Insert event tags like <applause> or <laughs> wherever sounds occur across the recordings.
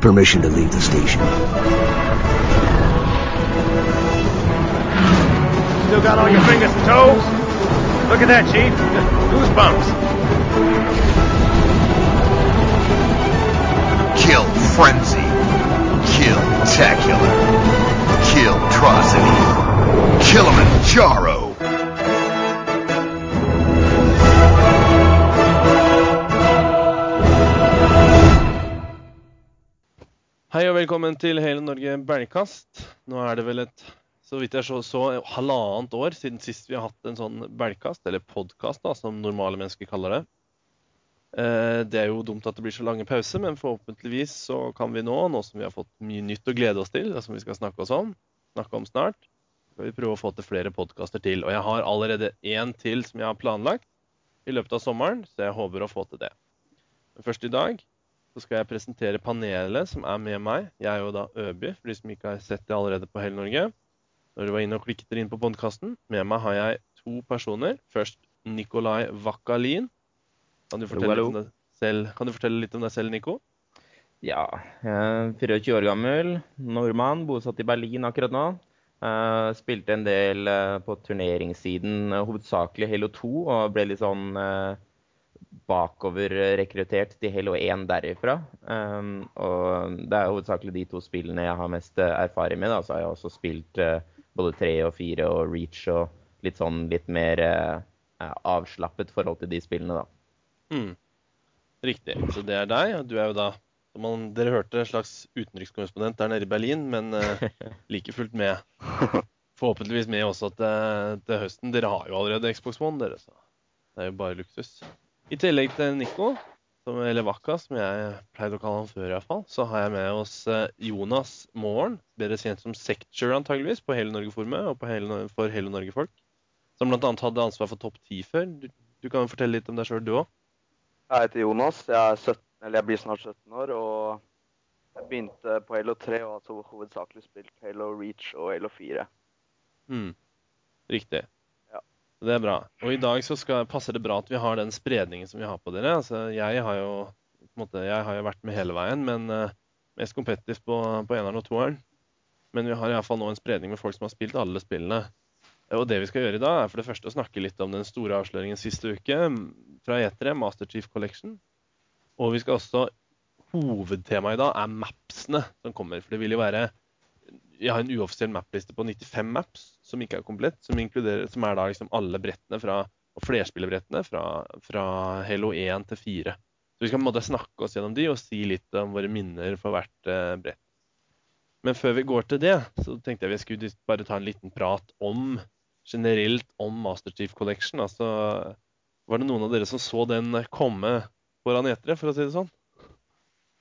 Permission to leave the station. Still got all your fingers and toes? Look at that, Chief. <laughs> Goosebumps. Kill Frenzy. Kill Tacular. Kill Trocity. Kilimanjaro. Hei og velkommen til Hele Norge Belgkast. Nå er det vel et, så vidt jeg så, så halvannet år siden sist vi har hatt en sånn belgkast, eller podkast, som normale mennesker kaller det. Eh, Det er jo dumt at det blir så lange pauser, men forhåpentligvis så kan vi nå, nå som vi har fått mye nytt å glede oss til, og som vi skal snakke oss om, snakke om snart, skal vi prøve å få til flere podkaster til. Og jeg har allerede én til som jeg har planlagt i løpet av sommeren, så jeg håper å få til det. Men først i dag så skal jeg presentere panelet som er med meg. Jeg er jo da Øby, for de som ikke har sett det allerede på Hele Norge. Når du var inne og klikket dere inn på podkasten. Med meg har jeg to personer. Først Nikolai Vakalin. Kan du fortelle, hello. litt, om fortelle litt om deg selv, Nico? Ja, jeg er 24 år gammel, nordmann, bosatt i Berlin akkurat nå. Eh, spilte en del eh, på turneringssiden, eh, hovedsakelig Halo 2, og ble litt sånn uh, bakoverrekruttert til Halo 1 derifra. Um, og det er hovedsakelig de to spillene jeg har mest eh, erfaring med. Da. Så har jeg også spilt uh, både 3 og 4 og Reach og litt sånn litt mer uh, avslappet forhold til de spillene, da. Mm. Riktig. Så det er deg. Du er jo da, man, dere hørte, en slags utenrikskorrespondent der nede i Berlin, men uh, <laughs> like fullt med. Forhåpentligvis med også til, til høsten. Dere har jo allerede Xbox One, dere, så det er jo bare luksus. I tillegg til Nico, som, eller Vakka, som jeg pleide å kalle han før iallfall, så har jeg med oss eh, Jonas Moren, bedre kjent som Secture antageligvis, på Hele Norge-forumet og på hele, for Hele Norge-folk. Som bl.a. hadde ansvar for Topp 10 før. Du, du kan fortelle litt om deg sjøl, du òg. Jeg heter Jonas. Jeg, er 17, eller jeg blir snart 17 år. Og jeg begynte på Halo 3 og har altså hovedsakelig spilt Halo Reach og Halo 4. Mm. Riktig. Det er bra. Og i dag så skal, passer det bra at vi har den spredningen som vi har på dere. Altså, jeg har jo måte, jeg har jo vært med hele veien, men uh, mest kompetitivt på, på eneren og toeren. Men vi har iallfall nå en spredning med folk som har spilt alle spillene. Og det vi skal gjøre i dag, er for det første å snakke litt om den store avsløringen siste uke fra E3, Master Chief Collection. Og vi skal også Hovedtemaet i dag er mapsene som kommer. For det vil jo være Jeg har en uoffisiell mapliste på 95 maps som ikke er komplett. Som, som er da liksom alle brettene fra, og flerspillerbrettene fra, fra Halo 1 til 4. Så vi skal på en måte snakke oss gjennom de og si litt om våre minner for hvert eh, brett. Men før vi går til det, så tenkte jeg vi skulle bare ta en liten prat om generelt om Master Chief Collection. Altså, var det noen av dere som så den komme foran etere, for å si det sånn?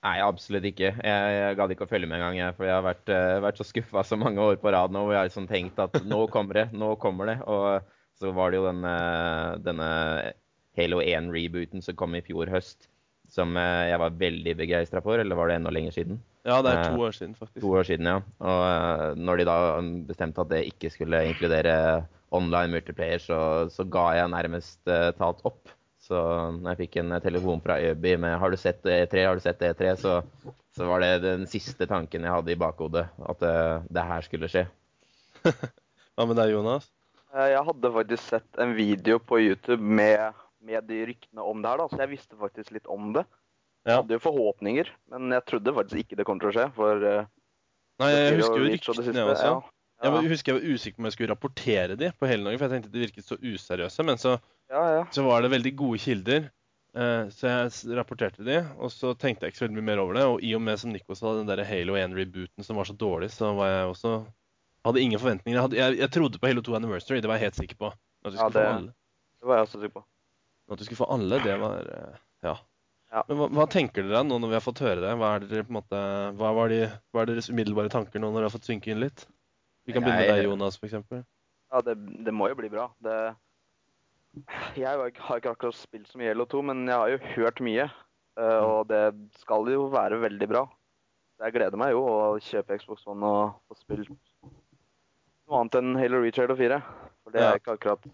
Nei, absolutt ikke. Jeg, jeg gadd ikke å følge med engang, jeg. For jeg har vært, uh, vært så skuffa så mange år på rad nå, hvor jeg har liksom tenkt at nå kommer det, nå kommer det. Og så var det jo denne, denne Halo 1-rebooten som kom i fjor høst, som eh, jeg var veldig begeistra for. Eller var det enda lenger siden? Ja, det er Eh, to år siden, faktisk. To år siden, ja. Og eh, når de da bestemte at det ikke skulle inkludere online multiplayer, så, så ga jeg nærmest uh, talt opp. Så når jeg fikk en telefon fra Øby med 'Har du sett E3?' Har du sett E3? Så, så var det den siste tanken jeg hadde i bakhodet. At uh, det her skulle skje. <laughs> Hva med deg, Jonas? Eh, Jeg hadde faktisk sett en video på YouTube med, med de ryktene om det her, da, så jeg visste faktisk litt om det. Jeg hadde jo forhåpninger, men jeg trodde faktisk ikke det kom til å skje. For Uh, Nei, jeg husker jo ryktene også. Ja, Jeg husker jeg var usikker på om jeg skulle rapportere de på hele Norge, for jeg tenkte de virket så useriøse. Men så, ja, ja. så var det veldig gode kilder, eh, så jeg rapporterte de. Og så tenkte jeg ikke så veldig mye mer over det. Og i og med som Nico sa, den der Halo 1-rebooten som var så dårlig, så var jeg også Hadde ingen forventninger. Jeg, hadde, jeg, jeg trodde på Halo 2 Anniversary, det var jeg helt sikker på. At du skulle det- få alle. Det var jeg også sikker på. At du skulle få alle, det var eh, Ja. Ja. Men hva, hva tenker dere nå når vi har fått høre det? Hva er, dere, måte, hva var de, hva er deres umiddelbare tanker nå når dere har fått synke inn litt? Vi kan begynne med deg, Jonas, eksempel. Ja, det, det må jo bli bra. Det, jeg har ikke- akkurat spilt så mye Halo 2, men jeg har jo hørt mye. eh, Og det skal jo være veldig bra. Jeg gleder meg jo å kjøpe Xbox One og få spilt noe annet enn Halo Reach Halo 4. For det Ja. er ikke akkurat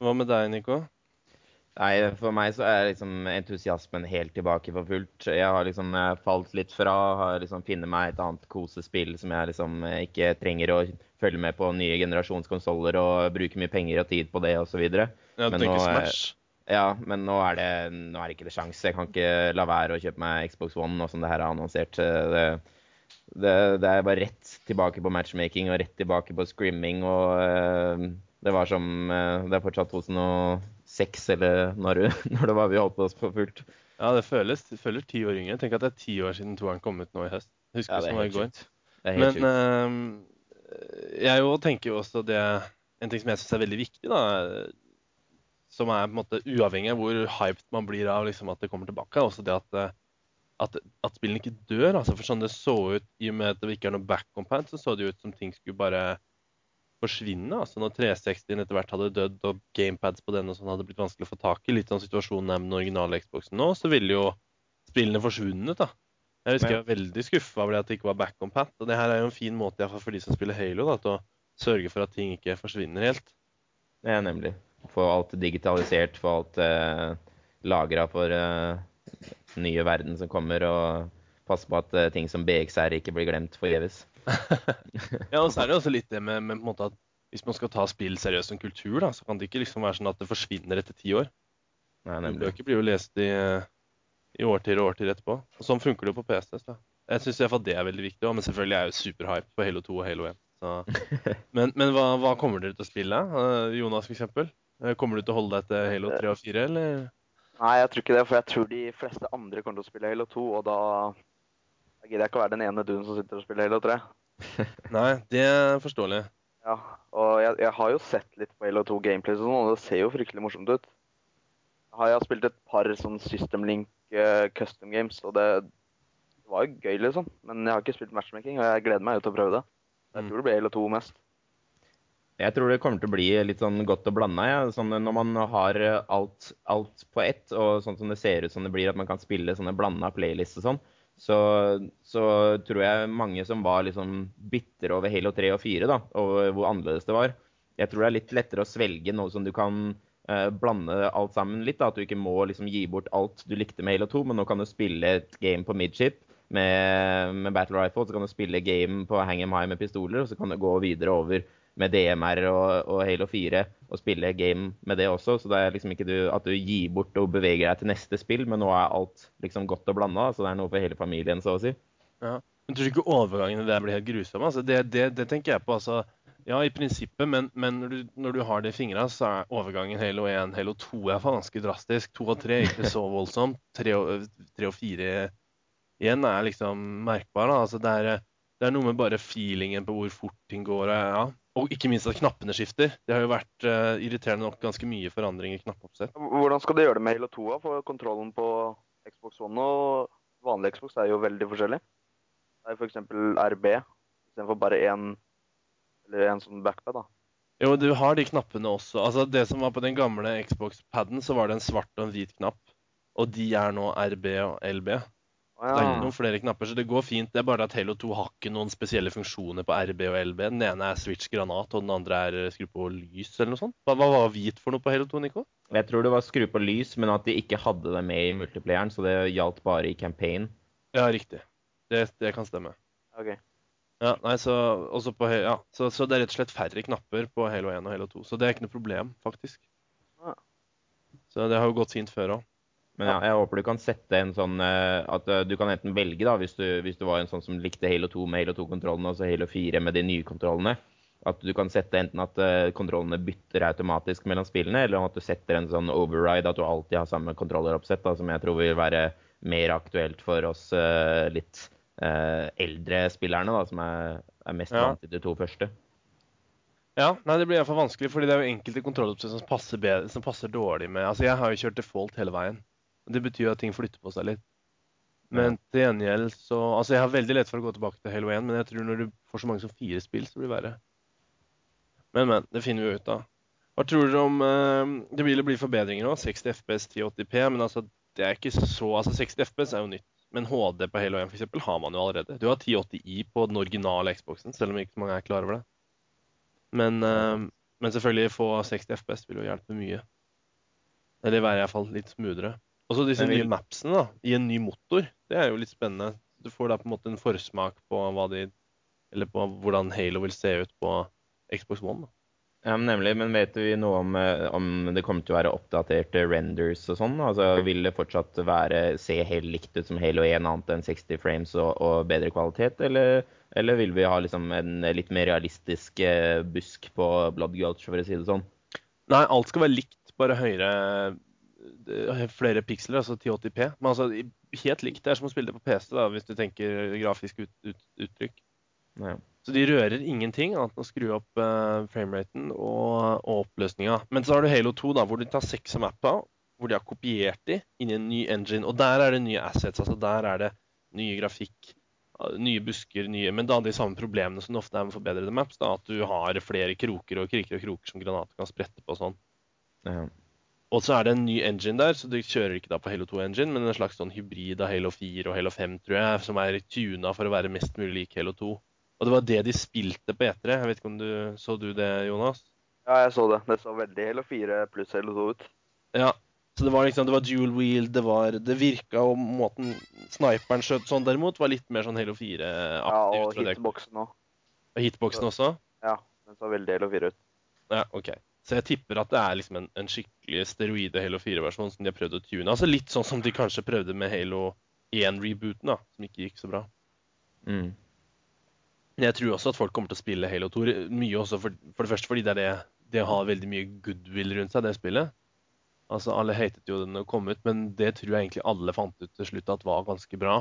Hva med deg, Nico? Nei, for meg så er liksom entusiasmen helt tilbake for fullt. Jeg har liksom falt litt fra. Har liksom funnet meg et annet kosespill som jeg liksom eh, ikke trenger å følge med på nye generasjonskonsoller og bruke mye penger og tid på det osv. Ja, Men nå, eh? Ja, men nå er det, nå er det ikke det sjans. Jeg kan ikke la være å kjøpe meg Xbox One nå som det her er annonsert. Det, det, det er bare rett tilbake på matchmaking og rett tilbake på scrimming. og eh, Det var som Det er fortsatt 2006, eller når, <laughs> når det var vi holdt på oss for fullt. Ja, det føles, det føles ti år yngre. Tenk at det er ti år siden toeren kom ut nå i høst. Husker Ja, det som var i går. Men uh, jeg jo tenker jo også det En ting som jeg syns er veldig viktig, da, som er på en måte uavhengig av hvor hyped man blir av liksom, at det kommer tilbake, er også det at, eh, at, at spillene ikke dør. Altså, for sånn det så ut, i og med at det ikke er noe back compound, så så det ut som ting skulle bare forsvinne. Altså når 360-en etter hvert hadde dødd og gamepads på den og sånn hadde blitt vanskelig å få tak i, litt sånn situasjonen er med den originale Xboxen nå, så ville jo spillene forsvunnet, da. Jeg husker jeg var veldig skuffa over det at det ikke var back on pat. Og det her er jo en fin måte i hvert fall for de som spiller Halo, da, til å sørge for at ting ikke forsvinner helt. Det er nemlig. Få alt digitalisert, få alt eh, lagra for eh, nye verden som kommer, og passe på at eh, ting som BXR ikke blir glemt forgjeves. <laughs> Ja, og så er det også litt det med, med på en måte at hvis man skal ta spill seriøst som kultur, da, så kan det ikke liksom være sånn at det forsvinner etter ti år. Nei, nemlig. Bøker blir jo lest i, i årtier og årtier etterpå. Og sånn funker det jo på PCs. da. Jeg syns iallfall det er veldig viktig, også, men selvfølgelig er jeg jo superhype på Halo 2 og Halo 1. Så. <laughs> Men, men hva, hva kommer dere til å spille? Eh, Jonas, eksempel? Eh, Kommer du til å holde deg til Halo 3 og 4, eller? Nei, jeg tror ikke det, for jeg tror de fleste andre kommer til å spille Halo 2, og da gidder jeg ikke å være den ene duden som sitter og spiller Halo 3. <laughs> Nei, det er forståelig. Ja, og jeg, jeg har jo sett litt på Halo 2 gameplays og sånn, og det ser jo fryktelig morsomt ut. Jeg har spilt et par sånn System Link uh, custom games, og det, det var jo gøy, liksom. Men jeg har ikke spilt matchmaking, og jeg gleder meg jo til å prøve det. Jeg Mm. tror det blir Halo 2 mest. Jeg tror det kommer til å bli litt sånn godt og blanda. Ja. Sånn, når man har alt, alt på ett, og sånn som det ser ut som det blir, at man kan spille sånne blanda playlists og sånn, så, så tror jeg mange som var liksom bitre over Halo 3 og 4, da, over hvor annerledes det var, jeg tror det er litt lettere å svelge noe som du kan eh, blande alt sammen litt. Da, at du ikke må liksom gi bort alt du likte med Halo 2, men nå kan du spille et game på midship med, med Battle Rifle, så kan du spille game på Hang 'em High med pistoler, og så kan du gå videre over med DMR og, og Halo 4 og spille game med det også. Så det er liksom ikke du, at du gir bort og beveger deg til neste spill, men nå er alt liksom godt og blanda. Så det er noe for hele familien, så å si. Ja. Men tror du ikke overgangene der blir helt grusomme? Altså, det, det, det tenker jeg på. altså, Ja, i prinsippet, men, men når, du, når du har det i fingra, så er overgangen Halo 1, Halo 2 er ganske drastisk. 2 og 3 er ikke så voldsomt. 3 og, 3 og 4 igjen er liksom merkbar. da, altså det er, det er noe med bare feelingen på hvor fort ting går. og Ja. Og ikke minst at knappene skifter. Det har jo vært uh, irriterende nok ganske mye forandring i knappeoppsett. Hvordan skal de gjøre det med Halo 2? For kontrollen på Xbox One og vanlig Xbox er jo veldig forskjellig. Det er f.eks. RB istedenfor bare én eller en sånn backpad. da. Jo, du har de knappene også. Altså Det som var på den gamle Xbox-paden, så var det en svart og en hvit knapp. Og de er nå RB og LB. Det er ikke noen flere knapper, så det går fint. Det er bare at Halo 2 har ikke noen spesielle funksjoner på RB og LB. Den ene er switch granat, og den andre er eh, skru på lys, eller noe sånt. Hva, hva var hvit for noe på Halo 2, Nico? Jeg tror det var skru på lys, men at de ikke hadde det med i multiplayeren, så det gjaldt bare i campaign. Ja, riktig. Det, det kan stemme. Ok. Ja, nei, så, også på, ja, så, så det er rett og slett færre knapper på Halo 1 og Halo 2. Så det er ikke noe problem, faktisk. Ah. Så det har jo gått fint før òg. Men ja, jeg håper du kan sette en sånn eh, At eh, du kan enten velge, da, hvis du, hvis du var en sånn som likte Halo 2 med Halo 2-kontrollene, og så Halo 4 med de nye kontrollene. At du kan sette enten at eh, kontrollene bytter automatisk mellom spillene, eller at du setter en sånn override, at du alltid har samme kontrolleroppsett, da, som jeg tror vil være mer aktuelt for oss litt eldre spillerne, da, som er, er mest Ja. vant til de to første. Ja, nei, det blir i hvert fall vanskelig, fordi det er jo enkelte kontrolloppsett som som passer dårlig med Altså, jeg har jo kjørt default hele veien. Det betyr jo at ting flytter på seg litt. Men til gjengjeld så Altså, jeg har veldig lett for å gå tilbake til Halo 1, men jeg tror når du får så mange som fire spill, så blir det verre. Men, men. Det finner vi jo ut av. Hva tror dere om eh, Det vil bli forbedringer nå. 60 FPS, 1080P. Men altså, det er ikke så Altså, 60 FPS er jo nytt. Men HD på Halo 1 for eksempel, har man jo allerede. Du har 1080i på den originale Xboxen, selv om ikke så mange er klar over det. Men, eh, men selvfølgelig få 60 FPS vil jo hjelpe mye. Eller være i hvert fall litt smoothere. Og så disse nye mapsene da, i en ny motor. Det er jo litt spennende. Du får da på en måte en forsmak på de Eller på hvordan Halo vil se ut på Xbox One. da. Ja, men nemlig. Men vet vi noe om, eh, om det kommer til å være oppdaterte renders og sånn? Altså, Vil det fortsatt være, se helt likt ut som Halo 1, annet enn 60 frames og, og bedre kvalitet? Eller, eller vil vi ha liksom en litt mer realistisk eh, busk på Blood Gulch, for å si det sånn? Nei, alt skal være likt, bare høyere eh, Flere piksler, altså 1080P. Men altså helt likt. Det er som å spille det på PC, da, hvis du tenker grafisk ut, ut, uttrykk. Ja. Så de rører ingenting annet enn å skru opp uh, frameraten og, og oppløsninga. Men så har du Halo 2, da, hvor de tar seks av mappa, hvor de har kopiert de inn i en ny engine. Og der er det nye assets. altså Der er det nye grafikk, uh, nye busker, nye Men da de samme problemene som det ofte er med forbedrede maps. da, At du har flere kroker og kriker og kroker som granater kan sprette på og sånn. Ja. Og så er det en ny engine der, så du kjører ikke da på Halo 2-engine, men en slags sånn hybrid av Halo 4 og Halo 5, tror jeg, som er tuna for å være mest mulig lik Halo 2. Og det var det de spilte på E3. Jeg vet ikke om du så du det, Jonas? Ja, jeg så det. Det så veldig Halo 4 pluss Halo 2 ut. Ja. Så det var liksom, det var dual wheel, det var Det virka og måten sniperen skjøt sånn derimot, var litt mer sånn Halo 4-aktig. Ja, og hitboxen òg. Og hitboxen også? Ja, den så veldig Halo 4 ut. Ja, OK. Så jeg tipper at det er liksom en, en skikkelig steroide Halo 4-versjon som de har prøvd å tune. Altså litt sånn som de kanskje prøvde med Halo 1-rebooten, da, som ikke gikk så bra. Mm. Jeg tror også at folk kommer til å spille Halo 2. Mye også for, for det første fordi det er det det har veldig mye goodwill rundt seg, det spillet. Altså, Alle hatet jo den å komme ut, men det tror jeg egentlig alle fant ut til slutt at var ganske bra.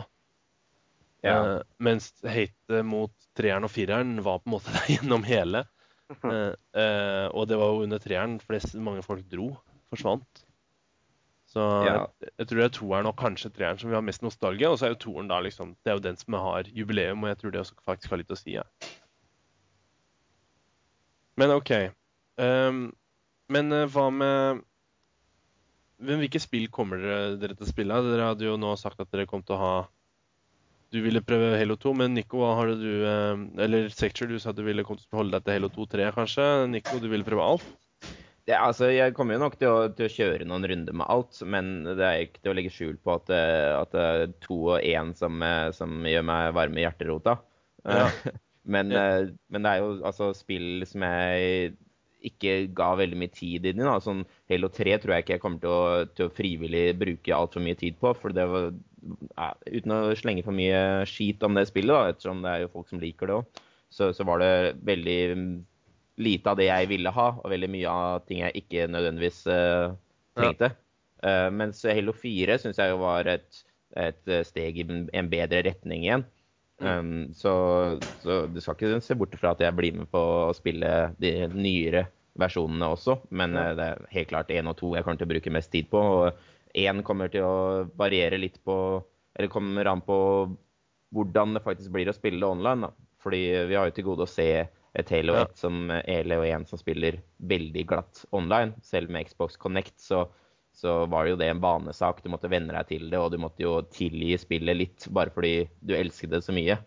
Ja. Uh, mens hatet mot treeren og fireren var på en måte <laughs> der gjennom hele. <laughs> Eh, eh, og det var jo under treeren flest mange folk dro. Forsvant. Så Ja. jeg, jeg tror det er toeren og kanskje treeren som vi har mest nostalgi. Og så er jo toeren da liksom Det er jo den som har jubileum, og jeg tror det også faktisk har litt å si. Ja. Men OK. Um, men uh, hva med Hvilke spill kommer dere, dere til å spille? Dere hadde jo nå sagt at dere kom til å ha Du ville prøve Halo 2, men Nico, hva har du eh, Eller Sector, du sa at du ville holde deg til Halo 2 3, kanskje? Nico, du ville prøve alt? Det, altså, jeg kommer jo nok til å, til å kjøre noen runder med alt, men det er ikke til å legge skjul på at, eh, at det er to og én som, eh, som gjør meg varm i hjerterota. Ja. <laughs> men, Ja. eh, men det er jo altså spill som jeg ikke ga veldig mye tid inn i. Da. Sånn Halo 3 tror jeg ikke jeg kommer til å, til å frivillig bruke altfor mye tid på. For det var, uten å slenge for mye skit om det spillet, da, ettersom det er jo folk som liker det òg, så, så var det veldig lite av det jeg ville ha, og veldig mye av ting jeg ikke nødvendigvis uh, trengte. Eh, mens Halo 4 syns jeg jo var et, et steg i en- bedre retning igjen. Um, så, så du skal ikke se bort fra at jeg blir med på å spille de nyere versjonene også. Men eh, det er helt klart én og to jeg kommer til å bruke mest tid på. Og én kommer til å variere litt på Eller kommer an på hvordan det faktisk blir å spille online. da. Fordi vi har jo til gode å se et Halo Ja. 1 som og 1 som spiller veldig glatt online. Selv med Xbox Connect så, så var det jo det en vanesak. Du måtte venne deg til det, og du måtte jo tilgi spillet litt bare fordi du elsket det så mye.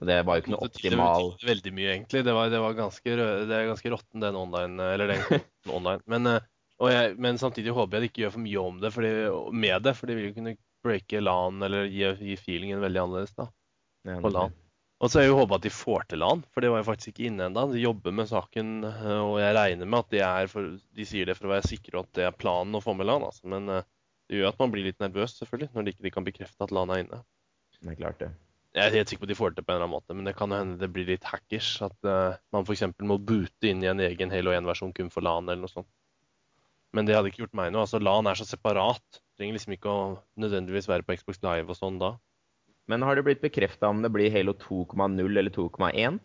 Det var jo ikke noe optimal det betyr Veldig mye, egentlig. Det, var, det, var ganske, det er ganske råtten, den online. Eller den online. Men, eh, jeg, men samtidig håper jeg de ikke gjør for mye om det fordi, med det, for de vil jo kunne breake LAN eller gi, gi feelingen veldig annerledes. da. På LAN. Og så er jeg jo håpa at de får til LAN, for det var jo faktisk ikke inne ennå. De jobber med saken, eh, og jeg regner med at de er for, de sier det for å være sikre at det er planen å få med LAN. Altså. Men eh, det gjør at man blir litt nervøs, selvfølgelig, når de ikke de kan bekrefte at LAN er inne. Det er klart det. Jeg er helt sikker på at de får det til på en eller annen måte, men det kan hende det blir litt hackers. At uh, man f.eks. må boote inn i en egen Halo 1-versjon kun for LAN eller noe sånt. Men det hadde ikke gjort meg noe. altså LAN er så separat. Trenger liksom ikke å nødvendigvis være på Xbox Live og sånn da. Men har det blitt bekrefta om det blir Halo 2,0 eller 2,1?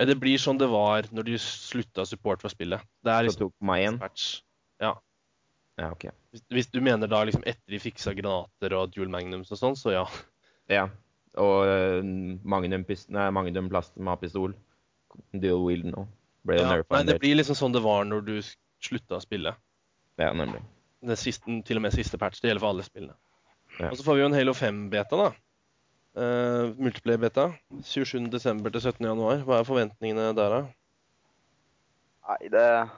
Eh, Det blir sånn det var når de slutta support for spillet. Det er liksom 2,1? patch. Ja. Ja, OK. Hvis, hvis du mener da liksom etter de fiksa granater og dual magnums og sånn, så ja. Ja. Og uh, Magnum, nei, magnum pistol. dual wield nå, ble jo ja. Nei, det blir liksom sånn det var når du slutta å spille. Ja, nemlig. Det siste, til og med siste patch. Det gjelder for alle spillene. Ja. Og så får vi jo en Halo 5-beta, da. Uh, Multiplayer-beta. 27.12. til 17.1. Hva er forventningene der, da? Nei, det er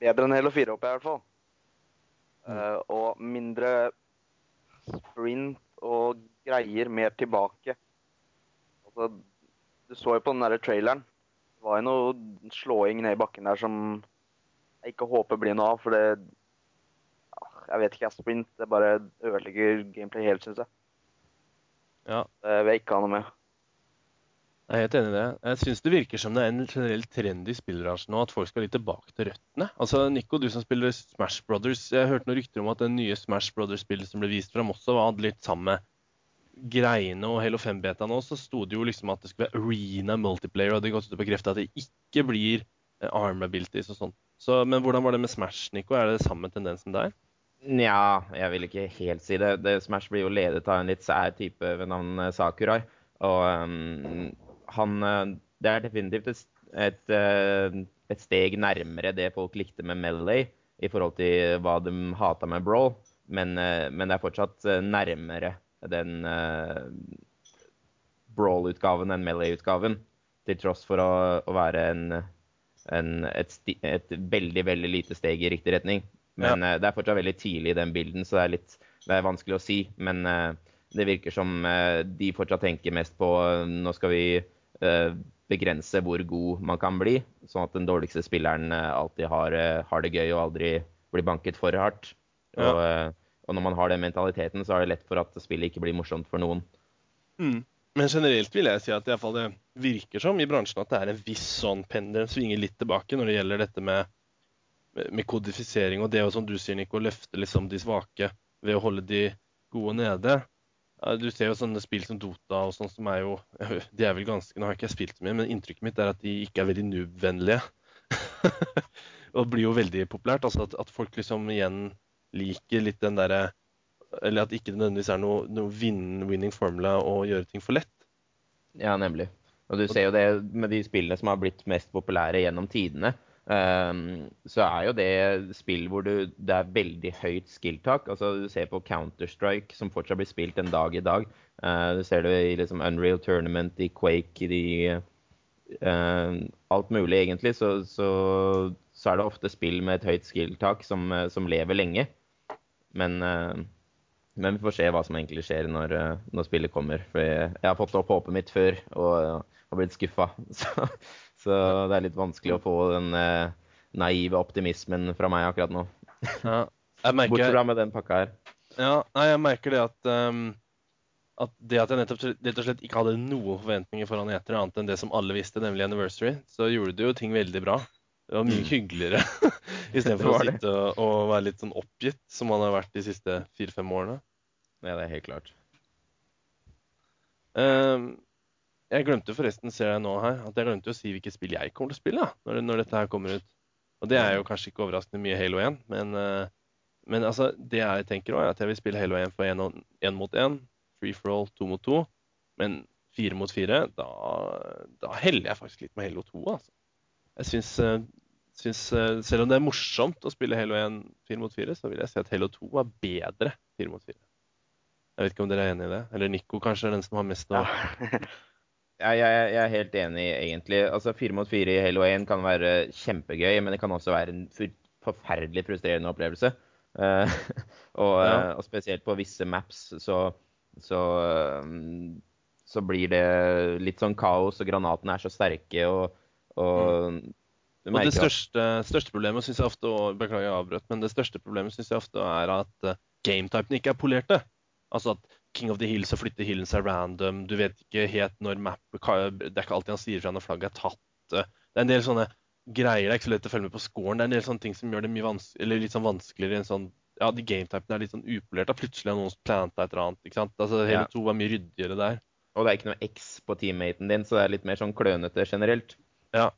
bedre enn Halo 4, håper jeg i hvert fall. Uh, og mindre sprint og greier mer tilbake. Altså, du så jo på den der traileren. Det var jo noe slåing ned i bakken der som jeg ikke håper blir noe av, for det Jeg vet ikke, jeg sprint det bare ødelegger gameplay helt, syns jeg. Ja, Det vil jeg ikke ha noe med. jeg er helt enig i det. Jeg syns det virker som det er en generell trend i spillbransjen nå at folk skal litt tilbake til røttene. Altså, Nico, du som spiller Smash Brothers, jeg hørte noen rykter om at det nye Smash Brothers-spillet som ble vist fram også, hadde litt samme greiene og Halo 5-beta nå, så sto det jo liksom at det skulle være arena multiplayer, og det godt ut og bekrefte at det ikke blir eh, arm abilities og sånn. Så, men hvordan var det med Smash, Nico? Er det samme tendensen der? Nja, jeg vil ikke helt si det. det. Smash blir jo ledet av en litt sær type ved navn eh, Sakurai. Og um, han eh, Det er definitivt et, et, eh, et, steg nærmere det folk likte med Melee i forhold til hva de hata med Brawl, men, men det er fortsatt nærmere den uh, Brawl-utgaven enn Melee-utgaven. Til tross for å, å være en, en, et, et, veldig, veldig lite steg i riktig retning. Men ja. uh, det er fortsatt veldig tidlig i den bilden, så det er litt det er vanskelig å si. Men uh, det virker som de fortsatt tenker mest på nå skal vi begrense hvor god man kan bli, sånn at den dårligste spilleren alltid har, har det gøy og aldri blir banket for hardt. Ja. Og, og når man har den mentaliteten, så er det lett for at spillet ikke blir morsomt for noen. Mm. Men generelt vil jeg si at det, det virker som i bransjen at det er en viss sånn pendel svinger litt tilbake når det gjelder dette med, med kodifisering og det å, som du sier, Nico, løfte liksom de svake ved å holde de gode nede. Du ser jo sånne spill som Dota og sånn som er jo <laughs> De er vel ganske Nå har ikke jeg spilt så mye, men inntrykket mitt er at de ikke er veldig noob-vennlige. <laughs> og blir jo veldig populært. Altså at, at, folk liksom igjen liker litt den derre Eller at ikke det nødvendigvis er noe, noe win-winning formula å gjøre ting for lett. Ja, nemlig. Og du ser jo det med de spillene som har blitt mest populære gjennom tidene. Um, så er jo det spill hvor du, det er veldig høyt skill-tak. Altså, du ser på Counter-Strike, som fortsatt blir spilt en dag i dag. Uh, du ser det i liksom, Unreal Tournament, i Quake, i uh, Alt mulig, egentlig. Så, så, så, er det ofte spill med et høyt skill-tak som, uh, som, lever lenge. Men, men, vi får se hva som egentlig skjer når, når spillet kommer. For jeg, jeg, har fått opp håpet mitt før og og blitt skuffa. <laughs> Så så det er litt vanskelig å få den eh, naive optimismen fra meg akkurat nå. Ja, merker, Bortsett fra med den pakka her. Ja, nei, jeg merker det at, um, at det at jeg nettopp rett og slett ikke hadde noen forventninger foran etere, annet enn det som alle visste, nemlig Anniversary, så gjorde du jo ting veldig bra. Det var mye mm. hyggeligere <laughs> istedenfor å sitte og, og, være litt sånn oppgitt, som man har vært de siste fire-fem årene. Ja, det er helt klart. Um, jeg glemte forresten, ser jeg nå her, at jeg glemte å si hvilket spill jeg kommer til å spille når, når, dette her kommer ut. Og det er jo kanskje ikke overraskende mye Halo 1, men, uh, men altså, det jeg tenker òg, er at jeg vil spille Halo 1 for én mot én, free for all to mot to. Men fire mot fire, da, da, heller jeg faktisk litt med Halo 2, altså. Jeg syns, uh, syns uh, Selv om det er morsomt å spille Halo 1 fire mot fire, så vil jeg si at Halo 2 er bedre fire mot fire. Jeg vet ikke om dere er enig i det? Eller Nico kanskje er den som har mest å ja. <laughs> Jeg, jeg, jeg, er helt enig, egentlig. Altså, Fire mot fire i Halo 1 kan være kjempegøy, men det kan også være en forferdelig frustrerende opplevelse. Uh, <laughs> og, ja. uh, og, spesielt på visse maps så, så, um, så, blir det litt sånn kaos, og granatene er så sterke, og, og mm. Og det største, største problemet syns jeg ofte og Beklager jeg avbrøt, men det største problemet synes jeg ofte er at uh, gametypene ikke er polerte. Altså at King of the Hills og flytte hillen seg random. Du vet ikke helt når mappet Det er ikke alltid han sier fra når flagget er tatt. Det er en del sånne greier. Det er ikke så lett å følge med på scoren. Det er en del sånne ting som gjør det mye vans litt sånn vanskeligere. En sånn, ja, de gametypene er litt sånn upolerte. Plutselig har noen planta et eller annet. ikke sant? Altså, Hele ja. to er mye ryddigere der. Og det er ikke noe X på teammaten din, så det er litt mer sånn klønete generelt. Ja.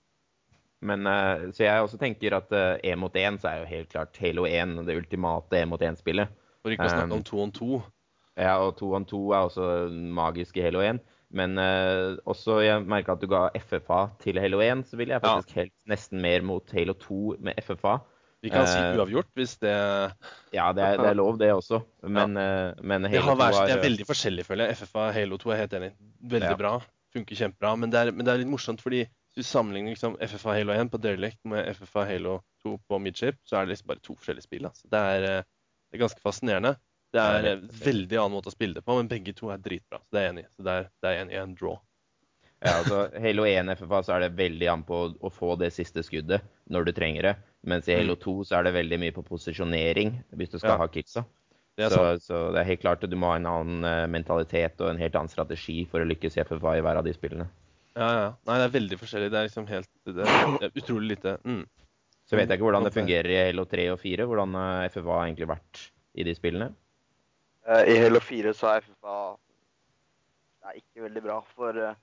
Men, uh, så jeg også tenker at én uh, mot én så er jo helt klart Halo 1 det ultimate én mot én-spillet. For ikke å snakke um, om to on to. Ja, og to on to er også magisk i Halo 1. Men uh, også jeg merka at du ga FFA til Halo 1, så vil jeg faktisk ja. helt nesten mer mot Halo 2 med FFA. Vi kan uh, si eh, uavgjort hvis det Ja, det er, det er lov, det også. Men, ja. uh, men Halo det 2 er Det er veldig forskjellig, føler jeg. FFA og Halo 2 er helt enig. Veldig ja. bra. Funker kjempebra. Men det, er, men det er litt morsomt, fordi hvis du sammenligner liksom FFA Halo 1 på Derelict med FFA Halo 2 på Midship, så er det liksom bare to forskjellige spill. Altså. Det er Det er ganske fascinerende. Det er en veldig annen måte å spille det på, men begge to er dritbra. Så det er jeg enig i. Så det er, det er en, en draw. Ja, altså Halo 1 FFA så er det veldig an på å, få det siste skuddet når du trenger det. Mens i Halo 2 så er det veldig mye på posisjonering hvis du skal Ja. ha killsa. Det Så, så det er helt klart at du må ha en annen eh, mentalitet og en helt annen strategi for å lykkes i FFA i hver av de spillene. Ja, ja. Nei, det er veldig forskjellig. Det er liksom helt Det er, er utrolig lite. Mm. Så vet jeg ikke hvordan det fungerer i Halo 3 og 4. Hvordan eh, FFA har egentlig vært i de spillene. Eh, I Halo 4 så er FFA Det er ikke veldig bra, for eh,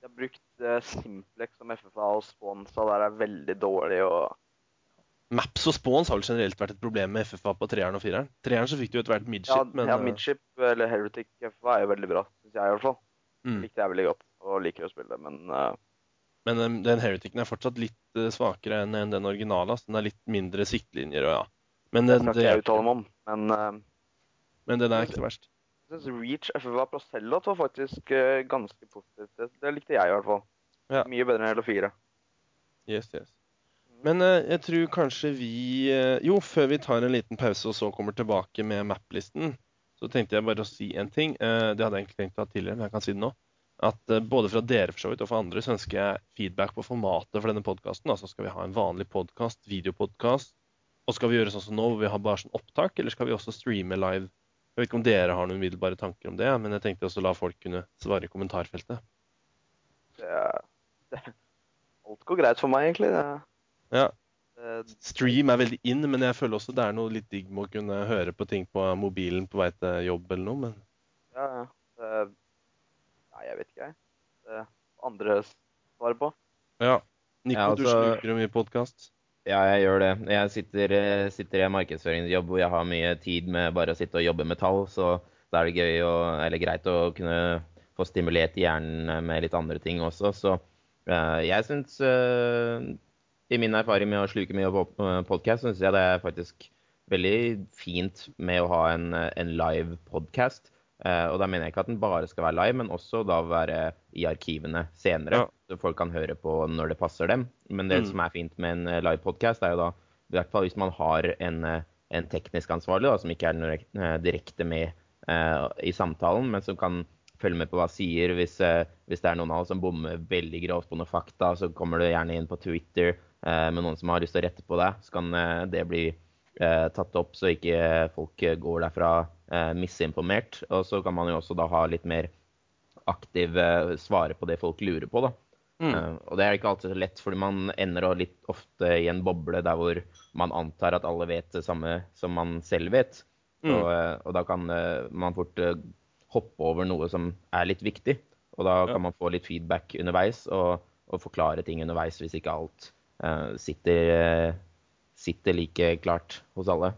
de har brukt eh, Simplex som FFA og Sponsa der er veldig dårlig og Maps og spawns har vel generelt vært et problem med FFA på treeren og fireren. Treeren så fikk du etter hvert Ja, midship, men ja Midship eller Heretic FFA er jo veldig bra, syns jeg i hvert fall. mm. Likte jeg veldig godt og liker å spille det, men uh... Men um, den Hereticen er fortsatt litt svakere enn enn den originale. Altså. Den er litt mindre siktlinjer og ja. Men det skal ikke jeg uttale meg om. Men Men den er ikke så verst. jeg syns Reach FFA Prosellot var faktisk eh, ganske positivt. Det, det likte jeg i hvert fall. Ja. Mye bedre enn hele fire. Yes, yes. Men uh, jeg tror kanskje vi uh, Jo, før vi tar en liten pause og så kommer tilbake med map-listen, så tenkte jeg bare å si en ting. Det hadde jeg egentlig tenkt å ha tidligere, men jeg kan si det nå. At både fra dere for så vidt og fra andre så ønsker jeg feedback på formatet for denne podkasten. Altså skal vi ha en vanlig podkast, videopodkast, og skal vi gjøre sånn som nå, hvor vi har bare sånn opptak, eller skal vi også streame live? Jeg vet ikke om dere har noen umiddelbare tanker om det, men jeg tenkte også å la folk kunne svare i kommentarfeltet. Det, det, <laughs> alt går greit for meg, egentlig. Det, Ja. Stream er veldig in, men jeg føler også det er noe litt digg med å kunne høre på ting på mobilen på vei til jobb eller noe. Men ja, ja. Nei, jeg vet ikke, jeg. Det andre svarer på. ja. Nico, Ja, du altså- sluker jo mye podkast. Ja, jeg gjør det. Jeg sitter, eh, sitter i en markedsføringsjobb hvor jeg har mye tid med bare å sitte og jobbe med tall, så da er det eller greit å kunne få stimulert hjernen med litt andre ting også. Så eh, jeg syns I min erfaring med å sluke mye podkast, syns jeg det er faktisk veldig fint med å ha en, en live podkast. og da mener jeg ikke at den bare skal være live, men også da være i arkivene senere. Ja. Folk kan høre på når det passer dem. Men det Mm. som er fint med en eh, live podcast, er jo da i hvert fall hvis man har en, eh, en teknisk ansvarlig da, som ikke er eh, direkte med eh, i samtalen, men som kan følge med på hva sier. Hvis, eh, hvis det er noen av oss som bommer veldig grovt på noen fakta, så kommer du gjerne inn på Twitter eh, med noen som har lyst til å rette på deg. Så kan det bli tatt opp, så ikke folk går derfra misinformert. Og så kan man jo også da ha litt mer aktiv svare på det folk lurer på, da. Mm. Eh, og det er ikke alltid så lett, fordi man ender litt ofte i en boble der hvor man antar at alle vet det samme som man selv vet. Mm. Og, eh, og da kan eh, man fort hoppe over noe som er litt viktig. Og da Ja. kan man få litt feedback underveis og, og forklare ting underveis hvis ikke alt uh, sitter, sitter like klart hos alle.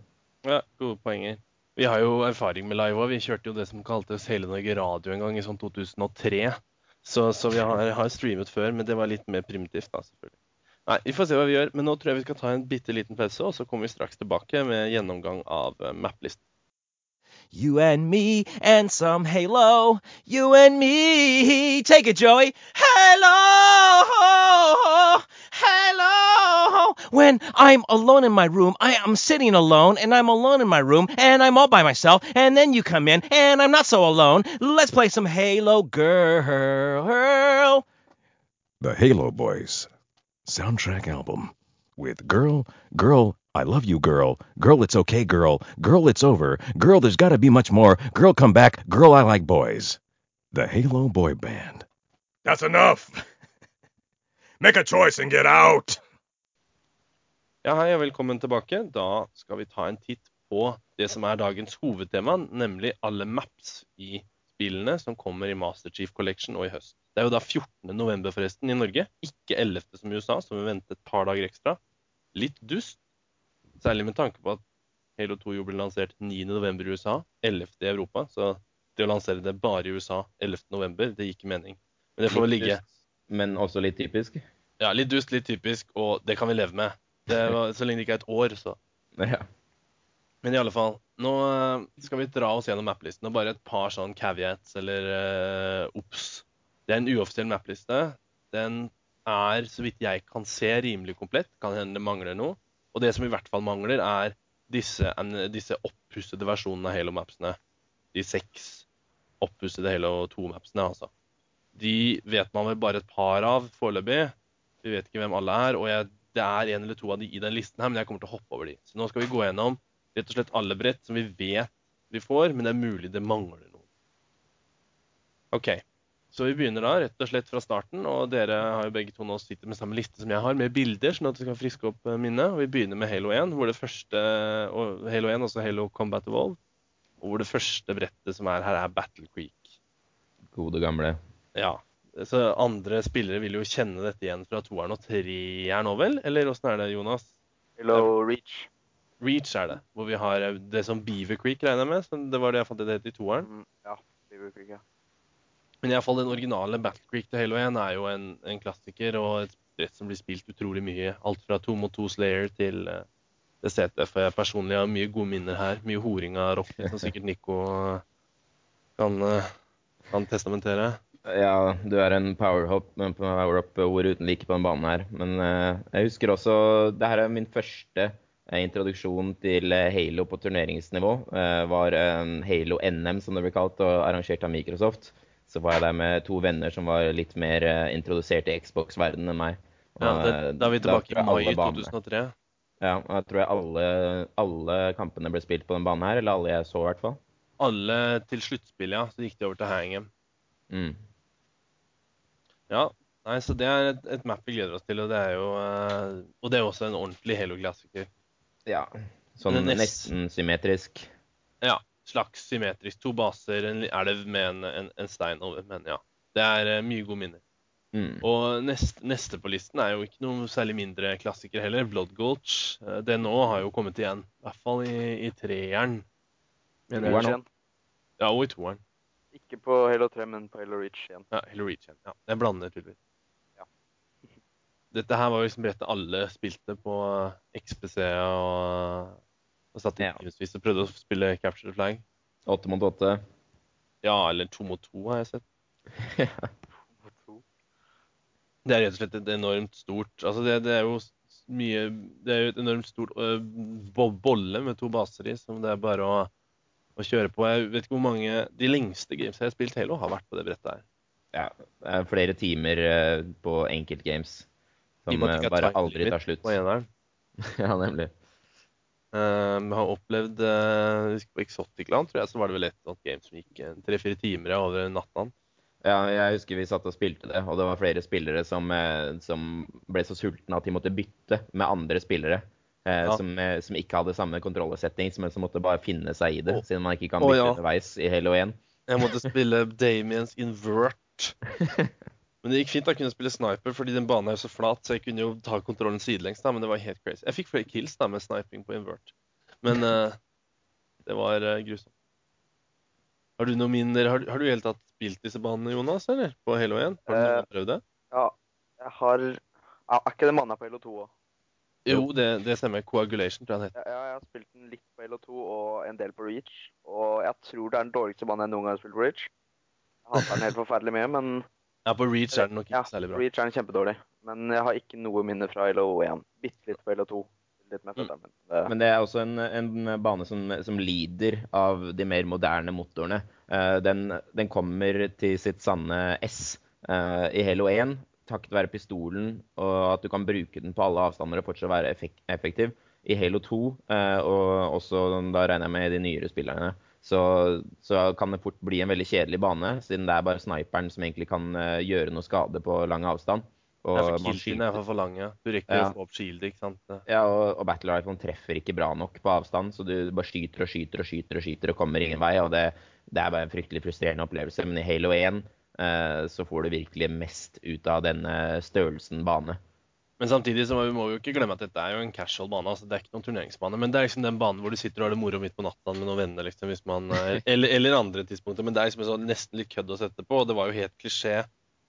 Ja, gode poenger. Vi har jo erfaring med live òg. Vi kjørte jo det som kaltes Hele Norge Radio en gang i sånn 2003. Så, så vi har, har streamet før, men det var litt mer primitivt, da, selvfølgelig. Nei, vi får se hva vi gjør. Men nå tror jeg vi skal ta en bitte liten pause, og så kommer vi straks tilbake med gjennomgang av uh, map-listen. You and me and some Halo. You and me. Take it, Joey. Hello. Hello. When I'm alone in my room, I am sitting alone and I'm alone in my room and I'm all by myself. And then you come in and I'm not so alone. Let's play some Halo Girl. The Halo Boys soundtrack album with Girl, Girl, I Love You, Girl, Girl, It's Okay, Girl, Girl, It's Over, Girl, There's Gotta Be Much More, Girl, Come Back, Girl, I Like Boys. The Halo Boy Band. That's enough. <laughs> Make a choice and get out. Ja, hei og velkommen tilbake. Da skal vi ta en titt på det som er dagens hovedtema, nemlig alle maps i spillene som kommer i Master Chief Collection og i høst. Det er jo da 14. november forresten i Norge, ikke 11. som i USA, så vi venter et par dager ekstra. Litt dust, særlig med tanke på at Halo 2 jo ble lansert 9. november i USA, 11. i Europa. Så det å lansere det bare i USA 11. november, det gir ikke mening. Men det får vel ligge. dust, Men også litt typisk. Ja, litt dust, litt typisk, og det kan vi leve med. Det var, så lenge det ikke er et år, så. Ja. Men i alle fall, nå eh, skal vi dra oss gjennom mapplisten og bare et par sånn caveats eller uh, obs. Det er en uoffisiell mappliste. Den er, så vidt jeg kan se, rimelig komplett. Kan hende det mangler noe. Og det som i hvert fall mangler, er disse, disse oppussede versjonene av Halo-mapsene, de seks oppussede Halo 2-mapsene, altså, de vet man vel bare et par av foreløpig. Vi vet ikke hvem alle er, og jeg, det er en eller to av de i den listen her, men jeg kommer til å hoppe over de. Så nå skal vi gå gjennom rett og slett alle brett som vi vet vi får, men det er mulig det mangler noen. OK. Så vi begynner da rett og slett fra starten, og dere har jo begge to nå sitter med samme liste som jeg har, med bilder, sånn at du skal friske opp eh, minnet. Og vi begynner med Halo 1, hvor det første Halo 1, også Halo Combat Evolved, og hvor det første brettet som er her, er Battle Creek. Gode gamle. Ja. Så andre spillere vil jo kjenne dette igjen fra toeren og treeren nå, vel? Eller åssen er det, Jonas? Hello, Reach. Reach er det, hvor vi har eh, det som Beaver Creek, regner jeg med. Så det var det jeg fant det het i toeren. Mm, ja. Beaver Creek, ja. Men iallfall den originale Battle Creek til Halo 1 er jo en, en klassiker og et brett som blir spilt utrolig mye. Alt fra to mot to Slayer til uh, det CTF. Jeg personlig har mye gode minner her. Mye horing av Rocky, som sikkert Nico eh, kan, kan testamentere. Ja, du er en power-up power ord uten like på den banen her. Men uh, jeg husker også Det her er min første uh, introduksjon til eh, Halo på turneringsnivå. Uh, var eh, Halo NM, som det ble kalt, og arrangert av Microsoft. Så var jeg der med to venner som var litt mer eh, introdusert i Xbox-verdenen enn meg. Og, Ja, det, eh, da er vi tilbake i mai 2003. Ja, og jeg tror jeg alle, alle kampene ble spilt på den banen her, eller alle jeg så i hvert fall. Alle til sluttspillet, ja. Så gikk de over til Hangem. Mm. Ja. Nei, så det er et, et map vi gleder oss til, og det er jo eh, Og det er også en ordentlig Halo-klassiker. Ja, sånn nest- nesten symmetrisk. Ja. Slags symmetrisk. To baser en, elv med en, en, en stein over, men ja. Det er eh, mye gode minner. Mm. Og neste, neste på listen er jo ikke noe særlig mindre klassiker heller. Blood Gulch. Eh, Det nå har jo kommet igjen. I hvert fall i, i treeren. mener jeg. Ja, og i toeren. Ikke på Halo 3, men på Halo Reach igjen. Ja, Halo Reach igjen. Ja, jeg blander tydeligvis. Ja. <laughs> Dette her var jo liksom brettet alle spilte på XPC og, og satt i Ja. timevis og prøvde å spille Capture the Flag. Åtte mot åtte. Ja, eller to mot to har jeg sett. <laughs> Ja. Det er rett og slett et enormt stort Altså, det, det er jo mye Det er jo et enormt stort uh, bolle med to baser i, som det er bare å, å kjøre på. Jeg vet ikke hvor mange De lengste games jeg har spilt Halo, har vært på det brettet her. ja. Det er flere timer eh, på enkeltgames som eh, bare aldri tar slutt. På. <laughs> Ja, nemlig. Vi har opplevd uh, På Exotic-land tror jeg, så var det vel et sånt game som gikk tre-fire timer over natta. Ja, jeg husker vi satt og spilte det, og det var flere spillere som, som ble så sultne at de måtte bytte med andre spillere. Eh, Ja. som, eh, som ikke hadde samme kontrollersettings, men som måtte bare finne seg i det, Oh. siden man ikke kan bytte oh, ja. underveis i Halo 1. Jeg måtte spille <laughs> Damiens Invert. Men det gikk fint. da kunne spille sniper, fordi den banen er så flat, så jeg kunne jo ta kontrollen sidelengs. da, Men det var helt crazy. Jeg fikk flere kills da med sniping på Invert. Men uh, <laughs> det var uh, grusomt. Har du noe minner? Har, har du i det hele tatt spilt disse banene, Jonas, eller? På Halo 1? Har du Eh, prøvd det? Ja, jeg har ja, Er ikke det manna på Halo 2 òg? Jo, det, det stemmer. Coagulation, tror jeg den heter. Ja, jeg har spilt den litt på Halo 2 og en del på Reach. Og jeg tror det er den dårligste banen jeg noen gang har spilt på Reach. Jeg hater den helt forferdelig mye, men <laughs> Ja, på Reach er den nok ikke ja, særlig bra. Reach er den kjempedårlig. Men jeg har ikke noe minne fra Halo 1. Bitte litt på Halo 2. Litt mer med men. Det, Men det er også en, en bane som, som lider av de mer moderne motorene. Eh, den, den kommer til sitt sanne S eh, i Halo 1 takket være pistolen og at du kan bruke den på alle avstander og fortsatt være effektiv. I Halo 2, eh, og også da regner jeg med de nyere spillerne, så, så kan det fort bli en veldig kjedelig bane, siden det er bare sniperen som egentlig kan eh, gjøre noe skade på lang avstand. Og Ja, for man er fall for lang, ja. Du rekker Ja. å få opp shieldet, ikke sant. ja, og, og Battle Rifle treffer ikke bra nok på avstand, så du bare skyter og skyter og skyter og skyter og kommer ingen vei. og Det, det er bare en fryktelig frustrerende opplevelse. Men i Halo 1 eh, så får du virkelig mest ut av denne størrelsen bane. Men samtidig så må vi, jo ikke glemme at dette er jo en casual bane. altså Det er ikke noen turneringsbane. Men det er liksom den banen hvor du sitter og har det moro midt på natta med noen venner. liksom, hvis man, eh, <laughs> eller, eller andre tidspunkter. Men det er liksom sånn nesten litt kødd å sette på. og Det var jo helt klisjé.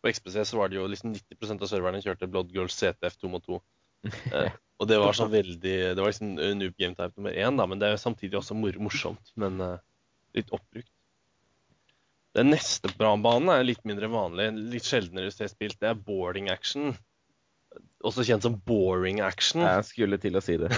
På XPC så var det jo liksom 90% av serverne kjørte Blood Girls CTF 2 mot 2. <laughs> Eh, og det var sånn veldig Det var liksom eh, noob game type nummer én, da. Men det er jo samtidig også mor morsomt. Men eh, litt oppbrukt. Den neste bra banen er litt mindre vanlig, litt sjeldnere spilt. Det er boarding action. Også kjent som boring action. Jeg skulle til å si det. <laughs>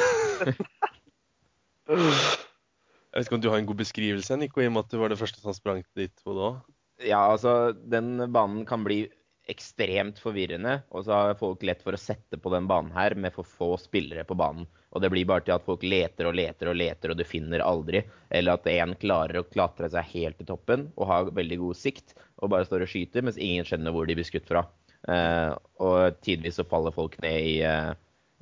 Jeg vet ikke om du har en god beskrivelse, Nico, i og med at du var det første som sprang ditt hode òg? Ja, altså, den banen kan bli ekstremt forvirrende, og så har folk lett for å sette på den banen her med for få spillere på banen. Og det blir bare til at folk leter og leter og leter, og du finner aldri. Eller at en klarer å klatre seg helt til toppen og har veldig god sikt, og bare står og skyter, mens ingen skjønner hvor de blir skutt fra. Eh, og tidvis så faller folk ned i, eh,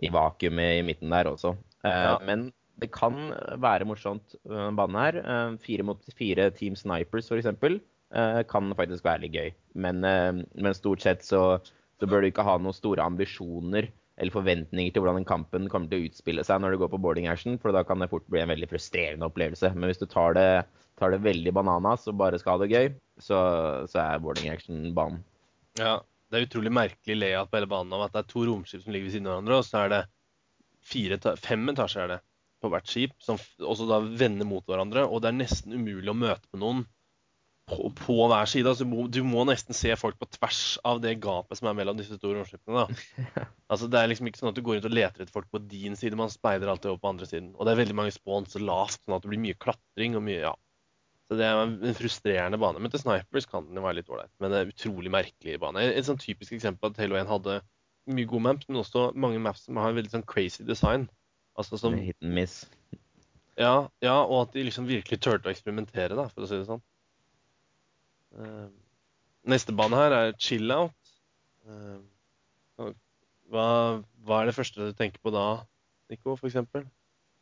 i vakuumet i midten der også. Eh, Ja. Men det kan være morsomt, den banen her. Eh, fire mot fire Team Snipers, f.eks. Uh, kan faktisk være litt gøy. Men, eh, men stort sett så, så bør du ikke ha noen store ambisjoner eller forventninger til hvordan den kampen kommer til å utspille seg når du går på boarding action, for da kan det fort bli en veldig frustrerende opplevelse. Men hvis du tar det, tar det veldig bananas og bare skal ha det gøy, så, så er boarding action banen. Ja. Det er utrolig merkelig layout på hele banen om at det er to romskip som ligger ved siden av hverandre, og så er det fire, fem etasjer er det på hvert skip, som også da vender mot hverandre. Og det er nesten umulig å møte på noen på, på hver side. Altså, du, må, du må nesten se folk på tvers av det gapet som er mellom disse to romskipene. <laughs> Altså, det er liksom ikke sånn at du går rundt og leter etter folk på din side, man speider alltid over på andre siden. Og det er veldig mange spawns så lavt, sånn at det blir mye klatring og mye ja. Så det er en frustrerende bane. Men til snipers kan den jo være litt ålreit. Men det er utrolig merkelig bane. Et, et sånn typisk eksempel at Halo 1 hadde mye gode maps, men også mange maps som har en veldig sånn crazy design. Altså som Hit and miss. Ja, ja, og at de liksom virkelig turte å eksperimentere, da, for å si det sånn. Eh, neste bane her er chill out. Eh, hva, hva er det første du tenker på da, Nico, eksempel?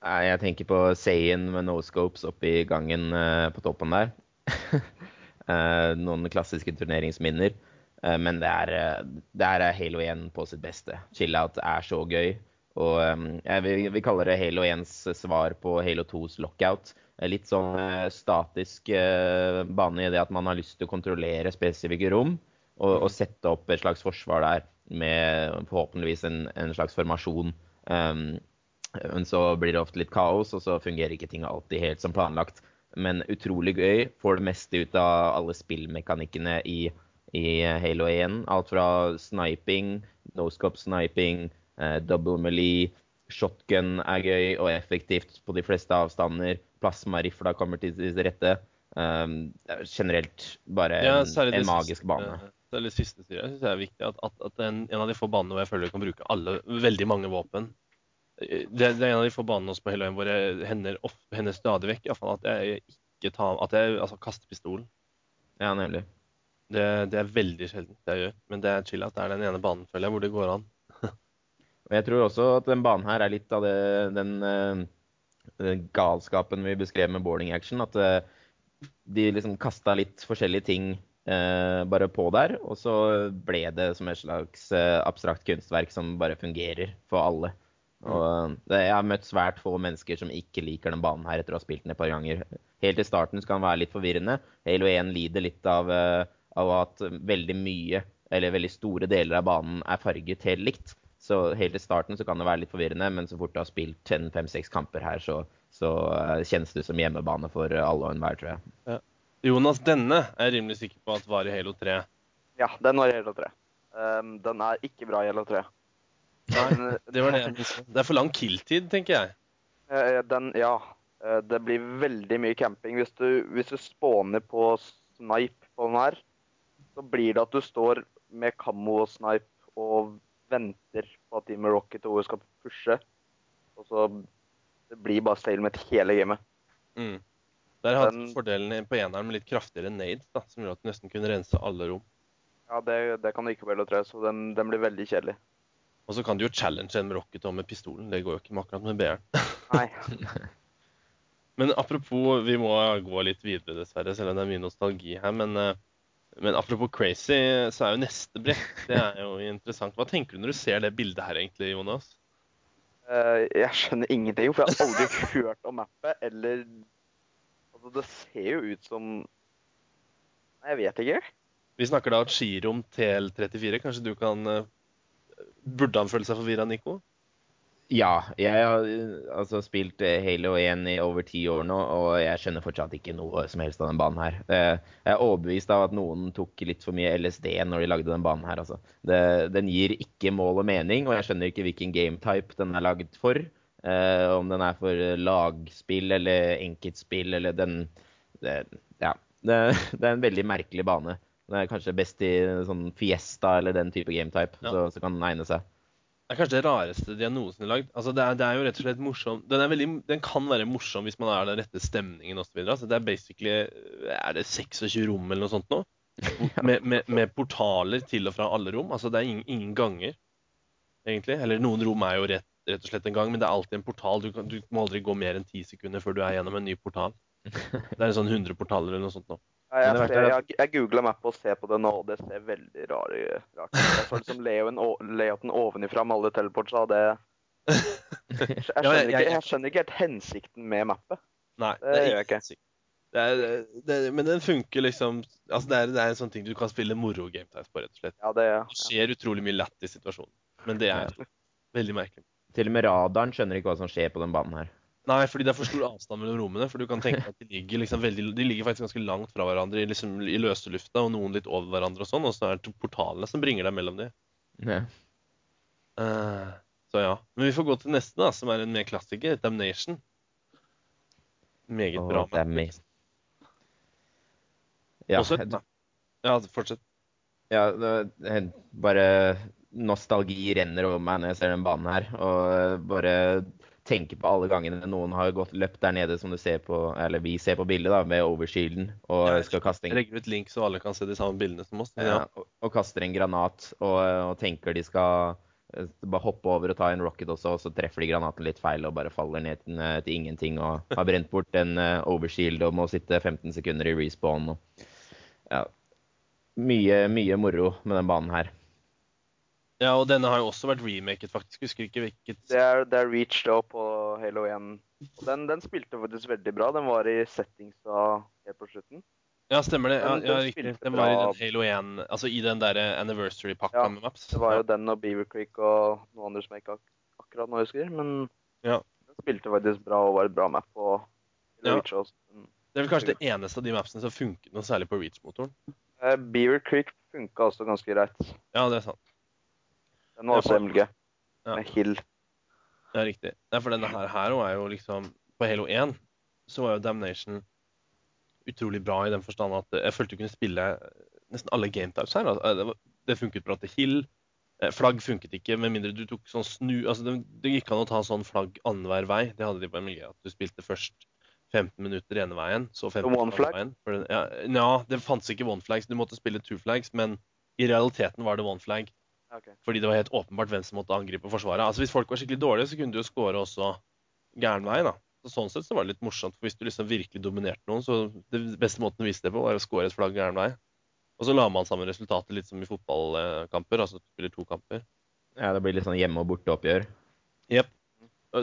Jeg tenker på Sayen med no scopes oppi gangen eh, på toppen der. <laughs> Eh, noen klassiske turneringsminner. Eh, men det er, det er Halo 1 på sitt beste. Chill-out er så gøy. Og vil, vi kaller det Halo 1s svar på Halo 2s lockout. Eh, Litt sånn eh, statisk eh, bane i det at man har lyst til å kontrollere spesifikke rom. Og, og sette opp et slags forsvar der med forhåpentligvis en, en slags formasjon. Um, men så blir det ofte litt kaos, og så fungerer ikke ting alltid helt som planlagt. Men utrolig gøy. Får det meste ut av alle spillmekanikkene i, i Halo 1. Alt fra sniping, noscope sniping, eh, double melee, shotgun er gøy og effektivt på de fleste avstander. Plasmarifla kommer til sin rette. Um, er generelt bare Ja, en, en magisk siste- bane. Særlig det siste styret. Jeg synes det er viktig at, at, at en, en av de få banene hvor jeg føler du kan bruke alle, veldig mange våpen. Det, det er en av de få banene hos meg Halo 1 hvor jeg hender, hender stadig vekk at jeg ikke tar At jeg altså, kaster pistolen. Ja, nemlig. Det, det er veldig sjelden det jeg gjør. Men det er chill at det er den ene banen, føler jeg, hvor det går an. Og jeg tror også at den banen her er litt av det, den, eh, den galskapen vi beskrev med boarding action. At eh, de liksom kasta litt forskjellige ting eh, bare på der, og så ble det som et slags eh, abstrakt kunstverk som bare fungerer for alle. Og eh, det, Jeg har møtt svært få mennesker som ikke liker den banen her etter å ha spilt den et par ganger. Helt i starten skal den være litt forvirrende. Halo 1 lider litt av, av at veldig mye, eller veldig store deler av banen er farget helt likt. Så helt i starten så kan det være litt forvirrende, men så fort du har spilt fem-seks kamper her, så, så eh, kjennes det som hjemmebane for alle og enhver, tror jeg. Jonas, denne er jeg rimelig sikker på at var i Halo 3. Ja, den var i Halo 3. Um, den er ikke bra i Halo 3. Nei, <laughs> det var det jeg visste. Det er for lang kill-tid, tenker jeg. Eh, Den, ja. Eh, Det blir veldig mye camping. Hvis du, hvis du spåner på snipe på den her, så blir det at du står med kammo og snipe og venter på at Team Rocket og OS skal pushe. Og så Det blir bare stalemate hele gamet. Mm. Der hadde Den- fordelen på eneren med litt kraftigere nades, da, som gjorde at du nesten kunne rense alle rom. Ja, det, det kan du ikke på å 3, så den, den blir veldig kjedelig. Og så kan du jo challenge en med rocket og med pistolen. Det går jo ikke med akkurat med BR-en. <laughs> Men apropos, vi må gå litt videre, dessverre, selv om det er mye nostalgi her. Men, eh, men apropos crazy, så er jo neste brett det er jo interessant. Hva tenker du når du ser det bildet her, egentlig, Jonas? Uh, Jeg skjønner ingenting, for jeg har aldri <laughs> hørt om mappet, eller Altså, det ser jo ut som Nei, jeg vet ikke. Vi snakker da om skirom TL34. Kanskje du kan eh, Burde han føle seg forvirra, Nico? Ja, jeg har eh, altså spilt eh, Halo 1 i over ti år nå, og jeg skjønner fortsatt ikke noe som helst av den banen her. Jeg er overbevist av at noen tok litt for mye LSD når de lagde den banen her, altså. Det, den gir ikke mål og mening, og jeg skjønner ikke hvilken gametype den er lagd for. Eh, om den er for lagspill eller enkeltspill eller den det, Ja. Det, <laughs> det er en veldig merkelig bane. Den er kanskje best i sånn Fiesta eller den type gametype, Ja. så, så kan den egne seg. Det er kanskje det rareste de har noensinne lagd. Altså, det, er, det er jo rett og slett morsom. Den, veldig, den kan være morsom hvis man er den rette stemningen osv. Altså, det er basically Er det 26 rom eller noe sånt nå? <laughs> Med, med, med portaler til og fra alle rom. Altså, det er ingen, ingen ganger, egentlig. Eller noen rom er jo rett, rett og slett en gang, men det er alltid en portal. Du, kan, du må aldri gå mer enn ti sekunder før du er gjennom en ny portal. <laughs> Det er sånn 100 portaler eller noe sånt nå. Ja, jeg, ser, er jeg, jeg googla mappet og ser på det nå, og det ser veldig rar, rart ut. Jeg så liksom layouten Leoten ovenifra med alle teleportsa, og det <laughs> jeg skjønner, ikke, jeg- skjønner ikke helt hensikten med mappet. Nei, Det gjør jeg ikke. Det er, det, men den funker liksom Altså, det er, det er en sånn ting du kan spille moro gametypes på, rett og slett. Ja, det Det skjer utrolig mye lætt i situasjonen, men det er veldig merkelig. Til og med radaren skjønner ikke hva som skjer på den banen her. Nei, fordi det er for stor avstand mellom rommene. For du kan tenke at de ligger liksom veldig De ligger faktisk ganske langt fra hverandre i, liksom, i løse lufta, og noen litt over hverandre og sånn, og så er det portalene som bringer deg mellom dem. Ja. Uh, så ja. Men vi får gå til neste, da, som er en mer klassiker. Damnation. Meget oh, bra. Damn. Ja, Også, jeg- ja, fortsett. Ja, det, bare nostalgi renner over meg når jeg ser den banen her. Og bare tenker på alle gangene noen har gått løpt der nede, som du ser på, eller vi ser på bildet, da, med overshielden, og skal kaste en, legger ut link så alle kan se de samme bildene som oss. Ja, ja. og, og kaster en granat, og, og tenker de skal eh, bare hoppe over og ta en rocket også, og så treffer de granaten litt feil og bare faller ned til, eh, til ingenting og har brent bort en uh, overshield og må sitte 15 sekunder i respawn. Og, ja, mye, mye moro med den banen her. Ja, og denne har jo også vært remaket, faktisk. Husker ikke hvilket Det er, det er Reach da på Halo 1. Og den, den spilte faktisk veldig bra. Den var i settingsa helt på slutten. Ja, stemmer det. Ja, Den- ja den riktig. Den var i den Halo 1, altså i den der anniversary-pakka Ja, med maps. Det var ja. jo den og Beaver Creek og noen andre som jeg ikke ak akkurat nå husker. Men Ja. den spilte faktisk bra og var et bra map på Ja. Reach også. Det er vel kanskje det eneste av de mapsene som funket noe særlig på Reach-motoren. Eh, Beaver Creek funka også ganske greit. Ja, det er sant. Den var også MG. Ja. Med Hill. Ja, riktig. Nei, for denne her, her er jo liksom På Halo 1 så var jo Damnation utrolig bra i den forstand at jeg følte du kunne spille nesten alle gametypes her. Altså, det, funket bra til Hill. Eh, Flagg funket ikke, med mindre du tok sånn snu altså det, det gikk an å ta sånn flagg annenhver vei. Det hadde de på MLG. At du spilte først 15 minutter ene veien, så 15 One flag? veien. For ja, ja, det fantes ikke one flags. Du måtte spille two flags, men i realiteten var det one flag. Ok. Fordi det var helt åpenbart hvem som måtte angripe Forsvaret. Altså Hvis folk var skikkelig dårlige, så kunne du jo skåre også gæren vei. da. Så sånn sett så var det litt morsomt, for hvis du liksom virkelig dominerte noen, så det beste måten å vise det på, var å skåre et flagg gæren vei. Og så la man sammen resultatet litt som i fotballkamper, altså du spiller to kamper. Ja, det blir litt sånn hjemme- og borteoppgjør. Jepp.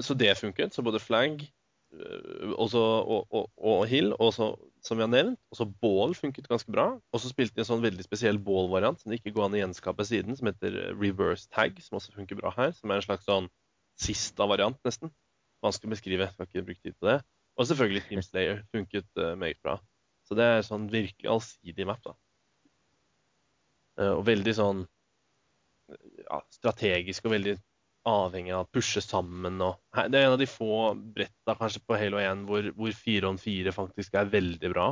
Så det funket. Så både flagg øh, og, og, og, og hill, også, som vi har nevnt, og så ball funket ganske bra. Og så spilte de en sånn veldig spesiell ball-variant som det ikke går an å gjenskape siden, som heter eh, reverse tag, som også funker bra her. Som er en slags sånn sista-variant, nesten. Vanskelig å beskrive, skal ikke bruke tid på det. Og selvfølgelig Team Slayer funket uh, meget bra. Så det er sånn virkelig allsidig map, da. Uh, og veldig sånn ja, strategisk og veldig avhengig av å pushe sammen og Det er en av de få bretta kanskje på Halo 1 hvor, hvor 4 on 4 faktisk er veldig bra.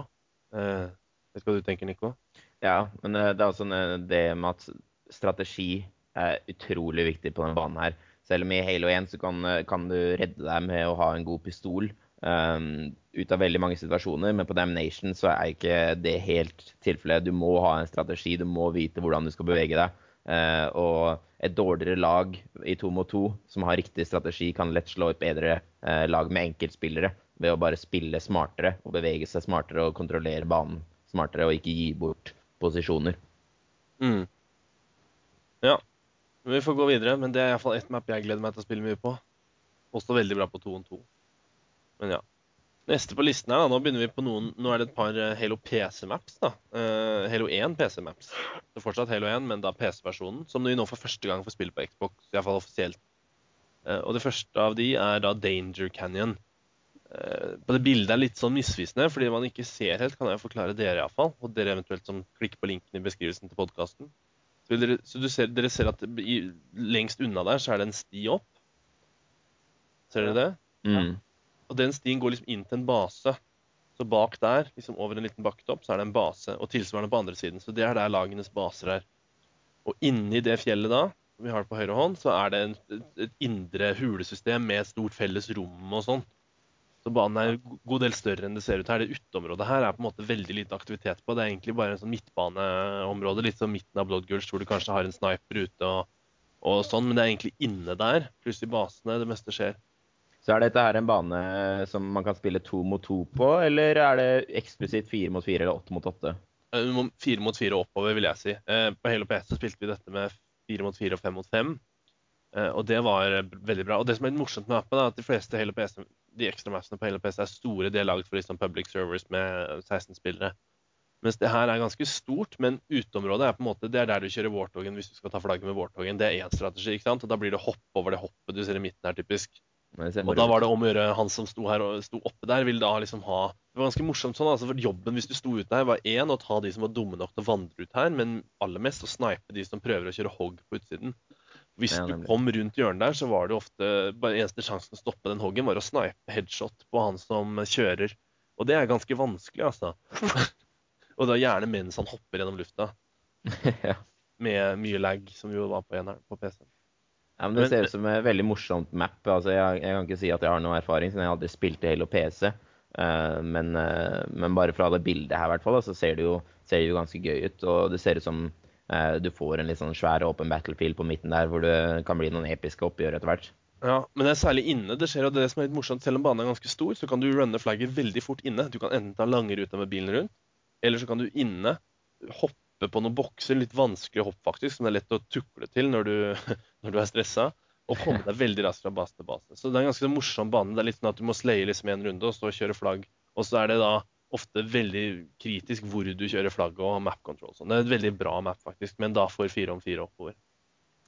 Eh, vet du hva du tenker, Nico? Ja, men eh, det er også det med at strategi er utrolig viktig på denne banen her. Selv om i Halo 1 så kan, eh, kan du redde deg med å ha en god pistol um, ut av veldig mange situasjoner, men på Damnation så er ikke det helt tilfellet. Du må ha en strategi, du må vite hvordan du skal bevege deg. Uh, og et dårligere lag i to mot to som har riktig strategi, kan lett slå et bedre eh, lag med enkeltspillere ved å bare spille smartere og bevege seg smartere og kontrollere banen smartere og ikke gi bort posisjoner. Mm. Ja. Vi får gå videre. Men det er iallfall ett map jeg gleder meg til å spille mye på. Også veldig bra på 2 on 2. Men ja. Neste på listen her, da. Nå begynner vi på noen Nå er det et par eh, Halo PC-maps. da. Uh, Halo 1 PC-maps. Det er fortsatt Halo 1, men da PC-versjonen. Som vi nå for første gang får spille på Xbox, iallfall offisielt. Uh, og det første av de er da Danger Canyon. Uh, på det bildet er litt sånn misvisende, fordi man ikke ser helt, kan jeg forklare dere iallfall. Og dere eventuelt som klikker på linken i beskrivelsen til podkasten. Så, dere, så du ser, dere ser at i, lengst unna der så er det en sti opp. Ser dere det? Mm. Og den stien går liksom inn til en base. Så bak der, liksom over en liten bakketopp, så er det en base. Og tilsvarende på andre siden. Så det er der lagenes baser er. Og inni det fjellet da, som vi har på høyre hånd, så er det en, et indre hulesystem med et stort felles rom og sånn. Så banen er en god del større enn det ser ut her. Det uteområdet her er på en måte veldig lite aktivitet på. Det er egentlig bare en sånn midtbaneområde, litt som midten av Blood Gulch, hvor du kanskje har en sniper ute og, og sånn, men det er egentlig inne der, pluss i basene, det meste skjer. Så er dette her en bane som man kan spille to mot to på, eller er det eksplisitt fire mot fire eller åtte mot åtte? Eh, Fire mot fire oppover, vil jeg si. På På Halo så spilte vi dette med fire mot fire og fem mot fem. Eh, Og det var eh, veldig bra. Og det som er litt morsomt med appen, er at de fleste Halo PC, de ekstra mappene på Halo PC er store. De er laget for liksom public servers med 16 spillere. Mens det her er ganske stort, men uteområdet er på en måte, det er der du kjører Warthogen hvis du skal ta flagget med Warthogen. Det er én strategi, ikke sant? Og da blir det hopp over det hoppet du ser i midten her, typisk. Og da var det om å gjøre han som sto her og sto oppe der, ville da liksom ha Det var ganske morsomt sånn, altså, for jobben hvis du sto ute her, var én å ta de som var dumme nok til å vandre ut her, men aller mest å snipe de som prøver å kjøre hogg på utsiden. Hvis Ja, du kom rundt hjørnet der, så var det ofte bare eneste sjansen å stoppe den hoggen, var å snipe headshot på han som kjører. Og det er ganske vanskelig, altså. <laughs> og da gjerne mens han hopper gjennom lufta, <laughs> med mye lag, som jo var på på PC. Ja, men Det Men- ser ut som et veldig morsomt map. altså Jeg, jeg kan ikke si at jeg har noe erfaring, siden jeg aldri spilte Halo PC. Uh, men, uh, men bare fra det bildet her, hvert fall, så ser det, jo, ser det jo ganske gøy ut. Og det ser ut som uh, du får en litt sånn svær åpen battlefield på midten der, hvor det kan bli noen episke oppgjør etter hvert. Ja, men det er særlig inne. Det skjer, og det som er litt morsomt, Selv om banen er ganske stor, så kan du runne flagget veldig fort inne. Du kan enten ta lange ruta med bilen rundt, eller så kan du inne hoppe på noen bokser. Litt vanskelig hopp, faktisk, som det er lett å tukle til når du, <laughs> når du er stressa. Og komme deg veldig raskt fra base til base. Så det er en ganske morsom bane. Det er litt sånn at du må slaye liksom en runde og stå og kjøre flagg. Og så er det da ofte veldig kritisk hvor du kjører flagget og map control. Så Det er et veldig bra map, faktisk, men da for fire om fire oppover.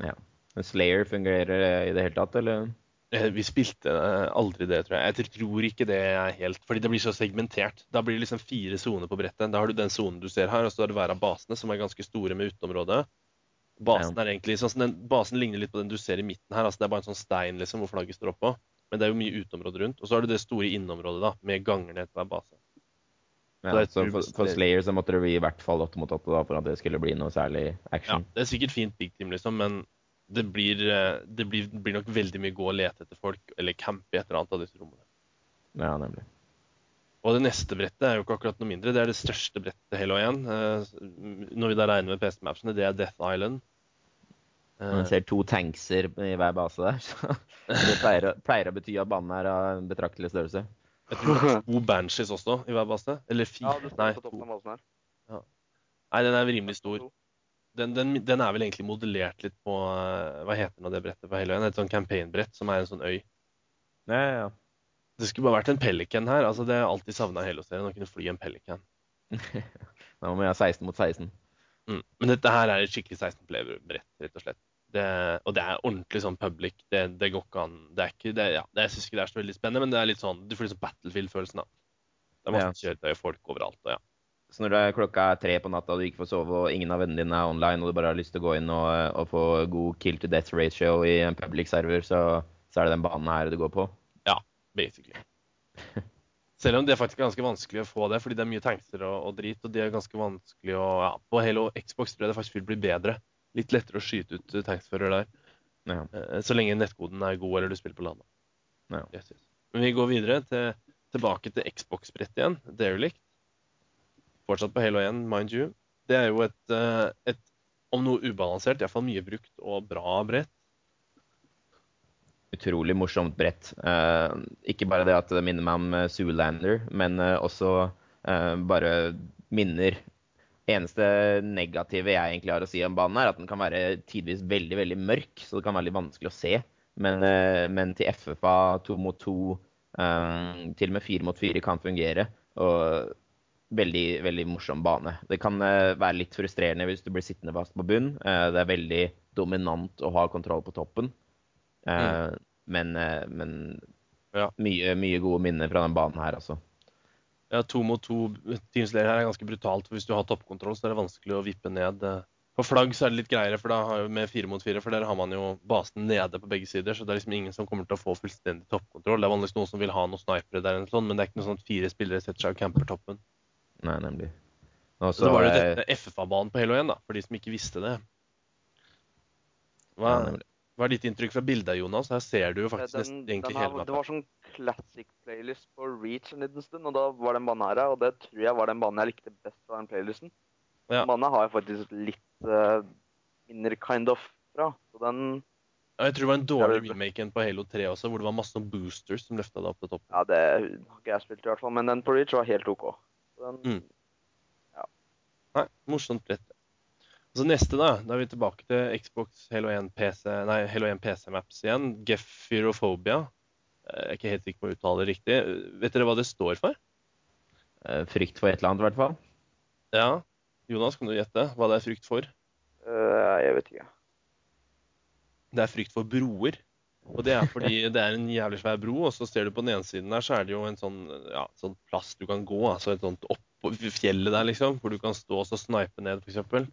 Ja. Slayer fungerer i det hele tatt, eller? Eh, Vi spilte eh, aldri det, tror jeg. Jeg tror ikke det er helt Fordi det blir så segmentert. Da blir det liksom fire soner på brettet. Da har du den sonen du ser her, og så har du hver av basene, som er ganske store med uteområdet. Basen er egentlig sånn den, basen ligner litt på den du ser i midten her. altså Det er bare en sånn stein liksom, hvor flagget står oppå. Men det er jo mye uteområde rundt. Og så har du det store inneområdet da, med ganger ned til hver base. Ja, Så så for, for Slayer så måtte det bli i hvert fall åtte mot åtte for at det skulle bli noe særlig action. Ja. Det er sikkert fint big team, liksom, men det blir, eh, det blir, blir nok veldig mye gå og lete etter folk, eller campe i et eller annet av disse rommene. Ja, nemlig. Og det neste brettet er jo ikke akkurat noe mindre. Det er det største brettet Halo 1. Eh, når vi da regner med PC-mapsene, det er Death Island. Eh, Man ser to tankser i hver base der, så <laughs> det pleier, å- pleier å bety at banen er av en betraktelig størrelse. jeg tror det er to Banshees også i hver base. Eller Ja, fire. det står Nei, på toppen to. av basen her. Nei, den er rimelig stor. Den, den, den er vel egentlig modellert litt på eh, Hva heter nå det brettet på 1? Et sånn campaign-brett som er en sånn øy. Ja, ja, ja. Det skulle bare vært en Pelican her. altså Det har jeg alltid savna i Halo-serien. Å kunne fly en Pelican. <laughs> Nå må vi ha 16 mot 16. Mm. Men dette her er et skikkelig 16-player-brett, rett og slett. Det, og det er ordentlig sånn public. Det, det går ikke an. Det er ikke, det, ja, det, jeg syns ikke det er så veldig spennende, men det er litt sånn, du får litt sånn Battlefield-følelsen. da. Det er masse kjøretøy og folk overalt. og ja. Så når det er klokka er tre på natta og du ikke får sove, og ingen av vennene dine er online, og du bare har lyst til å gå inn og, og få god kill to death ratio i en public server, så, så er det den banen her du går på? Ja, basically. <laughs> Selv om det er faktisk ganske vanskelig å få det, fordi det er mye tankser og, og drit. Og de er ganske vanskelig å ja, På Halo Xbox tror jeg det faktisk vil bli bedre. Litt lettere å skyte ut tanksfører der. Ja. Eh, Så lenge nettkoden er god, eller du spiller på landa. Ja. Yes, yes. Men vi går videre til, tilbake til Xbox-brettet igjen. Derelict. Fortsatt på Halo 1, mind you. Det er jo et, eh, et om noe ubalansert, iallfall mye brukt og bra brett. Utrolig morsomt brett. Eh, ikke bare det at det minner meg om eh, Zoolander, men eh, også eh, bare minner Eneste negative jeg egentlig har å si om banen, er at den kan være tidvis veldig veldig mørk, så det kan være litt vanskelig å se. Men, eh, men til FFA to mot to, til og med fire mot fire kan fungere. Og veldig, veldig morsom bane. Det kan eh, være litt frustrerende hvis du blir sittende fast på bunn. Eh, det er veldig dominant å ha kontroll på toppen. Mm. Men, eh, men Ja. mye, mye gode minner fra den banen her, altså. Ja, to mot to Teamslayer her er ganske brutalt. for Hvis du har toppkontroll, så er det vanskelig å vippe ned. eh, På flagg så er det litt greiere, for da har jo med fire mot fire, for der har man jo basen nede på begge sider, så det er liksom ingen som kommer til å få fullstendig toppkontroll. Det er vanligvis noen som vil ha noen snipere der, eller sånn, men det er ikke noe sånn at fire spillere setter seg og camper toppen. Nei, nemlig. Også, Så det var jo dette FFA-banen på Halo 1, da, for de som ikke visste det. Hva, Ja, hva er ditt inntrykk fra bildet, Jonas? Her ser du jo faktisk Den, nesten egentlig hele det var sånn classic playlist på Reach en liten stund, og da var den banen her, og det tror jeg var den banen jeg likte best fra den playlisten. Ja. Banen har jeg faktisk litt uh, minner kind of fra, så den, Ja, jeg tror det var en dårlig remake på Halo 3 også, hvor det var masse boosters som løfta deg opp til toppen. ja, det har ikke jeg spilt i hvert fall, men den på Reach var helt ok. Den, Mm. Nei, morsomt brett. Og så neste, da. Da er vi tilbake til Xbox Halo 1 PC, nei, Halo 1 PC-maps igjen. Gefyrophobia. Jeg er ikke helt sikker på å uttale det riktig. Vet dere hva det står for? eh, Frykt for et eller annet, i hvert fall. Ja. Jonas, kan du gjette hva det er frykt for? Uh, jeg vet ikke. Det er frykt for broer. Og det er fordi det er en jævlig svær bro, og så ser du på den ene siden der, så er det jo en sånn, ja, sånn plass du kan gå. Altså et sånt oppå fjellet der, liksom, hvor du kan stå og så snipe ned, f.eks.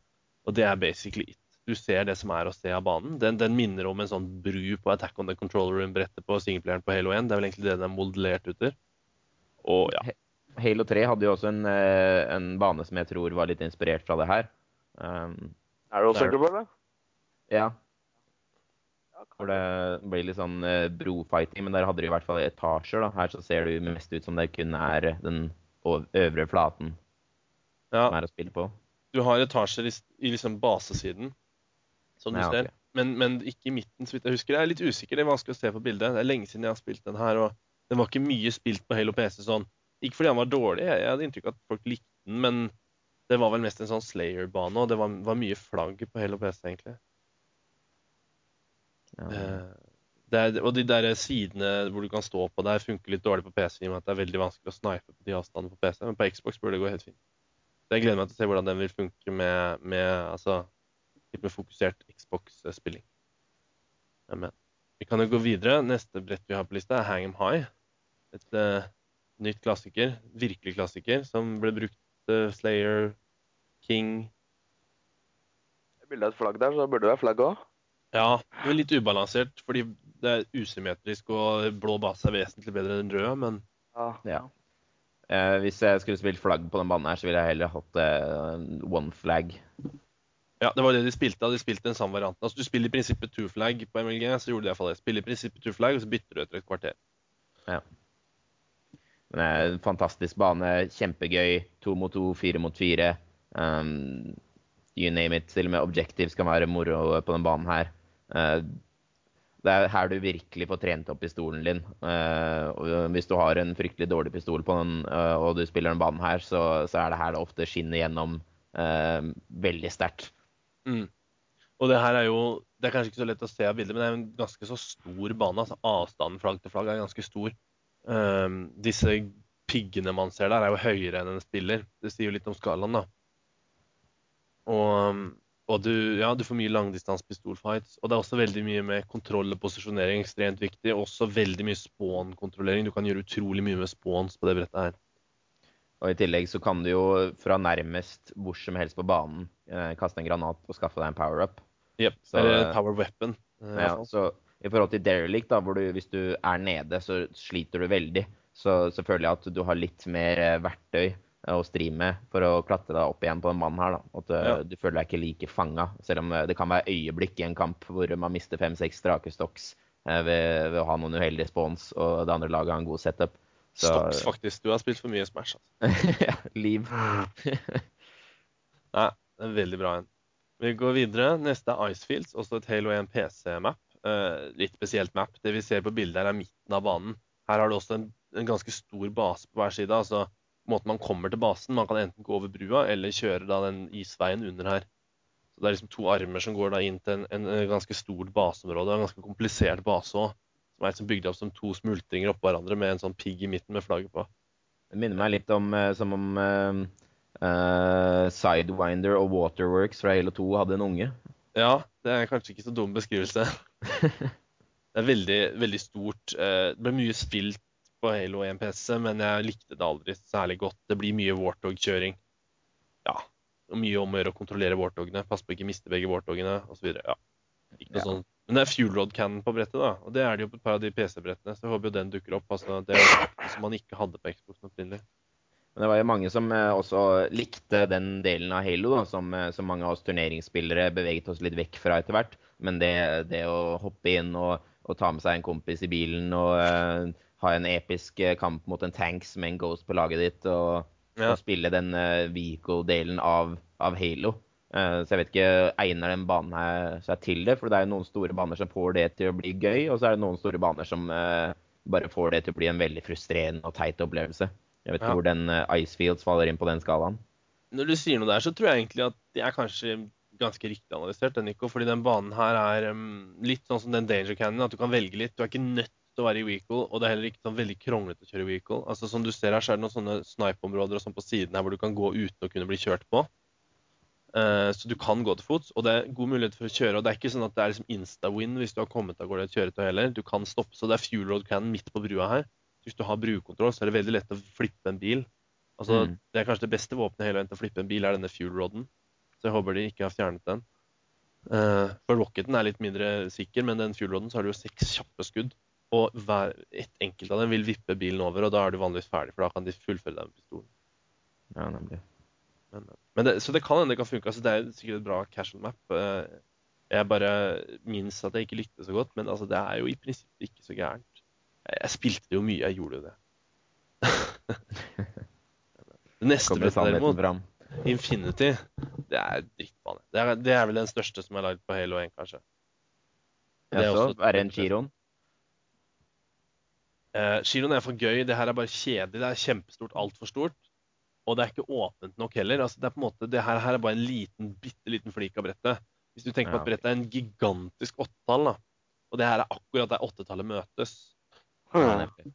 Og det er basically it. Du ser det som er å se av banen. Den, den minner om en sånn bru på Attack on the Control Room-brettet på singleplayeren på Halo 1. Det er vel egentlig det den er modellert etter. Og ja. Halo 3 hadde jo også en, eh, en bane som jeg tror var litt inspirert fra det her. Um, Er det også det? ja, Ja, hvor det blir litt sånn eh, brofighting, men der hadde de i hvert fall etasjer. da. Her så ser det jo mest ut som det kun er den øvre flaten ja. som er å spille på. Du har etasjer i, i liksom basesiden, som du ok. ser. Men, men ikke i midten, så vidt jeg husker. Jeg er litt usikker, det er vanskelig å se på bildet. Det er lenge siden jeg har spilt den her, og den var ikke mye spilt på Halo PC sånn. Ikke fordi han var dårlig, jeg, jeg hadde inntrykk av at folk likte den, men det var vel mest en sånn Slayer-bane, og det var, var mye flagg på Halo PC, egentlig. Ja. Eh, det er, og de der sidene hvor du kan stå på der, funker litt dårlig på PC, i og med at det er veldig vanskelig å snipe på de avstandene på PC, men på Xbox burde det gå helt fint. Så jeg gleder meg til å se hvordan den vil funke med, med altså, litt mer fokusert Xbox-spilling. Men vi kan jo gå videre. Neste brett vi har på lista, er Hang 'em High. Et uh, nytt klassiker, virkelig klassiker, som ble brukt uh, Slayer, King Det er bilde av et flagg der, så burde det være flagg òg. Ja, det er litt ubalansert, fordi det er usymmetrisk, og blå base er vesentlig bedre enn rød, men Ja. Ja. Eh, hvis jeg skulle spilt flagg på den banen her, så ville jeg heller hatt eh, one flag. ja, det var det de spilte. De spilte den samme varianten. Altså, Du spiller i prinsippet two flag på MLG, så gjorde de i hvert fall det. Spiller i prinsippet two flag, og så bytter du etter et kvarter. Men det er en fantastisk bane. Kjempegøy. To mot to, fire mot fire. Um, you name it. Til og med objectives kan være moro på den banen her. Eh, det er her du virkelig får trent opp pistolen din. Eh, hvis du har en fryktelig dårlig pistol på den, eh, og du spiller den banen her, så, er det her det ofte skinner gjennom veldig sterkt. Mm. Og det her er jo Det er kanskje ikke så lett å se av bildet, men det er en ganske så stor bane. altså Avstanden flagg til flagg er ganske stor. Disse piggene man ser der, er jo høyere enn en spiller. Det sier jo litt om skalaen, da. Og, og du, ja, du får mye langdistansepistolfights. Og det er også veldig mye med kontroll og posisjonering, ekstremt viktig. Også veldig mye spawn-kontrollering. Du kan gjøre utrolig mye med spawns på det brettet her. Og i tillegg så kan du jo fra nærmest hvor som helst på banen eh, kaste en granat og skaffe deg en power-up. Yep. Så- Eller power weapon. eh, Ja, så i forhold til derelict, da, hvor du, hvis du er nede, så sliter du veldig. Så, så føler jeg at du har litt mer eh, verktøy eh, å stri med for å klatre deg opp igjen på den mannen her. da. At eh, Ja. du føler deg ikke like fanga. Selv om eh, det kan være øyeblikk i en kamp hvor man mister fem-seks drakestocks eh, ved, ved å ha noen uheldige spons, og det andre laget har en god setup. Så, Stocks, faktisk. Du har spilt for mye Smash. Altså. <laughs> ja, liv. <laughs> Nei, det er veldig bra en. Vi går videre. Neste er Icefields, også et Halo 1 PC-map. Eh, litt spesielt map. Det vi ser på bildet her, er midten av banen. Her har du også en, en ganske stor base på hver side. altså Måten man kommer til basen Man kan enten gå over brua eller kjøre da den isveien under her. Så Det er liksom to armer som går da inn til en, en, ganske stort baseområde. En ganske komplisert base òg. Som er liksom bygd opp som to smultringer oppå hverandre med en sånn pigg i midten med flagget på. Det minner meg litt om eh, som om uh, Sidewinder og Waterworks fra Halo 2 hadde en unge. Ja, det er kanskje ikke så dum beskrivelse. <laughs> det er veldig, veldig stort. Det ble mye spilt på Halo 1 PC, men jeg likte det aldri særlig godt. Det blir mye Warthog-kjøring. Ja. mye om å gjøre å kontrollere warthogene. Passe på ikke miste begge warthogene osv. Ja. Ikke noe Ja. sånt. Men det er fuel rod cannon på brettet, da. Og det er det jo på et par av de PC-brettene. Så jeg håper jo den dukker opp. Altså, det er jo som man ikke hadde på Xbox opprinnelig. Men det var jo mange som eh, også likte den delen av Halo, da, som, eh, som mange av oss turneringsspillere beveget oss litt vekk fra etter hvert. Men det, det å hoppe inn og, og ta med seg en kompis i bilen og eh, ha en episk eh, kamp mot en tanks med en Ghost på laget ditt, og, Ja. og spille den uh, Vico-delen av, av Halo. Uh, så jeg vet ikke, egner den banen her seg til det? For det er jo noen store baner som får det til å bli gøy, og så er det noen store baner som uh, bare får det til å bli en veldig frustrerende og teit opplevelse. Jeg vet ikke Ja. hvor den eh, Icefields faller inn på den skalaen. Når du sier noe der, så tror jeg egentlig at det er kanskje ganske riktig analysert, den, Nico. Fordi den banen her er um, litt sånn som den Danger Canyon, at du kan velge litt. Du er ikke nødt å være i vehicle, og det er heller ikke sånn veldig kronglete å kjøre i vehicle. Altså Som du ser her, så er det noen sånne snipe-områder og sånn på siden her hvor du kan gå uten å kunne bli kjørt på. Eh, så du kan gå til fots, og det er god mulighet for å kjøre. Og det er ikke sånn at det er liksom insta-win hvis du har kommet av gårde et kjøretøy heller. Du kan stoppe. Så det er fuel road cannon midt på brua her. Så hvis du har brukontroll, så er det veldig lett å flippe en bil. Altså, Mm. Det er kanskje det beste våpenet hele veien til å flippe en bil, er denne fuel roaden. Så jeg håper de ikke har fjernet den. Eh, for rocketen er litt mindre sikker, men den fuel roaden så har du jo seks kjappe skudd. Og hver, et enkelt av dem vil vippe bilen over, og da er du vanligvis ferdig, for da kan de fullføre deg med pistolen. Ja, nemlig. Men, men det, så det kan hende det kan funke. Altså, det er sikkert et bra casual map. Eh, Jeg bare minnes at jeg ikke likte det så godt, men altså, det er jo i prinsippet ikke så gærent. Jeg, jeg spilte det jo mye, jeg gjorde jo det. <laughs> det neste brettet derimot, fram. Infinity, det er drittbane. Det er, det er vel den største som er lagd på Halo 1, kanskje. Det er også- er det en Chiron? Eh, Giroen er for gøy. Det her er bare kjedelig. Det er kjempestort, altfor stort. Og det er ikke åpent nok heller. Altså, det, er på en måte, det her, her er bare en liten, bitte liten flik av brettet. Hvis du tenker på at brettet er en gigantisk åttetall. Og det her er akkurat der åttetallet møtes. Ja, Hmm.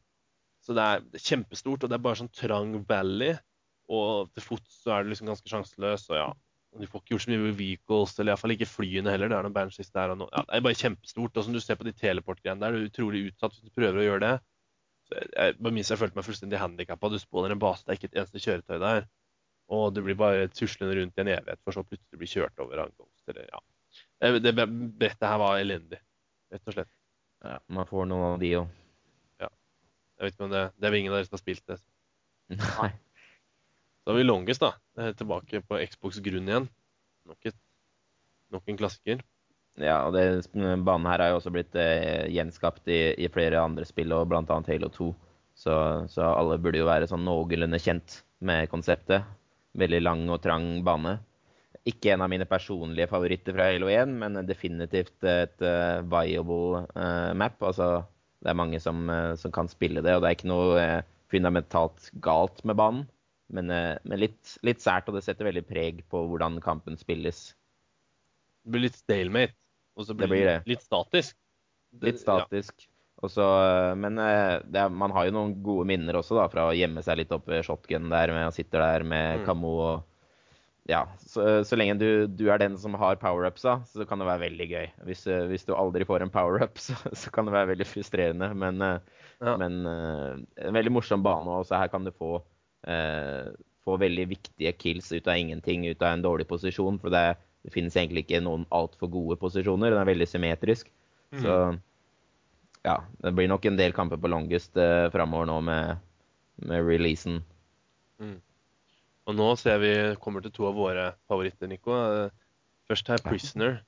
Så det er, kjempestort, og det er bare sånn trang valley. Og til fots så er du liksom ganske sjanseløs, og ja. Du får ikke gjort så mye med vehicles, eller iallfall ikke flyene heller. Det er noen banshees der og noe. Ja, det er bare kjempestort. Og som du ser på de teleport-greiene der, du er utrolig utsatt hvis du prøver å gjøre det. Jeg, bare minst jeg følte meg fullstendig handikappa. Du spåner en base, det er ikke et eneste kjøretøy der. Og du blir bare tuslende rundt i en evighet, for så plutselig bli kjørt over ankomst. Eller, ja. Det, brettet her var elendig, rett og slett. Ja, man får noen av de òg. Jeg vet ikke om det, det er vel ingen av dere som har spilt det. Nei. Så har vi Longest, da. Er tilbake på Xbox grunn igjen. Nok, et, nok en klassiker. Ja, og det, banen her har jo også blitt eh, gjenskapt i, i flere andre spill, og bl.a. Halo 2. Så, så alle burde jo være sånn noenlunde kjent med konseptet. Veldig lang og trang bane. Ikke en av mine personlige favoritter fra Halo 1, men definitivt et uh, viable uh, map. Altså, det er mange som, uh, som kan spille det, og det er ikke noe fundamentalt galt med banen. Men, men litt, litt sært, og det setter veldig preg på hvordan kampen spilles. Det blir litt stalemate. Og så blir Det blir det litt statisk. Litt statisk. Ja. Også, men eh, det er, man har jo noen gode minner også da, fra å gjemme seg litt opp ved shotgun der med å sitte der med Mm. kamo og Ja, så, så lenge du, du er den som har power-upsa, så kan det være veldig gøy. Hvis, eh, hvis du aldri får en power-up, <laughs> så, så kan det være veldig frustrerende. Men, eh, Ja. men eh, en veldig morsom bane også. Her kan du få, eh, få veldig viktige kills ut av ingenting, ut av en dårlig posisjon. For det, det finnes egentlig ikke noen altfor gode posisjoner. Den er veldig symmetrisk. Så ja, det blir nok en del kamper på longest eh, framover nå med, med releasen. Og nå ser vi kommer til to av våre favoritter, Nico. Eh, Først her Prisoner.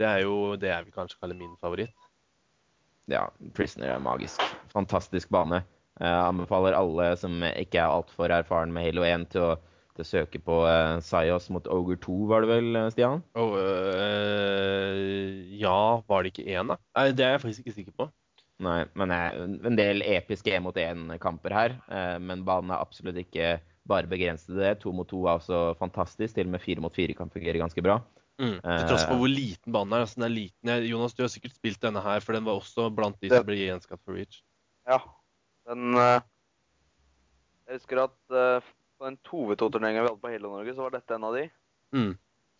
Det er jo det jeg vil kanskje kalle min favoritt. Ja, Prisoner er magisk. Fantastisk bane. Jeg anbefaler alle som ikke er altfor erfaren med Halo 1, til å, å søke på uh, Sios mot Ogre 2, var det vel, eh, Stian? Oh, øh, ja, var det ikke én, da? Nei, det er jeg faktisk ikke sikker på. Nei, men eh, en del episke 1 mot 1-kamper her. eh, men banen er absolutt ikke bare begrenset til det. To mot to er også fantastisk. Til og med fire mot fire kan fungere ganske bra. Mm. Til tross for hvor liten banen er. Altså, den er liten. Jonas, du har sikkert spilt denne her, for den var også blant de som ble gjenskapt for Reach. Ja. Den Jeg husker at på den 2v2-turneringa vi hadde på hele Norge, så var dette en av de. Mm.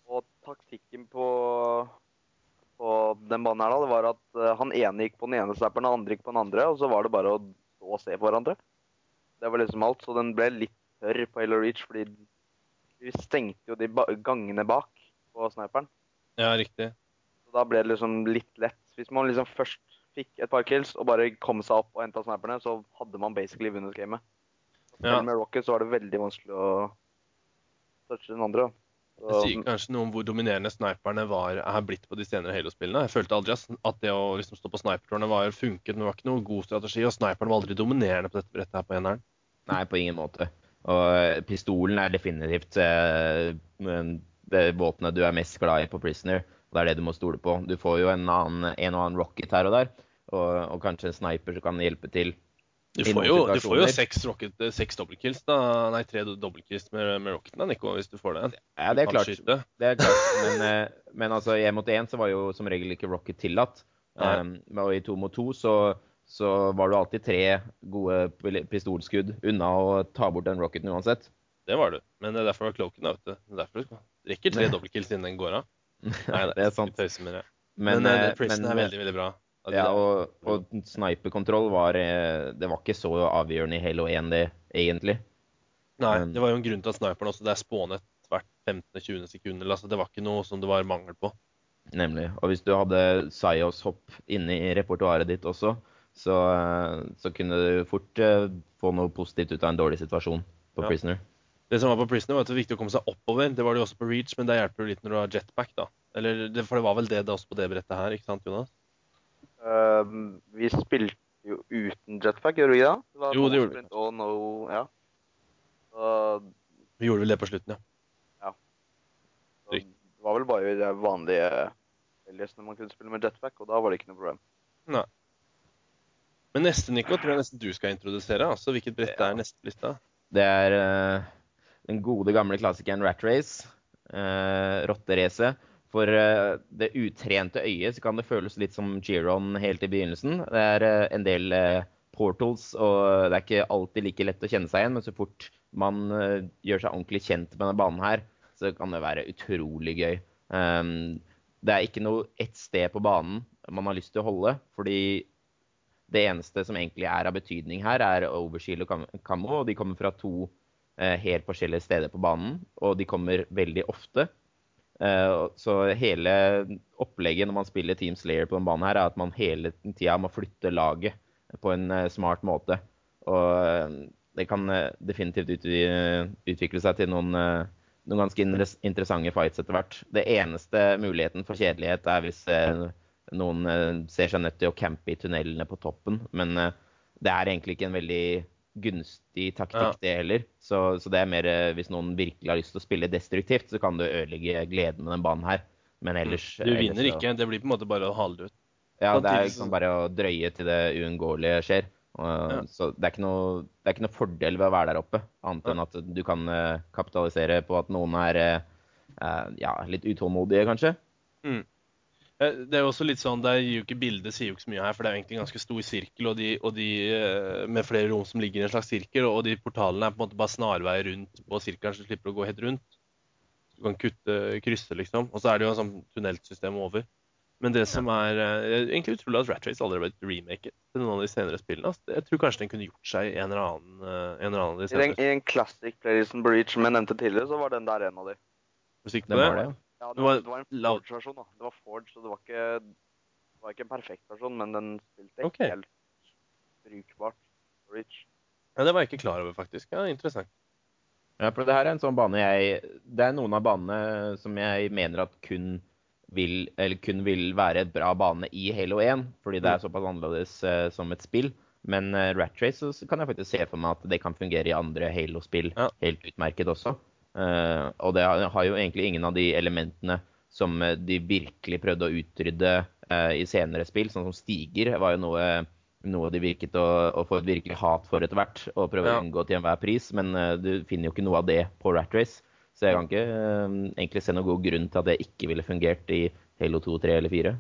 Og taktikken på, på den banen her da, det var at eh, han ene gikk på den ene slapperen, han andre gikk på den andre, og så var det bare å stå og se på hverandre. Det var liksom alt. Så den ble litt tørr på Halo Reach, fordi Vi stengte jo de ba gangene bak på sniperen. Ja, riktig. Så da ble det liksom litt lett. Hvis man liksom først fikk et par kills og bare kom seg opp og henta sniperne, så hadde man basically vunnet gamet. Ja. med Rocket så var det veldig vanskelig å touche den andre. Det sier kanskje noe om hvor dominerende sniperne var, er blitt på de senere Halo-spillene. Jeg følte aldri at- det å liksom stå på snipertårnet var funket, men det var ikke noe god strategi. Og sniperen var aldri dominerende på dette brettet her på eneren. Nei, på ingen måte. Og pistolen er definitivt eh, det våpenet du er mest glad i på Prisoner. Og det er det du må stole på. Du får jo en, annen, en og annen rocket her og der, og, og kanskje en sniper som kan hjelpe til. Du får jo, du får jo seks, rocket, eh, seks dobbeltkills, da. Nei, tre dobbeltkills med, med rocketen, da, Nico, hvis du får det. Ja, det er klart. Det er klart. Men, eh, men altså, i én mot én så var jo som regel ikke rocket tillatt. Um, og i to mot to så, så var du alltid tre gode pistolskudd unna å ta bort den rocketen uansett. Det var du. Men det er derfor det var cloaken, da, vet du. Det er derfor du rekker tre <laughs> dobbeltkills innen den går av. Nei, det er sant. Men, Men, eh, Prison men- er veldig, veldig bra. Ja, og, og sniperkontroll var eh, Det var ikke så avgjørende i Halo 1, det, egentlig. Nei, men- det var jo en grunn til at sniperen også Det er spånet hvert 15.-20. sekund. Altså, det var ikke noe som det var mangel på. Nemlig. Og hvis du hadde Sios hopp inne i repertoaret ditt også, så, eh, så kunne du fort eh, få noe positivt ut av en dårlig situasjon på Ja. Prisoner. Det som var på Prisoner, var at det var viktig å komme seg oppover. Det var det jo også på Reach, men det hjelper jo litt når du har jetpack, da. Eller, For det var vel det, det også på det brettet her, ikke sant, Jonas? Eh, vi spilte jo uten jetpack, gjorde vi ikke det? det Jo, det gjorde vi. Og no, ja. Uh, Vi gjorde vel det på slutten, ja. så det var vel bare i de vanlige Eliasene man kunne spille med jetpack, og da var det ikke noe problem. Men neste, Nico, tror jeg nesten du skal introdusere. altså Hvilket brett Ja. er neste på lista? Det er uh, den gode, gamle klassikeren Rat Race. Uh, Rotteracet. For eh, det utrente øyet så kan det føles litt som Giron helt i begynnelsen. Det er eh, en del eh, portals, og det er ikke alltid like lett å kjenne seg igjen. Men så fort man gjør seg ordentlig kjent med denne banen her, så kan det være utrolig gøy. Um, det er ikke noe ett sted på banen man har lyst til å holde, fordi det eneste som egentlig er av betydning her, er Overshield og Cam- Camo, og de kommer fra to helt forskjellige steder på banen, og de kommer veldig ofte. Eh, så hele opplegget når man spiller Team Slayer på denne banen her, er at man hele tida må flytte laget på en eh, smart måte. Og eh, det kan definitivt utvikle seg til noen, noen ganske interessante fights etter hvert. Det eneste muligheten for kjedelighet er hvis noen ser seg nødt til å campe i tunnelene på toppen. Men det er egentlig ikke en veldig gunstig taktikk, Ja. det heller. Så, så det er mer eh, hvis noen virkelig har lyst til å spille destruktivt, så kan du ødelegge gleden med den banen her. Men ellers Du vinner ellers, ikke. Det blir på en måte bare å hale det ut. Ja, det er liksom bare å drøye til det uunngåelige skjer. Ja. Så det er, ikke noe, det er ikke noe fordel ved å være der oppe, annet enn at du kan eh, kapitalisere på at noen er eh, ja, litt utålmodige, kanskje. Eh, Det er jo også litt sånn, det gir jo ikke Bildet sier jo ikke så mye her, for det er jo egentlig en ganske stor sirkel og de, og de eh, med flere rom som ligger i en slags sirkel. Og de portalene er på en måte bare snarveier rundt på sirkelen, så du slipper å gå helt rundt. Du kan kutte, krysse, liksom. Og så er det jo en sånn tunnelsystem over. Men det som er eh, egentlig utrolig at Rat Race aldri har blitt remaket til noen av de senere spillene. Altså, Jeg tror kanskje den kunne gjort seg i en eller annen, eh, en eller annen av de I den, senere I en classic playlisten på Breach som jeg nevnte tidligere, så var den der en av de. musikk Det var det. Ja, det, var, det var en Forge-versjon, da. Det var Forge, så det var ikke, det var ikke en perfekt versjon, men den spilte okay. helt brukbart Rich. Ja, Det var jeg ikke klar over, faktisk. Ja, Interessant. Ja, for det her er en sånn bane jeg Det er noen av banene som jeg mener at kun vil, eller kun vil være et bra bane i Halo 1, fordi det er såpass annerledes uh, som et spill. Men uh, Rat Race så, så kan jeg faktisk se for meg at det kan fungere i andre Halo-spill Ja. helt utmerket også. Eh, og det har, jo egentlig ingen av de elementene som eh, de virkelig prøvde å utrydde eh, i senere spill, sånn som stiger, var jo noe noe de virket å, å få et virkelig hat for etter hvert, og prøve Ja. å unngå til enhver pris. Men du finner jo ikke noe av det på Rat Race. Så jeg kan ikke egentlig se noen god grunn til at det ikke ville fungert i Halo 2, 3 eller 4.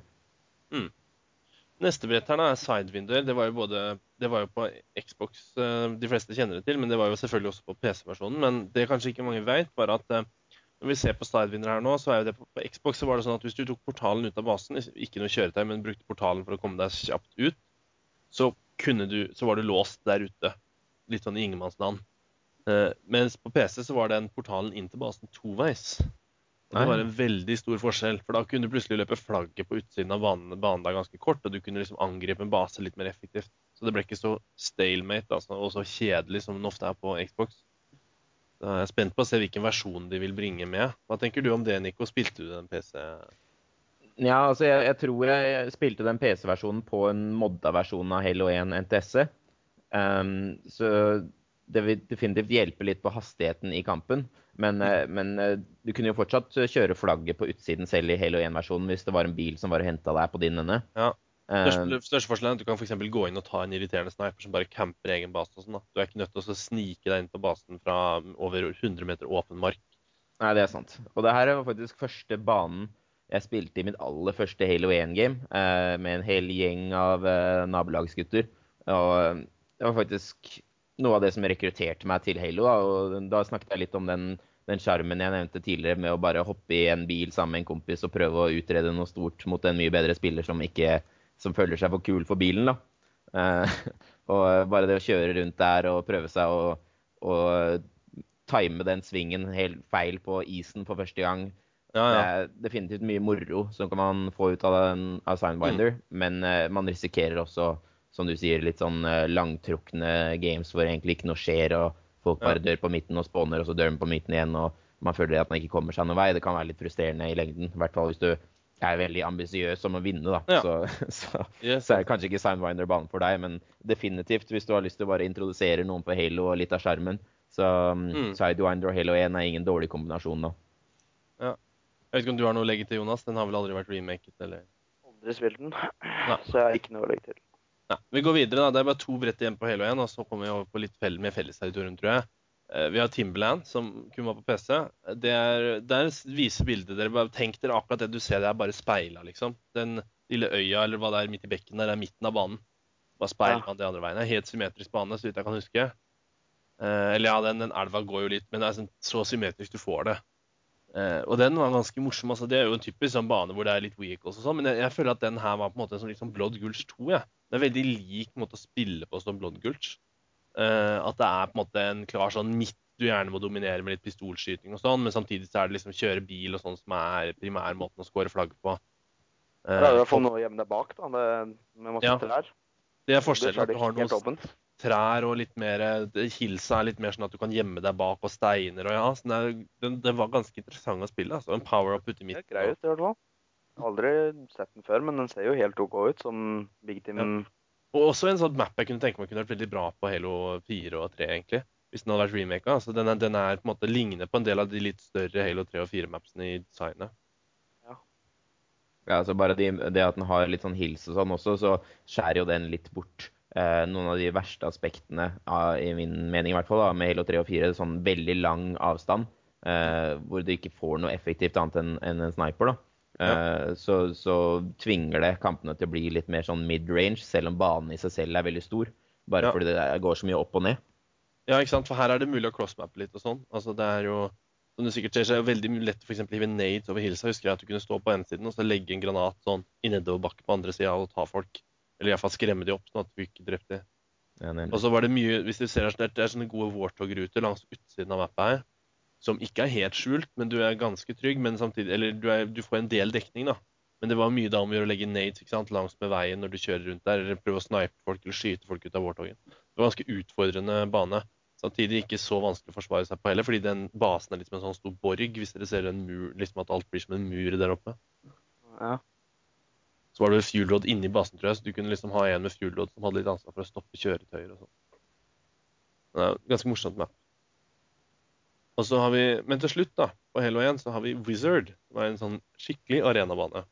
Neste brett her er Sidewinder. Det var jo både det var jo på Xbox eh, de fleste kjenner det til, men det var jo selvfølgelig også på PC-versjonen. Men det kanskje ikke mange vet, var at eh, når vi ser på Sidewinder her nå, så er jo det på, på Xbox så var det sånn at hvis du tok portalen ut av basen, ikke noe kjøretøy, men brukte portalen for å komme deg kjapt ut, så du Så var du låst der ute. Litt sånn i ingenmannsland. Eh, mens på PC så var den portalen inn til basen toveis. Og det var en veldig stor forskjell, for da kunne du plutselig løpe flagget på utsiden av banen, banen der ganske kort, og du kunne liksom angripe en base litt mer effektivt. Så det ble ikke så stalemate altså, og så kjedelig som den ofte er på Xbox. Da er jeg spent på å se hvilken versjon de vil bringe med. Hva tenker du om det, Nico? Spilte du den PC? Ja, altså jeg, jeg tror jeg spilte den PC-versjonen på en modda versjon av Halo 1 NTS. Um, så det vil definitivt hjelpe litt på hastigheten i kampen. Men, eh, men eh, du kunne jo fortsatt kjøre flagget på utsiden selv i Halo 1-versjonen hvis det var en bil som var og henta deg på din ende. Ja. Største, største forskjellen er at du kan for gå inn og ta en irriterende sniper som bare camper egen base. og sånn da. Du er ikke nødt til å snike deg inn på basen fra over 100 meter åpen mark. Nei, det er sant. Og det her var faktisk første banen jeg spilte i mitt aller første Halo 1-game, eh, med en hel gjeng av eh, nabolagsgutter. Og eh, det var faktisk noe av det som rekrutterte meg til Halo. Da, og da snakket jeg litt om den den sjarmen jeg nevnte tidligere med å bare hoppe i en bil sammen med en kompis og prøve å utrede noe stort mot en mye bedre spiller som ikke som føler seg for kul for bilen. da. Uh, <laughs> og bare det å kjøre rundt der og prøve seg å, å time den svingen helt feil på isen for første gang. Ja, ja. Det er definitivt mye moro som kan man få ut av, en, av Signbinder, men uh, man risikerer også, som du sier, litt sånn uh, langtrukne games hvor egentlig ikke noe skjer, og folk bare dør på midten og spawner, og så dør de på midten igjen, og man føler at man ikke kommer seg noen vei. Det kan være litt frustrerende i lengden, i hvert fall hvis du er veldig ambisiøs om å vinne, da. Ja. Så, <laughs> så, Yes. så er kanskje ikke Soundwinder-banen for deg, men definitivt hvis du har lyst til å bare introdusere noen for Halo og litt av skjermen, så um, Mm. Sidewinder og Halo 1 er ingen dårlig kombinasjon da. Jeg vet ikke om du har noe å legge til, Jonas? Den har vel aldri vært remaket, eller? Aldri spilt den, så jeg har ikke noe å legge til. Nei. Vi går videre, da. Det er bare to brett igjen på Halo 1, og så kommer vi over på litt fell med fellesterritorium, tror jeg. Eh, Vi har Timberland, som kun var på PC. Det er, det er viser bildet dere bare Tenk dere akkurat det du ser, det er bare speila, liksom. Den lille øya, eller hva det er midt i bekken der, er midten av banen. Bare speil Ja. det andre veien. Helt symmetrisk bane, så vidt jeg kan huske. Eh, eller ja, den, den elva går jo litt, men det er sånn, så symmetrisk du får det. Eh, og den var ganske morsom. altså Det er jo en typisk sånn bane hvor det er litt vehicles og sånn, men jeg, jeg føler at den her var på en måte en sånn liksom Blood Gulch 2. Ja. Det er veldig lik måte å spille på som Blood Gulch. Uh, at det er på en måte en klar sånn midt du gjerne må dominere med litt pistolskyting og sånn, men samtidig så er det liksom kjøre bil og sånn som er primærmåten å score flagg på. Uh, Det er i hvert fall noe å gjemme deg bak, da, med, med masse Ja. trær. det er forskjellen. At du har noen trær og litt mer det- Hilsa er litt mer sånn at du kan gjemme deg bak og steiner og ja. Så det, er, det, det var ganske interessant å spille. altså. En power-up ute i midten. Det er greit, i hvert fall. Aldri sett den før, men den ser jo helt OK ut som Big Team. Og også en sånn map jeg kunne tenke meg kunne vært veldig bra på Halo 4 og 3, egentlig. Hvis den hadde vært remaka. Altså, den, er, den er på en måte ligner på en del av de litt større Halo 3 og 4-mapsene i designet. Ja, altså bare de, det at den har litt sånn hils og sånn også, så skjærer jo den litt bort eh, noen av de verste aspektene, av, i min mening i hvert fall, da, med Halo 3 og 4. Sånn veldig lang avstand, eh, hvor du ikke får noe effektivt annet enn en, en sniper. da. Eh, så, så tvinger det kampene til å bli litt mer sånn mid-range, selv om banen i seg selv er veldig stor. Bare Ja. fordi det går så mye opp og ned. Ja, ikke sant? For her er det mulig å crossmappe litt og sånn. Altså, det er jo som du sikkert ser, så er det veldig lett for eksempel å hive nades over hilsa. Husker jeg at du kunne stå på ene siden og så legge en granat sånn i nedoverbakke på andre sida og ta folk. Eller iallfall skremme de opp, sånn at du ikke drepte de. Ja. Og så var det mye Hvis du ser her, det er sånne gode Warthog-ruter langs utsiden av mappa her. Som ikke er helt skjult, men du er ganske trygg. Men samtidig Eller du, er, du får en del dekning, da. Men det var mye da om å gjøre å legge nades ikke sant, langs med veien når du kjører rundt der. Eller prøve å snipe folk eller skyte folk ut av vårtogen. Det var en ganske utfordrende bane. Samtidig ikke så vanskelig å forsvare seg på heller, fordi den basen er litt som en sånn stor borg. Hvis dere ser en mur, liksom at alt blir som en mur der oppe. Ja. Så var det fuel rod inni basen, tror jeg, så du kunne liksom ha en med fuel rod som hadde litt ansvar for å stoppe kjøretøyer og sånn. Ganske morsomt map. Og så har vi, Men til slutt, da, på Halo 1, så har vi Wizard. som er en sånn skikkelig arenabane.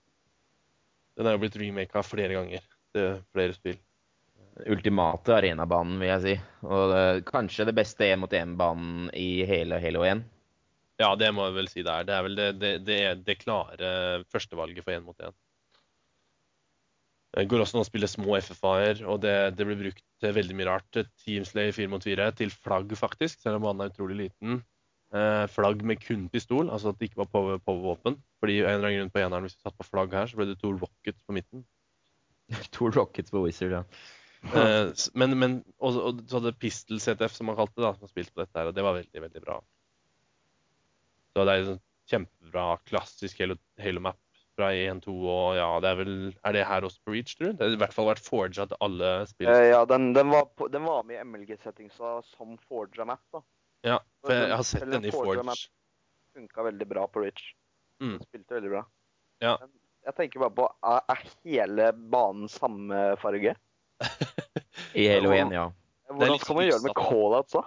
Den er jo blitt remaka flere ganger til flere spill. ultimate arenabanen, vil jeg si. Og det, kanskje det beste én-mot-én-banen i hele Halo 1. Ja, det må jeg vel si det er. Det er vel det, det, det, det klare førstevalget for én mot én. Det går også an å spille små FFA-er, og det, det blir brukt til veldig mye rart. Teamslay 4 mot 4 til flagg, faktisk, selv om banen er utrolig liten. Eh, flagg med kun pistol, altså at det ikke var power- power-våpen. Fordi en eller annen grunn på eneren, hvis du satt på flagg her, så ble det to rockets på midten. <laughs> To rockets på Wizard, ja. Eh, men, men og, og så hadde Pistol CTF, som man kalte det, da, som har spilt på dette her, og det var veldig, veldig bra. Så det er en sånn kjempebra klassisk Halo, Halo-map fra 1-2, og ja, det er vel Er det her også på Reach, tror du? Det har i hvert fall vært forga til alle spill. Eh, ja, den, den, var på, den var med i MLG-settingsa som forga map, da. Ja, for jeg, jeg har sett den i Forge. Funka veldig bra på Rich. Mm. Spilte veldig bra. Ja. Jeg tenker bare på Er, hele banen samme farge? I Halo 1, ja. Hvordan skal man gjøre det med callouts, da?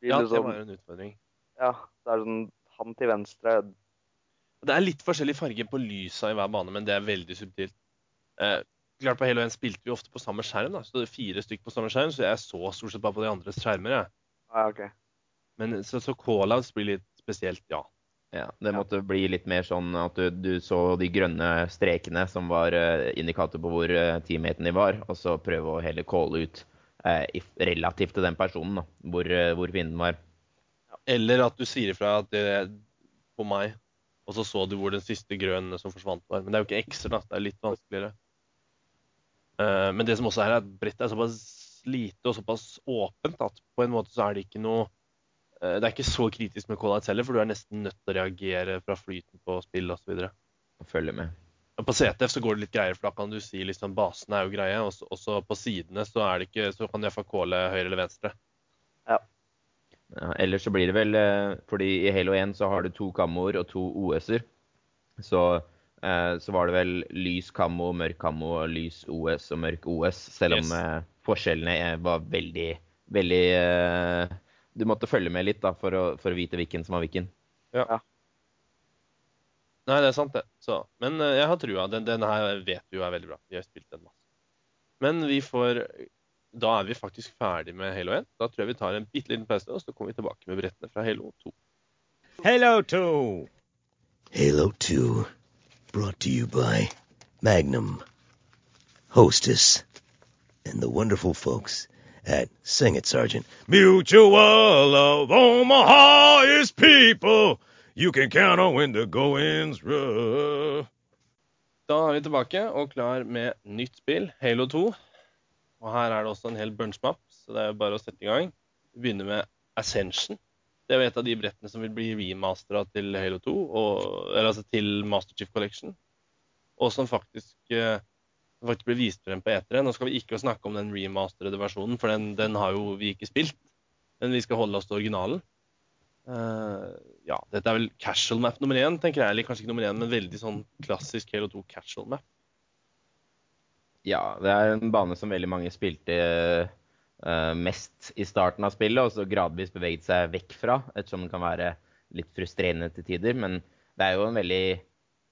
Blir Ja, det det sånn- var jo en utfordring. Ja, det er sånn Han til venstre Det er litt forskjellig farge på lysa i hver bane, men det er veldig subtilt. Eh, klart På Halo 1 spilte vi ofte på samme skjerm, da, så det er fire stykk på samme skjerm, så jeg så stort sett bare på de andres skjermer. jeg. Ja, OK. Men så, så callouts blir litt spesielt, ja. ja. Det måtte bli litt mer sånn at du, du så de grønne strekene som var eh, indikator på hvor uh, teammaten din var, og så prøve å heller calle ut eh, relativt til den personen, da, hvor, eh, hvor fienden var. Eller at du sier ifra at det er på meg, og så så du hvor den siste grønne som forsvant var. Men det er jo ikke ekser, da. Det er litt vanskeligere. Uh, men det som også er, er at brettet er såpass lite og såpass åpent at på en måte så er det ikke noe eh, Det er ikke så kritisk med callouts heller, for du er nesten nødt til å reagere fra flyten på spill osv. Og følge med. På CTF så går det litt greier, for da kan du si liksom basen er jo greie, og så- og på sidene så er det ikke Så kan du iallfall calle høyre eller venstre. Ja, ellers så blir det vel eh, Fordi i Halo 1 så har du to kammoer og to OS-er. Så, eh, så var det vel lys kammo, mørk kammo, lys OS og mørk OS. Selv om Yes. eh, forskjellene eh, var veldig Veldig eh, Du måtte følge med litt da for å, for å vite hvilken som var hvilken. Ja. Nei, det er sant, det. Så, men eh, jeg har trua. Den, den her vet vi jo er veldig bra. Vi har spilt den masse. Men vi får Da er vi faktisk ferdig med Halo 1. Da tror jeg vi tar en bitte liten pause, og så kommer vi tilbake med brettene fra Halo 2. Halo 2. Halo 2, brought to you by Magnum, Hostess, and the wonderful folks at Sing It Sergeant. Mutual of Omaha is people you can count on when the going's rough. Da er vi tilbake og klar med nytt spill, Halo 2. Og her er det også en hel bunchmap, så det er jo bare å sette i gang. Vi begynner med Ascension. Det er jo et av de brettene som vil bli remastera til Halo 2, og, eller altså til Master Chief Collection. Og som faktisk, eh, faktisk ble vist frem på E3. Nå skal vi ikke snakke om den remasterede versjonen, for den, den har jo vi ikke spilt. Men vi skal holde oss til originalen. Uh, ja, dette er vel casual map nummer én, tenker jeg. Eller kanskje ikke nummer én, men veldig sånn klassisk Halo 2 casual map. Ja, det er en bane som veldig mange spilte uh, mest i starten av spillet, og så gradvis beveget seg vekk fra, ettersom den kan være litt frustrerende til tider. Men det er jo en veldig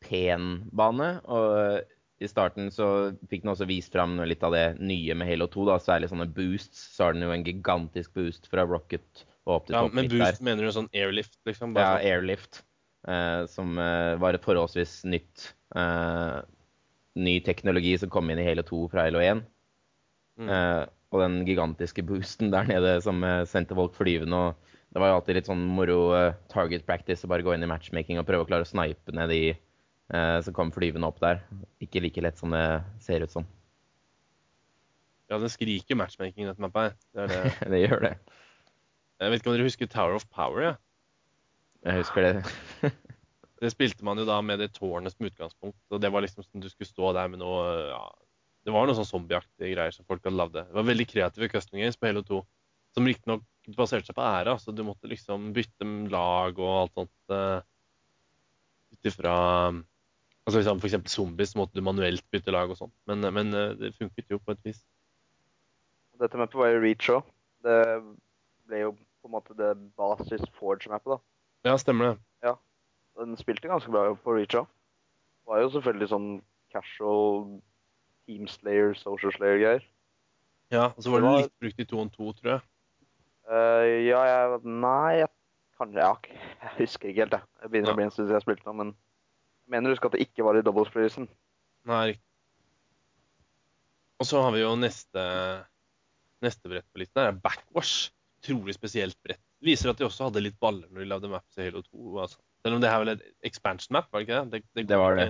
pen bane, og i starten så fikk den også vist fram litt av det nye med Halo 2, da, særlig sånne boosts. Så har den jo en gigantisk boost fra Rocket og opp til Ja, topp men boost der. mener du sånn airlift, liksom? Ja, sånn. airlift. eh, som eh, var et forholdsvis nytt eh, Ny teknologi som kom inn i Halo 2 fra Halo 1. Mm. Eh, og den gigantiske boosten der nede som eh, sendte folk flyvende. og Det var jo alltid litt sånn moro eh, target practice å bare gå inn i matchmaking og prøve å klare å snipe ned de eh, som kom flyvende opp der. Ikke like lett som det ser ut som. Ja, den skriker matchmaking, dette mappet her. Det det. <laughs> det gjør det. Jeg vet ikke om dere husker Tower of Power? ja? Jeg husker det. <laughs> Det spilte man jo da med det tårnet som utgangspunkt. og Det var liksom sånn du skulle stå der med noe ja, Det var noe sånn zombieaktige greier som folk hadde lagd. Det var veldig kreative custom games på Halo 2. Som riktignok baserte seg på ære. altså Du måtte liksom bytte lag og alt sånt. Uh, Ut ifra altså liksom eksempel zombies måtte du manuelt bytte lag og sånn. Men, men eh, det funket jo på et vis. Dette mappet var jo Reach òg. Det ble jo på en måte det basis Forge-mappet, da. Ja, stemmer det. Ja. Den spilte ganske bra på Reach òg. Var jo selvfølgelig sånn casual Team Slayer, Social Slayer-greier. Ja, Og så var det var- litt brukt i to on to, tror jeg. Uh, ja, jeg Nei, jeg, kanskje ok. Jeg husker ikke helt, jeg. Jeg begynner Ja. å bli en stund siden jeg spilte nå, men jeg mener du huske at det ikke var i double splayersen. Nei, riktig. Og så har vi jo neste, neste brett på listen. Det er Backwash. Utrolig spesielt brett. Viser at de også hadde litt baller når de lagde maps i Halo 2. Altså. Selv om det her vel er et expansion map, var det ikke det? Det, Det var det.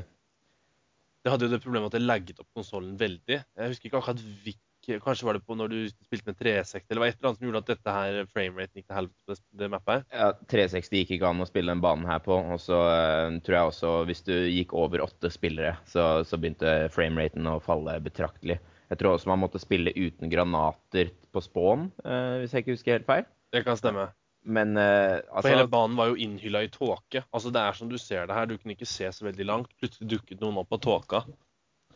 Det hadde jo det problemet at det lagget opp konsollen veldig. Jeg husker ikke akkurat hvilken Kanskje var det på når du spilte med 360, eller var et eller annet som gjorde at dette her frameraten gikk til helvete på det, det mappet her? Ja, 360 gikk ikke an å spille den banen her på. Og så uh, tror jeg også hvis du gikk over åtte spillere, så, så begynte frameraten å falle betraktelig. Jeg tror også man måtte spille uten granater på spåen, uh, hvis jeg ikke husker helt feil. Det kan stemme. Men eh, For altså hele banen var jo innhylla i tåke. Altså Det er som du ser det her, du kunne ikke se så veldig langt. Plutselig dukket noen opp av tåka.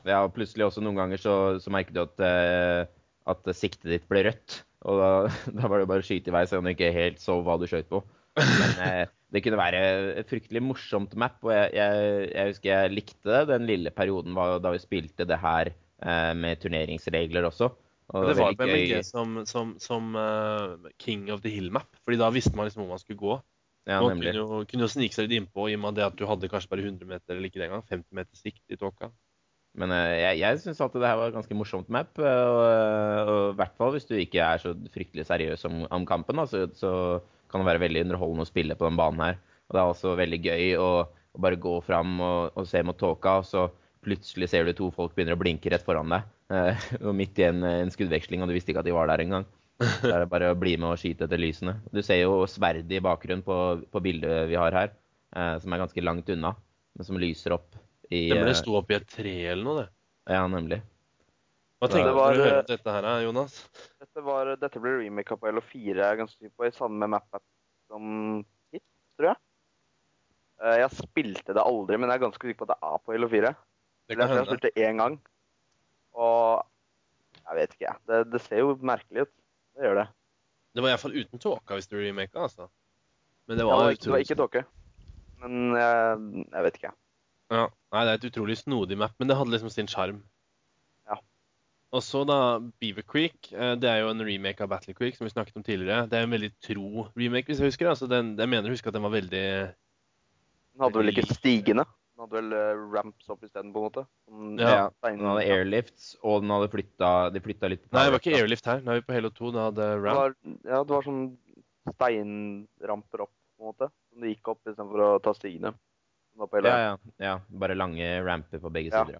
Ja, og plutselig også noen ganger så, så merket du at, eh, at siktet ditt ble rødt. Og da, <laughs> da var det bare å skyte i vei, selv om du ikke helt så hva du skjøt på. Men eh, det kunne være et fryktelig morsomt map, og jeg, jeg, jeg husker jeg likte det den lille perioden var da vi spilte det her eh, med turneringsregler også. Og Men det var på MLG som, som, som uh, King of the Hill Map. Fordi da visste man liksom hvor man skulle gå. Ja, man kunne jo, kunne jo snike seg litt innpå i og med det at du hadde kanskje bare 100 meter, eller ikke det engang, 50 meter sikt i tåka. Men eh, jeg, jeg syns at det her var et ganske morsomt map. eh, Og, og i hvert fall hvis du ikke er så fryktelig seriøs om, om kampen, da, så, så kan det være veldig underholdende å spille på den banen her. Og det er også veldig gøy å, å bare gå fram og, og se mot tåka, og så plutselig ser du to folk begynner å blinke rett foran deg. eh, <laughs> og midt i en, en skuddveksling, og du visste ikke at de var der engang. Så er det bare å bli med og skyte etter lysene. Du ser jo sverdet i bakgrunnen på, på bildet vi har her, eh, som er ganske langt unna, men som lyser opp i Det ble eh, stå oppi et tre eller noe, det. Ja, nemlig. Hva tenker du var, når du hører eh, om dette her, Jonas? Dette, var, dette ble remaka på LO4, jeg er ganske sikker på, i samme map som hit, tror jeg. Eh, Jeg spilte det aldri, men jeg er ganske sikker på at det er på LO4. Det Jeg kan har hende. spilt det én gang, og jeg vet ikke, jeg. Det, det ser jo merkelig ut. Det gjør det. Det var iallfall uten tåka hvis du remaka, altså. Men det Det var, ja, det var ikke tåke. Men jeg, jeg vet ikke. Ja. Nei, det er et utrolig snodig map, men det hadde liksom sin sjarm. Ja. Og så da Beaver Creek. eh, Det er jo en remake av Battle Creek, som vi snakket om tidligere. Det er en veldig tro remake, hvis jeg husker. Altså den, jeg mener å huske at den var veldig Den hadde vel ikke stigende? Den hadde vel eh, ramps opp isteden, på en måte? Den, Ja, Den hadde airlifts, og den hadde flytta De flytta litt Nei, det var ikke airlift her. Nå er vi på Halo 2. Den hadde Det var, ja, det var sånn steinramper opp, på en måte. Som det gikk opp istedenfor å ta stigende. Hele- Ja, ja, ja. Bare lange ramper på begge sider. Ja.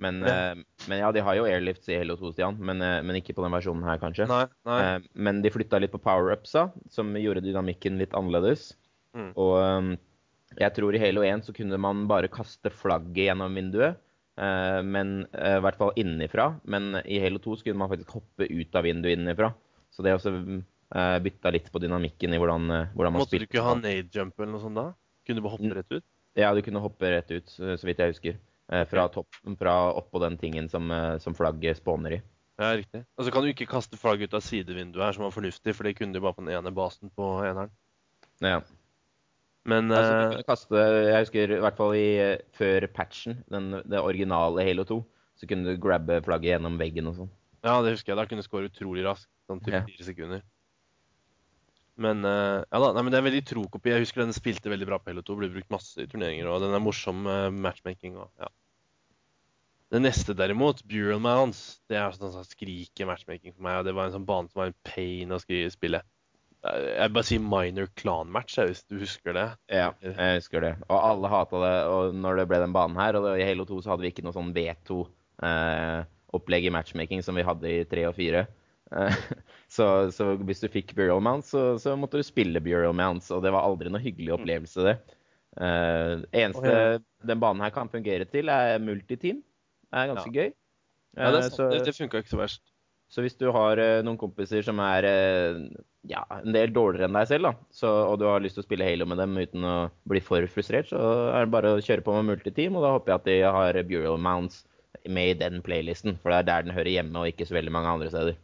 Men, eh, men ja, de har jo airlifts i Halo 2, Stian. Men, eh, men ikke på den versjonen her, kanskje. Nei, nei. Eh, men de flytta litt på power-upsa, som gjorde dynamikken litt annerledes. Mm. Og jeg tror i Halo 1 så kunne man bare kaste flagget gjennom vinduet. men I hvert fall innenfra. Men i Halo 2 så kunne man faktisk hoppe ut av vinduet innenfra. Så det også bytta litt på dynamikken i hvordan, hvordan man Måtte du ikke ha nade jump eller noe sånt da? Kunne du bare hoppe rett ut? Ja, du kunne hoppe rett ut, så vidt jeg husker. Eh, fra, topp, fra oppå den tingen som, eh, som flagget spåner i. Ja, riktig. Og så kan du ikke kaste flagget ut av sidevinduet her, som var fornuftig, for det kunne du bare på den ene basen på eneren. Ja. Men Altså, du kaste, jeg husker i hvert fall i, før patchen, den, det originale Halo 2, så kunne du grabbe flagget gjennom veggen og sånn. ja, det husker jeg. Da kunne du score utrolig raskt. Sånn til Ja. fire sekunder. Men uh, ja da, nei, men det er veldig tro kopi. Jeg husker den spilte veldig bra på Halo 2. Ble brukt masse i turneringer, og den er morsom uh, matchmaking. Og, ja. Det neste derimot, Bureau Mounds, det er sånn sånn skriker matchmaking for meg. og Det var en sånn bane som var en pain å spille. Eh, Jeg bare sier minor clan-match, hvis du husker det. Ja, jeg husker det. Og alle hata det og når det ble den banen her. Og i Halo 2 så hadde vi ikke noe sånn V2-opplegg i matchmaking som vi hadde i 3 og 4. Eh, <laughs> så, så hvis du fikk Bureau Mounts, så, så måtte du spille Bureau Mounts, og det var aldri noe hyggelig opplevelse, det. Uh, eneste Å, den banen her kan fungere til, er multiteam. Det er ganske gøy. Ja, det, Eh, er det, funka ikke så verst. så hvis du har uh, noen kompiser som er uh, ja, en del dårligere enn deg selv, da, så, og du har lyst til å spille Halo med dem uten å bli for frustrert, så er det bare å kjøre på med multiteam, og da håper jeg at de har Bureau Mounts med i den playlisten, for det er der den hører hjemme, og ikke så veldig mange andre steder.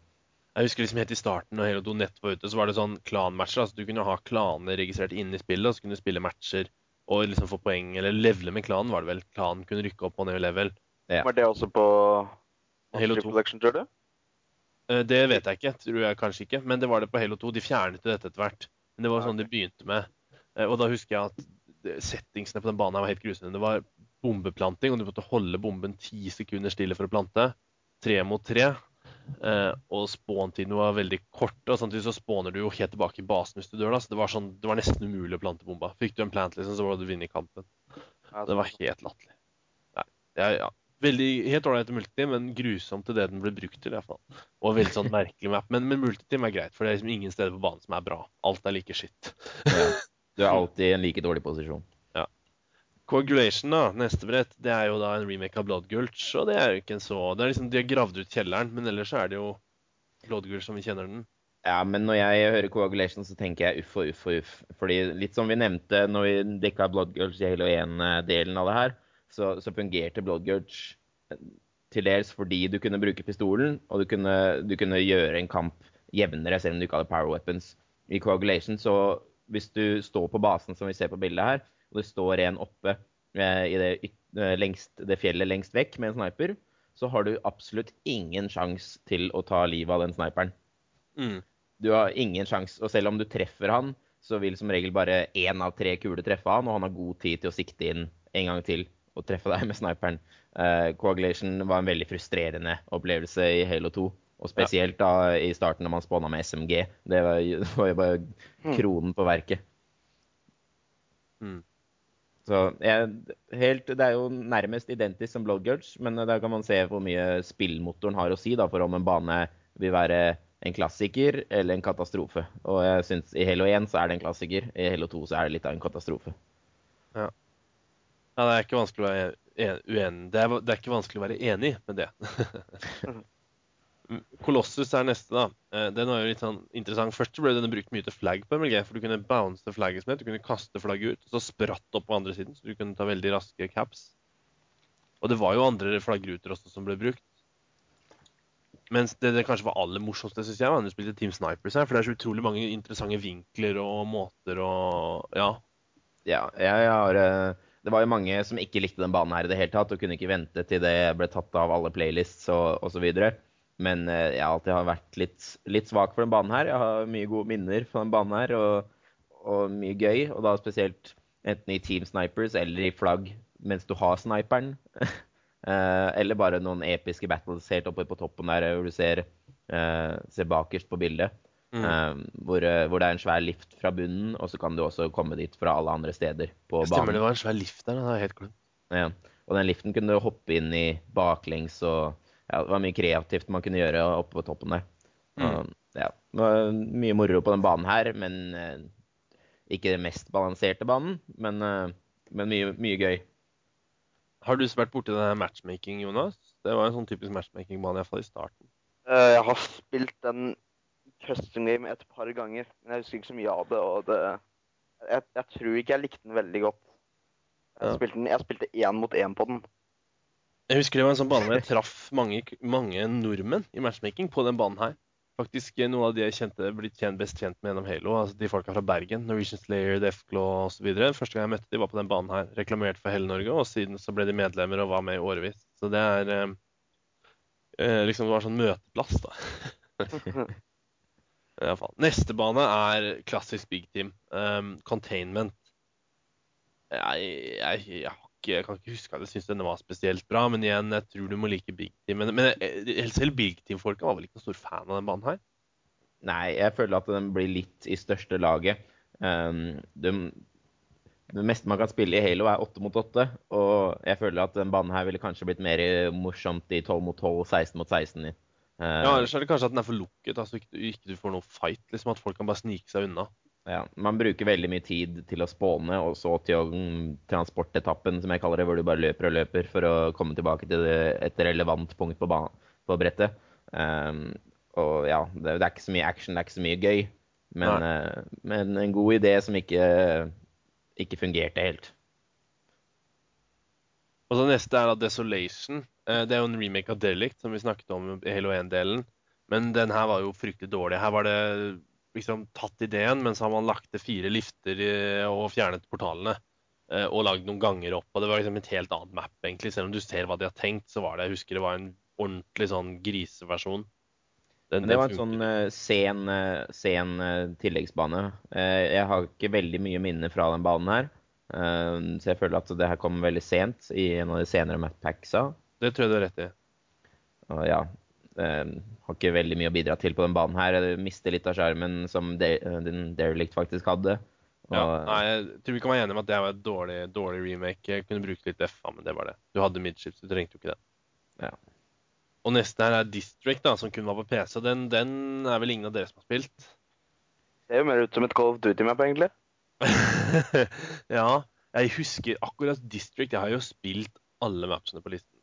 Jeg husker liksom helt i starten når Halo 2 nett var ute, så var det sånn klanmatcher. Altså du kunne ha klaner registrert inne i spillet, og så kunne du spille matcher og liksom få poeng, eller levele med klanen, var det vel. Klanen kunne rykke opp og ned i level. Var det også på Halo 2. Collection, tror du? Eh, Det vet jeg ikke, tror jeg kanskje ikke, men det var det på Halo 2. De fjernet dette etter hvert. Men det var Ja, sånn de begynte med. Eh, Og da husker jeg at settingsene på den banen var helt grusomme. Det var bombeplanting, og du måtte holde bomben ti sekunder stille for å plante. Tre mot tre. Eh, og spawn-tiden var veldig kort. Og samtidig så spåner du jo helt tilbake i basen hvis du dør. da, Så det var, sånn, det var nesten umulig å plante bomba. Fikk du en plant, liksom, så var du vunnet kampen. Ja, Det var helt latterlig. Nei, ja, ja. Veldig, Helt ålreit multiteam, men grusomt til det den ble brukt til. i hvert fall. Og veldig sånn merkelig map. Men, men multiteam er greit, for det er liksom ingen steder på banen som er bra. Alt er like skitt. Ja. Du er alltid i en like dårlig posisjon. Coagulation, da, neste brett, det er jo da en remake av Blood Gulch. Og det er jo ikke en så det er liksom, De har gravd ut kjelleren, men ellers er det jo Blood Gulch som vi kjenner den. Ja, men når jeg hører coagulation, så tenker jeg uff og uff og uff. Fordi litt som vi nevnte når vi dekka Blood Gulch i Halo 1-delen av det her, så, så fungerte Blood Gulch eh, til dels fordi du kunne bruke pistolen, og du kunne, du kunne gjøre en kamp jevnere selv om du ikke hadde power weapons. I coagulation, så hvis du står på basen som vi ser på bildet her, og det står en oppe eh, i det, eh, lengst, det fjellet lengst vekk med en sniper, så har du absolutt ingen sjanse til å ta livet av den sniperen. Mm. Du har ingen sjanse. Og selv om du treffer han, så vil som regel bare én av tre kuler treffe han, og han har god tid til å sikte inn en gang til og treffe deg med sniperen. Uh, Coagulation var en veldig frustrerende opplevelse i Halo 2. Og spesielt da i starten når man spåna med SMG. Det var, jo- <laughs> det var jo bare kronen på verket. Mm. Så jeg, helt, Det er jo nærmest identisk som Gulch, men der kan man se hvor mye spillmotoren har å si da, for om en bane vil være en klassiker eller en katastrofe. Og jeg synes I Halo 1 så er det en klassiker, i Halo 2 så er det litt av en katastrofe. Ja, det er ikke vanskelig å være uenig det er, det er ikke vanskelig å være enig med det. <laughs> <laughs> Colossus er neste, da. Eh, Den var jo litt sånn interessant. Først ble den brukt mye til flagg på MLG, for du kunne bounce flagget som het. Du kunne kaste flagget ut, og så spratt opp på andre siden, så du kunne ta veldig raske caps. Og det var jo andre flaggruter også som ble brukt. Mens det, det kanskje var aller morsomste, syns jeg, var da du spilte Team Snipers her. For det er så utrolig mange interessante vinkler og måter og Ja. Ja, jeg har eh, Det var jo mange som ikke likte den banen her i det hele tatt, og kunne ikke vente til det ble tatt av alle playlists og osv. Men eh, jeg har alltid vært litt, litt svak for den banen her. Jeg har mye gode minner fra den banen her, og, og mye gøy. Og da spesielt enten i Team Snipers eller i flagg mens du har sniperen. <laughs> Eh, eller bare noen episke battles helt oppe på toppen der hvor du ser, eh, ser bakerst på bildet. Eh, hvor, hvor det er en svær lift fra bunnen, og så kan du også komme dit fra alle andre steder på Stemmer, banen. det var en svær lift der. Det har jeg helt glemt. Ja. Og den liften kunne du hoppe inn i baklengs, og ja, det var mye kreativt man kunne gjøre oppe på toppen der. Og, ja, det var mye moro på den banen her, men eh, ikke den mest balanserte banen, men, eh, men mye, mye gøy. Har du vært borti matchmaking, Jonas? Det var en sånn typisk matchmaking-bane, iallfall i starten. Eh, Jeg har spilt den custom game et par ganger, men jeg husker ikke så mye av det. og det jeg, jeg tror ikke jeg likte den veldig godt. Jeg Ja. spilte, den, jeg spilte én mot én på den. Jeg husker det var en sånn bane hvor jeg <laughs> traff mange, mange nordmenn i matchmaking på den banen her. Faktisk eh, noen av de jeg kjente, blitt best kjent med gjennom Halo. altså De folka fra Bergen. Norwegian Slayer, Defclaw osv. Første gang jeg møtte de var på den banen her. Reklamert for hele Norge, og siden så ble de medlemmer og var med i årevis. Så det er eh, eh, liksom Det var sånn møteplass, da. <laughs> Neste bane er klassisk big team. Um, containment. Jeg, jeg, jeg, ikke, jeg kan ikke huske at jeg syntes denne var spesielt bra, men igjen, jeg tror du må like big team. Men, men eh, selv big team-folka var vel ikke noen stor fan av den banen her? Nei, jeg føler at den blir litt i største laget. Um, det, det meste man kan spille i Halo, er 8 mot 8. Og jeg føler at den banen her ville kanskje blitt mer morsomt i 12 mot 12, 16 mot 16. Uh, Ja, Ellers er det kanskje at den er for lukket, altså ikke, du- ikke du får noe fight. liksom At folk kan bare snike seg unna. Ja, man bruker veldig mye tid til å spåne, og så til mm, transportetappen, som jeg kaller det, hvor du bare løper og løper for å komme tilbake til et relevant punkt på, på brettet. Um, og ja, det, det er ikke så mye action, det er ikke så mye gøy. Men, uh, men en god idé som ikke, ikke fungerte helt. Og så neste er da Desolation. Eh, Det er jo en remake av Delict, som vi snakket om i Halo 1-delen. Men den her var jo fryktelig dårlig. Her var det liksom tatt ideen, men så har man lagt til fire lifter og fjernet portalene. eh, Og lagd noen ganger opp. Og det var liksom et helt annet map, egentlig. Selv om du ser hva de har tenkt, så var det Jeg husker det var en ordentlig sånn griseversjon. Den- Men det var en sånn uh, sen, uh, sen uh, tilleggsbane. Eh, jeg har ikke veldig mye minner fra den banen her. Eh, så jeg føler at det her kom veldig sent i en av de senere mappacksa. Det tror jeg du har rett i. Ja, eh, har ikke veldig mye å bidra til på den banen her. Jeg mister litt av sjarmen som de, eh, den Derelict faktisk hadde. Og, Ja, nei, jeg tror vi kan være enige om at det var et dårlig, dårlig remake. Jeg kunne brukt litt FA, men det var det. Du hadde midships, du trengte jo ikke det. Ja. Og neste her er District, da, som kun var på PC. Den, den er vel ingen av dere som har spilt? Ser jo mer ut som et Call of Duty-map, egentlig. <laughs> ja. Jeg husker akkurat District. Jeg har jo spilt alle mapsene på listen.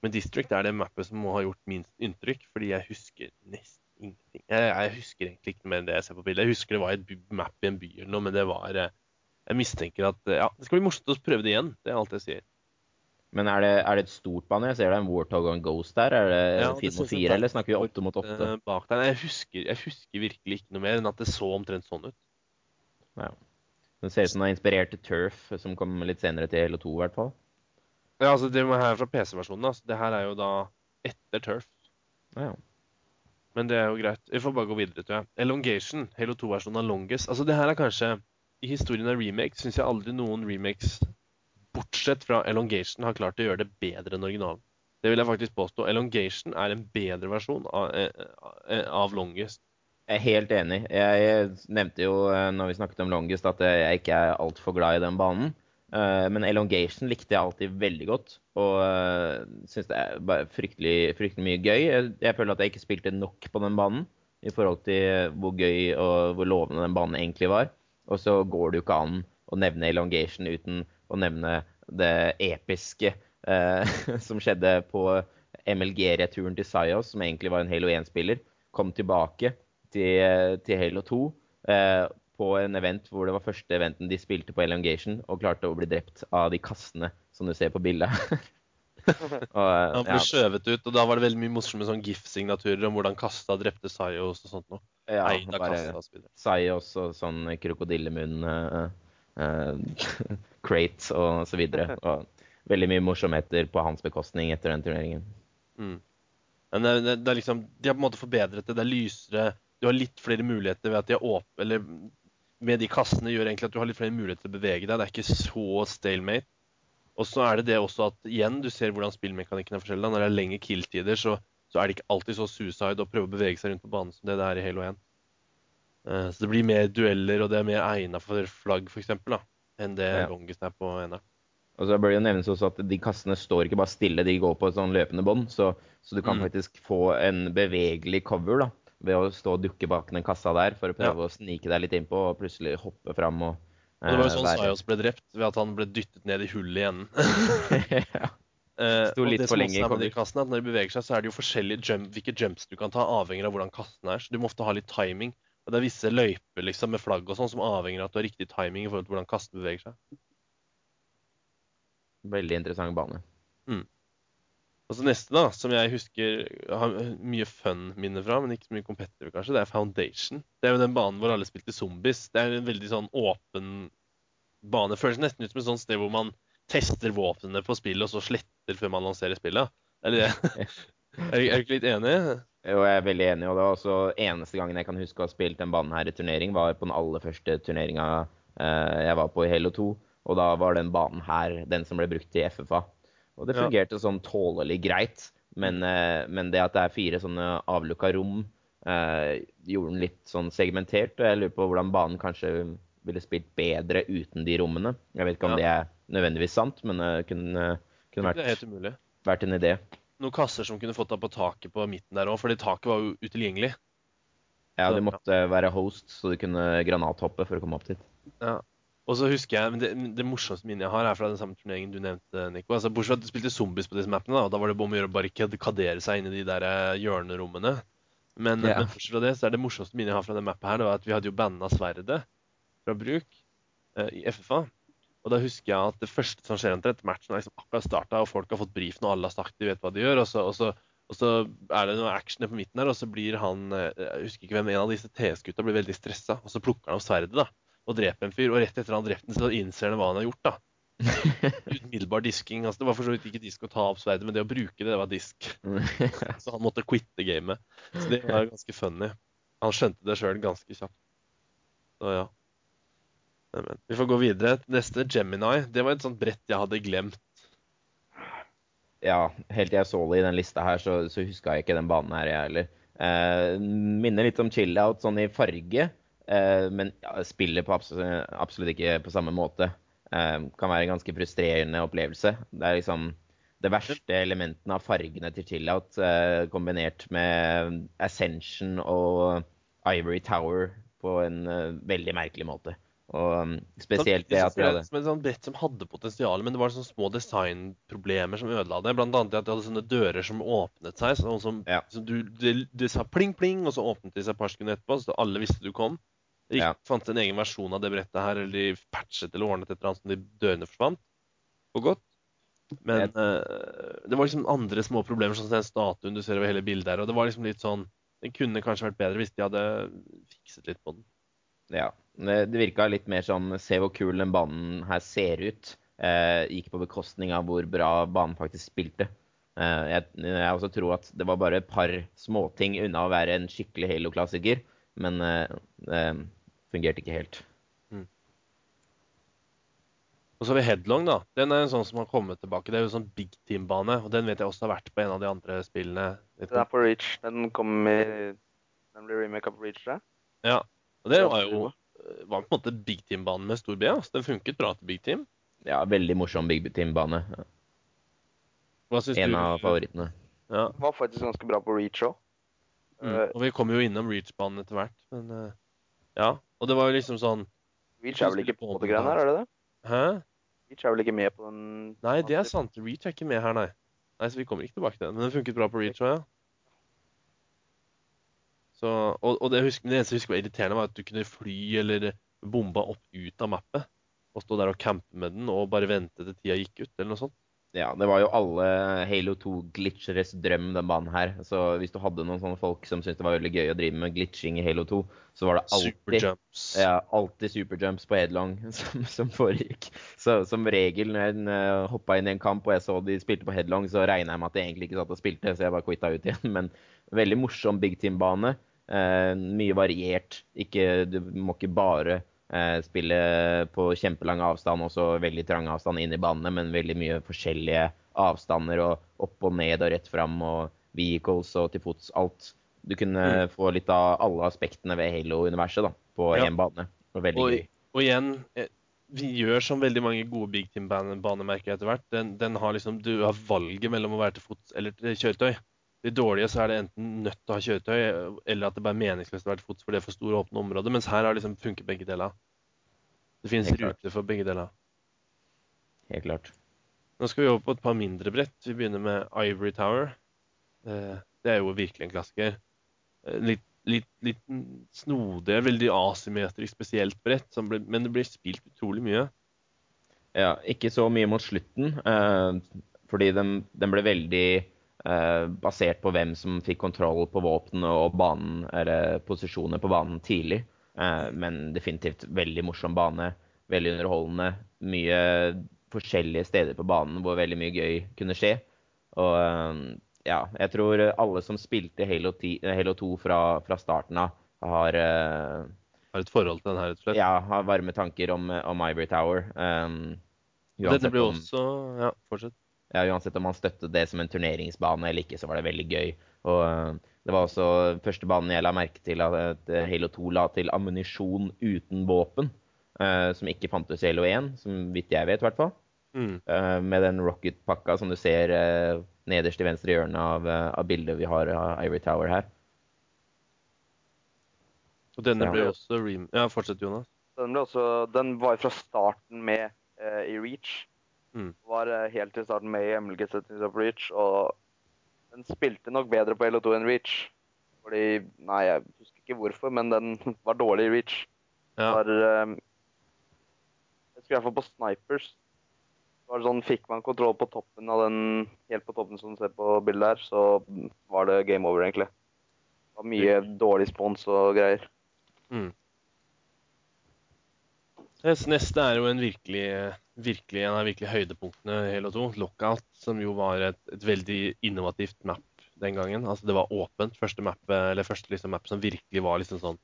Men District er det mappet som må ha gjort minst inntrykk, fordi jeg husker nesten ingenting. Jeg, jeg husker egentlig ikke mer enn det jeg ser på bildet. Jeg husker det var et map i en by eller noe, men det var eh, Jeg mistenker at eh, Ja, det skal bli morsomt å prøve det igjen. Det er alt jeg sier. Men er det, er det et stort bane? Jeg ser det er en Warthog og en Ghost der. Er det Ja, fire mot fire, er eller snakker vi åtte mot åtte? Eh, bak der. Jeg husker, jeg husker virkelig ikke noe mer enn at det så omtrent sånn ut. Ja. Det ser ut som det er inspirert til Turf, som kom litt senere til Halo 2, i hvert fall. Ja, altså Det her er fra PC-versjonen. Altså. Det her er jo da etter Turf. Ja. Men det er jo greit. Vi får bare gå videre, tror jeg. Elongation, Halo 2-versjonen av Longest. Altså, det her er kanskje I historien av remakes syns jeg aldri noen remakes, bortsett fra Elongation, har klart å gjøre det bedre enn originalen. Det vil jeg faktisk påstå. Elongation er en bedre versjon av, eh, av Longest. Jeg er helt enig. Jeg nevnte jo eh, når vi snakket om Longest at eh, jeg ikke er altfor glad i den banen. Eh, Men Elongation likte jeg alltid veldig godt, og uh, syns det er fryktelig, fryktelig mye gøy. Jeg, jeg føler at jeg ikke spilte nok på den banen i forhold til hvor gøy og hvor lovende den banen egentlig var. Og så går det jo ikke an å nevne Elongation uten å nevne det episke eh, <laughs> som skjedde på MLG-returen til Sayos, som egentlig var en Halo 1-spiller. Kom tilbake til, til Halo 2 eh, på en event hvor det var første eventen de spilte på Elongation, og klarte å bli drept av de kassene som du ser på bildet. <laughs> og, Han ble ja, skjøvet ut, og da var det veldig mye morsomme sånn GIF-signaturer om hvordan Kasta drepte Sayos og sånt noe. ja, Eida bare Kasta og. Sayos og sånn krokodillemunn uh, uh, <laughs> crates og så videre. Og veldig mye morsomheter på hans bekostning etter den turneringen. Mm. Men det, det, det er liksom, de har på en måte forbedret det. Det er lysere. Du har litt flere muligheter ved at de er åpne Eller med de kassene gjør egentlig at du har litt flere muligheter til å bevege deg. Det er ikke så stalemate. Og så er det det også at igjen, du ser hvordan spillmekanikken er forskjellig. Når det er lengre kill-tider, så, så er det ikke alltid så suicide å prøve å bevege seg rundt på banen som det det er i Halo 1. Uh, så det blir mer dueller, og det er mer egna for flagg, f.eks., enn det Ja. longest er på NR. Og så bør det jo nevnes også at de kassene står ikke bare stille, de går på et sånn løpende bånd. Så, så du kan Mm. faktisk få en bevegelig cover da, ved å stå og dukke bak den kassa der for å prøve å snike deg litt innpå og plutselig hoppe fram og Og det var jo eh, sånn Sayos ble drept, ved at han ble dyttet ned i hullet i enden. <laughs> ja. Eh, Sto litt for lenge i kassene, at når de beveger seg, så er det jo forskjellige jump, hvilke jumps du kan ta, avhengig av hvordan kassen er. Så du må ofte ha litt timing. Og det er visse løyper liksom, med flagg og sånn som avhenger av at du har riktig timing i forhold til hvordan kassen beveger seg. Veldig interessant bane. Og så neste, da, som jeg husker har mye fun-minner fra, men ikke så mye competitive, kanskje, det er Foundation. Det er jo den banen hvor alle spilte zombies. Det er en veldig sånn åpen bane. Føles nesten ut som et sånt sted hvor man tester våpnene på spillet, og så sletter før man lanserer spillet. Eller er, <laughs> er du ikke litt enig? Jo, jeg er veldig enig. og det var også Eneste gangen jeg kan huske å ha spilt den banen her i turnering, var på den aller første turneringa eh, jeg var på i Halo 2. Og da var den banen her den som ble brukt til FFA. Og det Ja. fungerte sånn tålelig greit. Men, eh, men det at det er fire sånne avlukka rom, eh, gjorde den litt sånn segmentert. Og jeg lurer på hvordan banen kanskje ville spilt bedre uten de rommene. Jeg vet ikke om Ja. det er nødvendigvis sant, men det kunne, kunne er vært, vært en idé. Noen kasser som kunne fått deg på taket på midten der òg, fordi taket var jo utilgjengelig. Ja, du måtte være host, så du kunne granathoppe for å komme opp dit. Ja. Og så husker jeg, men det, det morsomste minnet jeg har, er fra den samme turneringen du nevnte, Nico. Altså, bortsett fra at du spilte zombies på disse mappene, da, og da var det om å gjøre å barrikadere seg inn i de der eh, hjørnerommene. Men, yeah. men bortsett fra det, så er det morsomste minnet jeg har fra den mappet her, det var at vi hadde jo banna sverdet fra bruk eh, i FFA. Og da husker jeg at det første som skjer etter matchen har liksom akkurat starta, og folk har fått brifen, og alle har sagt de vet hva de gjør. Og så, og så, og så er det noe action på midten her, og så blir han eh, Jeg husker ikke hvem en av disse TS-gutta blir veldig stressa, og så plukker han opp sverdet da, og drepe en fyr. Og rett etter han har drept den, så innser han hva han har gjort. da. <laughs> Umiddelbar disking. altså Det var for så vidt ikke disk å ta opp sverdet, men det å bruke det, det var disk. <laughs> Så han måtte quitte gamet. Så det var ganske funny. Han skjønte det sjøl ganske kjapt. Så ja. Nei, vi får gå videre. Neste, Gemini. Det var et sånt brett jeg hadde glemt. Ja, helt til jeg så det i den lista her, så, så huska jeg ikke den banen her, jeg heller. Eh, minner litt om chill-out sånn i farge, men ja, spiller på absolutt, absolutt ikke på samme måte. Eh, kan være en ganske frustrerende opplevelse. Det er liksom det verste elementene av fargene til chillout eh, kombinert med Ascension og Ivory Tower på en eh, veldig merkelig måte. Og um, spesielt det at de hadde Som et sånt brett som hadde potensial, men det var sånne små designproblemer som ødela det. Blant annet at de hadde sånne dører som åpnet seg. Sånn som, Ja. som du, det, det sa pling, pling, og så åpnet de seg et par sekunder etterpå, så alle visste du kom. Det Ja. fant en egen versjon av det brettet her, eller de patchet eller ordnet et eller annet som de dørene forsvant. For godt. Men Jeg- uh, det var liksom andre små problemer, sånn som den statuen du ser over hele bildet her. Og det var liksom litt sånn Det kunne kanskje vært bedre hvis de hadde fikset litt på den. Ja. Det, virka litt mer sånn Se hvor kul den banen her ser ut. Uh, gikk på bekostning av hvor bra banen faktisk spilte. Uh, jeg, jeg også tror at det var bare et par småting unna å være en skikkelig Halo-klassiker, men fungerte ikke helt. Og så har vi Headlong, da. Den er en sånn som har kommet tilbake. Det er jo sånn big team-bane, og den vet jeg også har vært på en av de andre spillene. Den er på Reach. Den kom i Den blir remake på Reach, tror. Ja. Og det var jo var på en måte big team-banen med stor B. Altså. Den funket bra til big team. Ja, veldig morsom Big Team-bane. Hva syns En du? av favorittene. Ja. Var faktisk ganske bra på Reach òg. Mm. Og vi kommer jo innom Reach-banen etter hvert, men eh, ja. Og det var jo liksom sånn Reach er vel ikke på det greiene her, er det det? Hæ? Reach er vel ikke med på den Nei, det er sant. Reach er ikke med her, nei. Nei, Så vi kommer ikke tilbake til den. Men den funket bra på Reach òg, ja. Så, og, og det, husker, det eneste jeg husker var irriterende, var at du kunne fly eller bomba opp ut av mappet. Og stå der og campe med den og bare vente til tida gikk ut, eller noe sånt. Ja, det var jo alle Halo 2-glitcheres drøm, den banen her. Så hvis du hadde noen sånne folk som syntes det var veldig gøy å drive med glitching i Halo 2, så var det alltid Superjumps. Ja, alltid superjumps på headlong <laughs> som, som foregikk. Så som regel når jeg uh, hoppa inn i en kamp og jeg så de spilte på headlong, så regna jeg med at de egentlig ikke satt og spilte, så jeg bare quitta ut igjen. Men veldig morsom big team-bane. Eh, mye variert. Ikke, du må ikke bare spille på kjempelang avstand og så veldig trang avstand inn i banene, men veldig mye forskjellige avstander og opp og ned og rett fram og vehicles og til fots. Alt. Du kunne få litt av alle aspektene ved Halo-universet da, på Ja. bane. Og Og, og igjen, eh, vi gjør som veldig mange gode big team-banemerker etter hvert. Den, den har liksom, Du har valget mellom å være til fots eller til kjøretøy. De dårlige så er det enten nødt til å ha kjøretøy, eller at det bare er meningsløst å være til fots for det er for store åpne områder. Mens her har liksom funket begge deler. Det finnes ruter for begge deler. Helt klart. Nå skal vi over på et par mindre brett. Vi begynner med Ivory Tower. Eh, Det er jo virkelig en klassiker. Eh, Litt, litt, litt snodig, veldig asymmetrisk spesielt brett, men det blir spilt utrolig mye. Ja, ikke så mye mot slutten, eh, fordi den, den ble veldig basert på hvem som fikk kontroll på våpenet og banen, eller posisjoner på banen tidlig. Eh, men definitivt veldig morsom bane. Veldig underholdende. Mye forskjellige steder på banen hvor veldig mye gøy kunne skje. Og eh, ja, jeg tror alle som spilte Halo, 10, eh, Halo 2 fra, fra starten av, har eh, Har et forhold til den her, rett og slett. ja, har varme tanker om, om Ivory Tower. Um, Dette blir også Ja, fortsett. Ja, uansett om man støttet det som en turneringsbane eller ikke, så var det veldig gøy. Og eh, det var også første banen jeg la merke til at eh, Halo 2 la til ammunisjon uten våpen. Uh, som ikke fantes i Halo 1, som vidt jeg vet, i hvert fall. Mm. Uh, med den rocket-pakka som du ser uh, nederst i venstre hjørne av, av bildet vi har av Ivory Tower her. Og denne Ja. ble også rem... Ja, fortsett, Jonas. Den, ble også, den var fra starten med i Reach. Mm. Var eh, helt til starten med i MLG-settings of Reach. Og den spilte nok bedre på LO2 enn Reach. Fordi Nei, jeg husker ikke hvorfor, men den <laughs> var dårlig i Reach. Ja. Var, um, jeg husker i hvert fall på Snipers. Var sånn, Fikk man kontroll på toppen av den, helt på toppen som du ser på bildet her, så var det game over, egentlig. Det var mye dårlig spons og greier. Mm. Neste er jo en virkelig, virkelig, en av virkelig høydepunktene i Halo 2. Lockout, som jo var et, et veldig innovativt map den gangen. Altså Det var åpent. Første map, eller første liksom map som virkelig var liksom sånn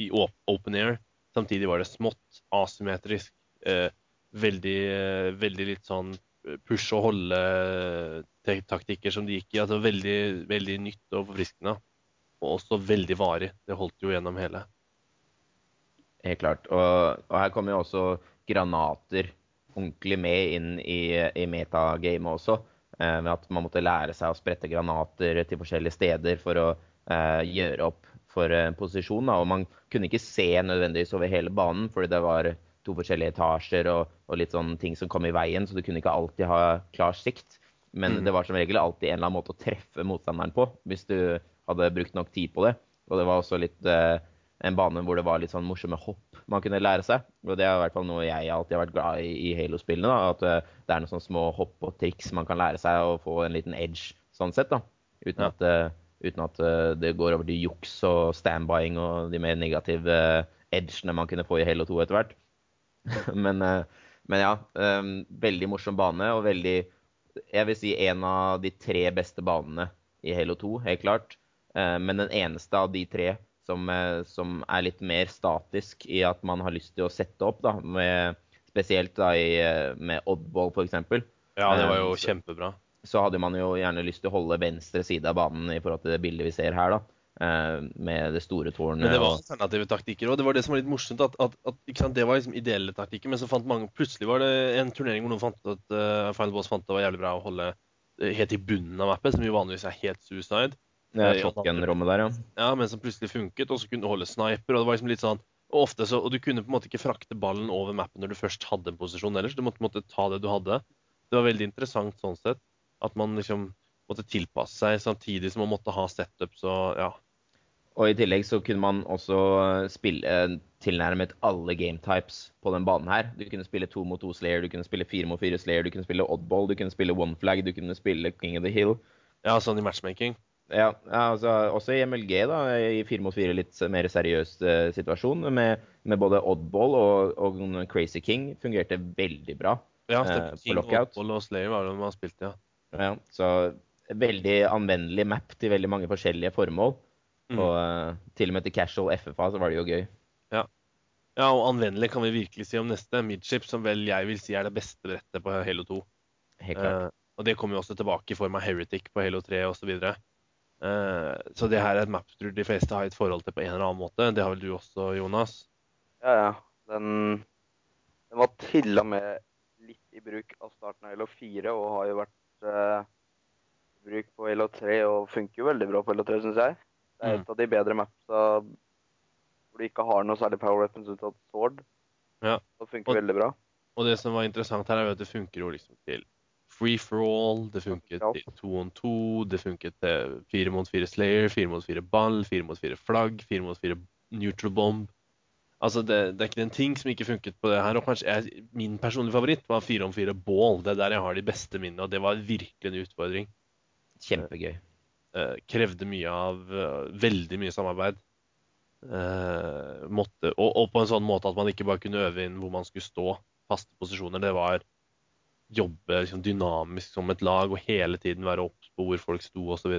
i open air. Samtidig var det smått, asymmetrisk. Eh, veldig, eh, veldig litt sånn push og holde-taktikker som de gikk i. Altså veldig, veldig nytt og forfriskende. Og også veldig varig. Det holdt jo gjennom hele. Helt klart. Og, og her kommer jo også granater ordentlig med inn i, i metagamet også. eh, med at man måtte lære seg å sprette granater til forskjellige steder for å eh, gjøre opp for en posisjon. Da. Og man kunne ikke se nødvendigvis over hele banen, fordi det var to forskjellige etasjer og, og litt sånne ting som kom i veien, så du kunne ikke alltid ha klar sikt. Men det var som regel alltid en eller annen måte å treffe motstanderen på, hvis du hadde brukt nok tid på det. Og det var også litt eh, en bane hvor det var litt sånn morsomme hopp man kunne lære seg. Og det er i hvert fall noe jeg alltid har vært glad i i Halo-spillene. At eh, det er noen sånne små hopp og triks man kan lære seg og få en liten edge sånn sett. da, Uten at, eh, uten at eh, det går over til juks og standbying og de mer negative edgene man kunne få i Halo 2 etter hvert. <laughs> men, men ja, eh, veldig morsom bane og veldig Jeg vil si en av de tre beste banene i Halo 2, helt klart. Men den eneste av de tre som, eh, som er litt mer statisk i at man har lyst til å sette opp, da, med, spesielt da i, eh, med Oddball f.eks. Ja, det var jo Eh, så- kjempebra. så hadde man jo gjerne lyst til å holde venstre side av banen i forhold til det bildet vi ser her, da. Med det store tårnet. Men det var alternative taktikker. Og det var det som var litt morsomt. At, at, at sant, Det var liksom ideelle taktikker, men så fant mange Plutselig var det en turnering hvor noen fant ut at uh, Final Boss fant det var jævlig bra å holde helt i bunnen av mappet, som jo vanligvis er helt suicide. Ja, Eh, Shotgun-rommet der, ja. Ja, men som plutselig funket, og så kunne du holde sniper. Og det var liksom litt sånn og ofte så, og du kunne på en måte ikke frakte ballen over mappen når du først hadde en posisjon ellers. Du måtte, måtte ta det du hadde. Det var veldig interessant sånn sett. At man liksom måtte tilpasse seg samtidig som man måtte ha setups og ja. Og i tillegg så kunne man også spille eh, tilnærmet alle game types på den banen her. Du kunne spille to mot to Slayer, du kunne spille fire mot fire Slayer, du kunne spille oddball, du kunne spille one flag, du kunne spille King of the Hill. Ja, sånn i matchmaking. Ja, ja altså, også i MLG, da, i fire mot fire litt mer seriøs uh, situasjon, med, med både oddball og, og Crazy King, fungerte veldig bra. Ja, uh, på lockout. Oddball og Slayer var det man spilte, ja. Ja, så veldig anvendelig map til veldig mange forskjellige formål. Mm. Og uh, til og med til casual FFA så var det jo gøy. Ja, og anvendelig kan vi virkelig si om neste. Midship, som vel jeg vil si er det beste brettet på Halo 2. Helt klart. Og det kommer jo også tilbake i form av Heretic på Halo 3 osv. Uh, så det her er et map tror de fleste har et forhold til på en eller annen måte. Det har vel du også, Jonas? Ja, ja. Den, den var til og med litt i bruk av starten av LO 4 og har jo vært eh, i bruk på LO 3 og funker jo veldig bra på LO 3, syns jeg. Det er Mm. et av de bedre mapsa hvor du ikke har noe særlig power weapons unntatt sword. Ja. Det funker Og- veldig bra. Og det som var interessant her, er jo at det funker jo liksom til free for all, det funket Ja. til to on to, det funket til fire mot fire Slayer, fire mot fire ball, fire mot fire flagg, fire mot fire neutral bomb. Altså, det, det er ikke en ting som ikke funket på det her. Og kanskje jeg, min personlige favoritt var fire om fire ball. Det er der jeg har de beste minnene, og det var virkelig en utfordring. Kjempegøy. Eh, krevde mye av eh, Veldig mye samarbeid. Eh, måtte, og, og på en sånn måte at man ikke bare kunne øve inn hvor man skulle stå, faste posisjoner. Det var jobbe liksom, dynamisk som et lag og hele tiden være obs på hvor folk sto osv.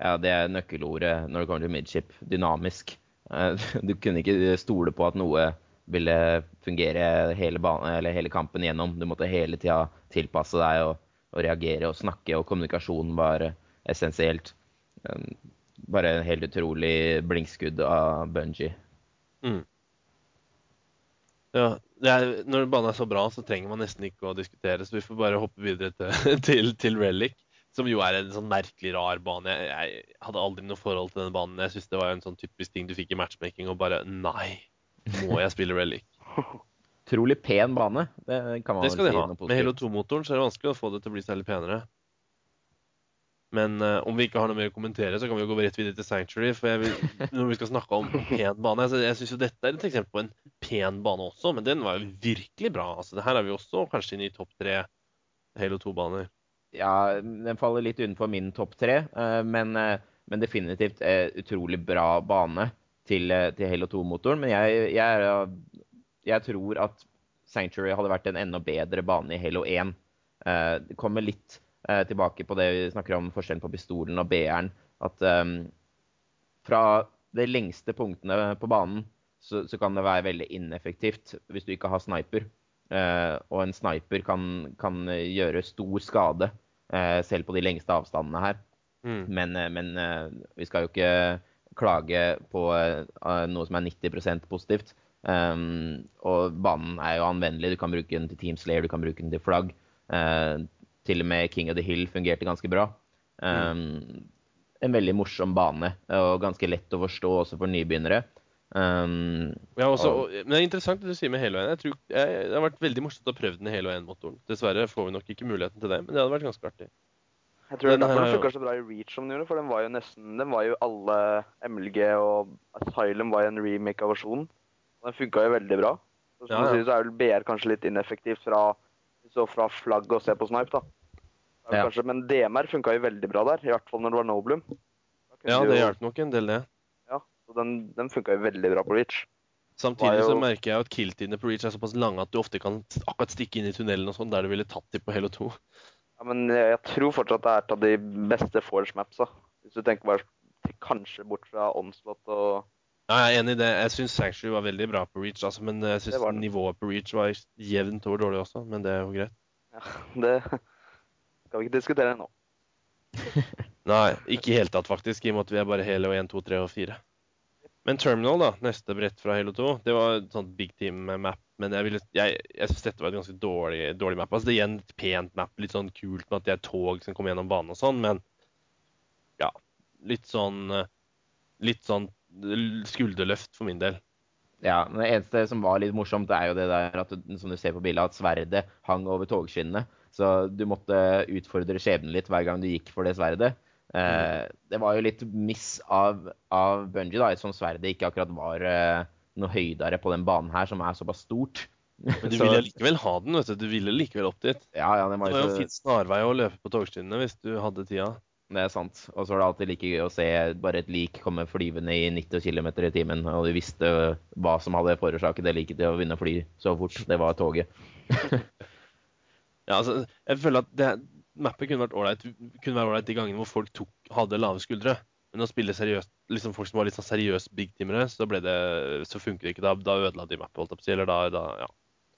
Ja, det er nøkkelordet når det kommer til midship. Dynamisk. Eh, <laughs> Du kunne ikke stole på at noe ville fungere hele, banen, eller hele kampen gjennom. Du måtte hele tida tilpasse deg og, og reagere og snakke, og kommunikasjon var essensielt. Um, Bare en helt utrolig blinkskudd av Bungie. Ja, det er, når banen er så bra, så trenger man nesten ikke å diskutere, så vi får bare hoppe videre til, <laughs> til, til Relic. Som jo er en sånn merkelig rar bane. Jeg, jeg hadde aldri noe forhold til denne banen. Jeg syns det var en sånn typisk ting du fikk i matchmaking, og bare Nei, må jeg spille Relic? <laughs> Utrolig pen bane. Det kan man Det skal vel de ha. Med Helo 2-motoren så er det vanskelig å få det til å bli særlig penere. Men uh, om vi ikke har noe mer å kommentere, så kan vi jo gå rett videre til Sanctuary. For vil, når vi skal snakke om pen bane altså, Jeg syns jo dette er et eksempel på en pen bane også, men den var jo virkelig bra. Altså, det her er vi også kanskje inne i topp tre Halo 2-baner. Ja, den faller litt utenfor min topp tre, uh, men, uh, men definitivt utrolig bra bane til, til Halo 2-motoren. Men jeg, jeg, jeg tror at Sanctuary hadde vært en enda bedre bane i Halo 1. Eh, Det kommer litt tilbake på det vi snakker om forskjellen på pistolen og B-eren. At eh, fra de lengste punktene på banen så, så kan det være veldig ineffektivt hvis du ikke har sniper. Eh, og en sniper kan, kan eh, gjøre stor skade eh, selv på de lengste avstandene her. Mm. Men, eh, men eh, vi skal jo ikke klage på eh, noe som er 90% positivt. Um, og banen er jo anvendelig. Du kan bruke den til Team Slayer, du kan bruke den til flagg. eh, til og med King of the Hill fungerte ganske bra. Um, En veldig morsom bane, og ganske lett å forstå også for nybegynnere. Um, Ja, også, Og- og, men det er interessant det du sier med Halo 1. Jeg tror, jeg, det har vært veldig morsomt å prøve den i Halo 1-motoren. Dessverre får vi nok ikke muligheten til det, men det hadde vært ganske artig. Jeg tror det er Den derfor er den funka så bra i Reach som den gjorde, for den var jo nesten Den var jo alle MLG og Asylum var jo en remake av versjonen. Og den funka jo veldig bra. Så som Ja, ja. du sier, så er vel BR kanskje litt ineffektivt fra fra flagg og se på snipe, da. Ja. Kanskje, men DMR funka jo veldig bra der, i hvert fall når det var Noblum. Ja, det hjalp nok en del, det. Ja, så den, den funka jo veldig bra på Reach. Samtidig jo... så merker jeg at kill-tidene på Reach er såpass lange at du ofte kan akkurat stikke inn i tunnelen og sånn, der du ville tatt dem på Halo 2. Ja, men jeg, jeg tror fortsatt det er et av de beste Forge mapsa. Hvis du tenker bare kanskje bort fra Onslot og Ja, jeg er enig i det. Jeg syns Sanctuary var veldig bra på Reach, altså, men jeg syns nivået på Reach var jevnt over dårlig også. Men det er jo greit. Ja, det skal vi ikke diskutere det nå. <laughs> Nei, ikke i hele tatt, faktisk, i og med at vi er bare Halo 1, 2, 3 og 4. Men Terminal, da, neste brett fra Halo 2, det var et sånt big team-map. Men jeg, ville, jeg, jeg synes dette var et ganske dårlig, dårlig map. Altså, det er igjen et pent map, litt sånn kult med at det er tog som kommer gjennom banen og sånn, men ja, litt sånn Litt sånn skulderløft for min del. Ja, men Det eneste som var litt morsomt, det er jo det der at som du ser på bildet, at sverdet hang over togskinnene. Så du måtte utfordre skjebnen litt hver gang du gikk for det sverdet. Eh, det var jo litt miss av, av Bungie, da, ettersom sverdet ikke akkurat var eh, noe høydere på den banen her, som er såpass stort. Men du <laughs> Så- ville likevel ha den, vet du. Du ville likevel opp dit. Ja, ja, Det var var jo fint en fin snarvei å løpe på togskinnene hvis du hadde tida. Det er sant. Og så var det alltid like gøy å se bare et lik komme flyvende i 90 km i timen, og du visste hva som hadde forårsaket det liket til å begynne å fly så fort. Det var toget. <laughs> Ja, altså, jeg føler at det, mappet kunne vært ålreit ålreit de gangene hvor folk tok, hadde lave skuldre. Men å spille seriøst, liksom folk som var litt sånn seriøst big teamere, så, det, så funker det ikke. Da, da ødela de mappet, holdt jeg på å si. Eller da, da ja.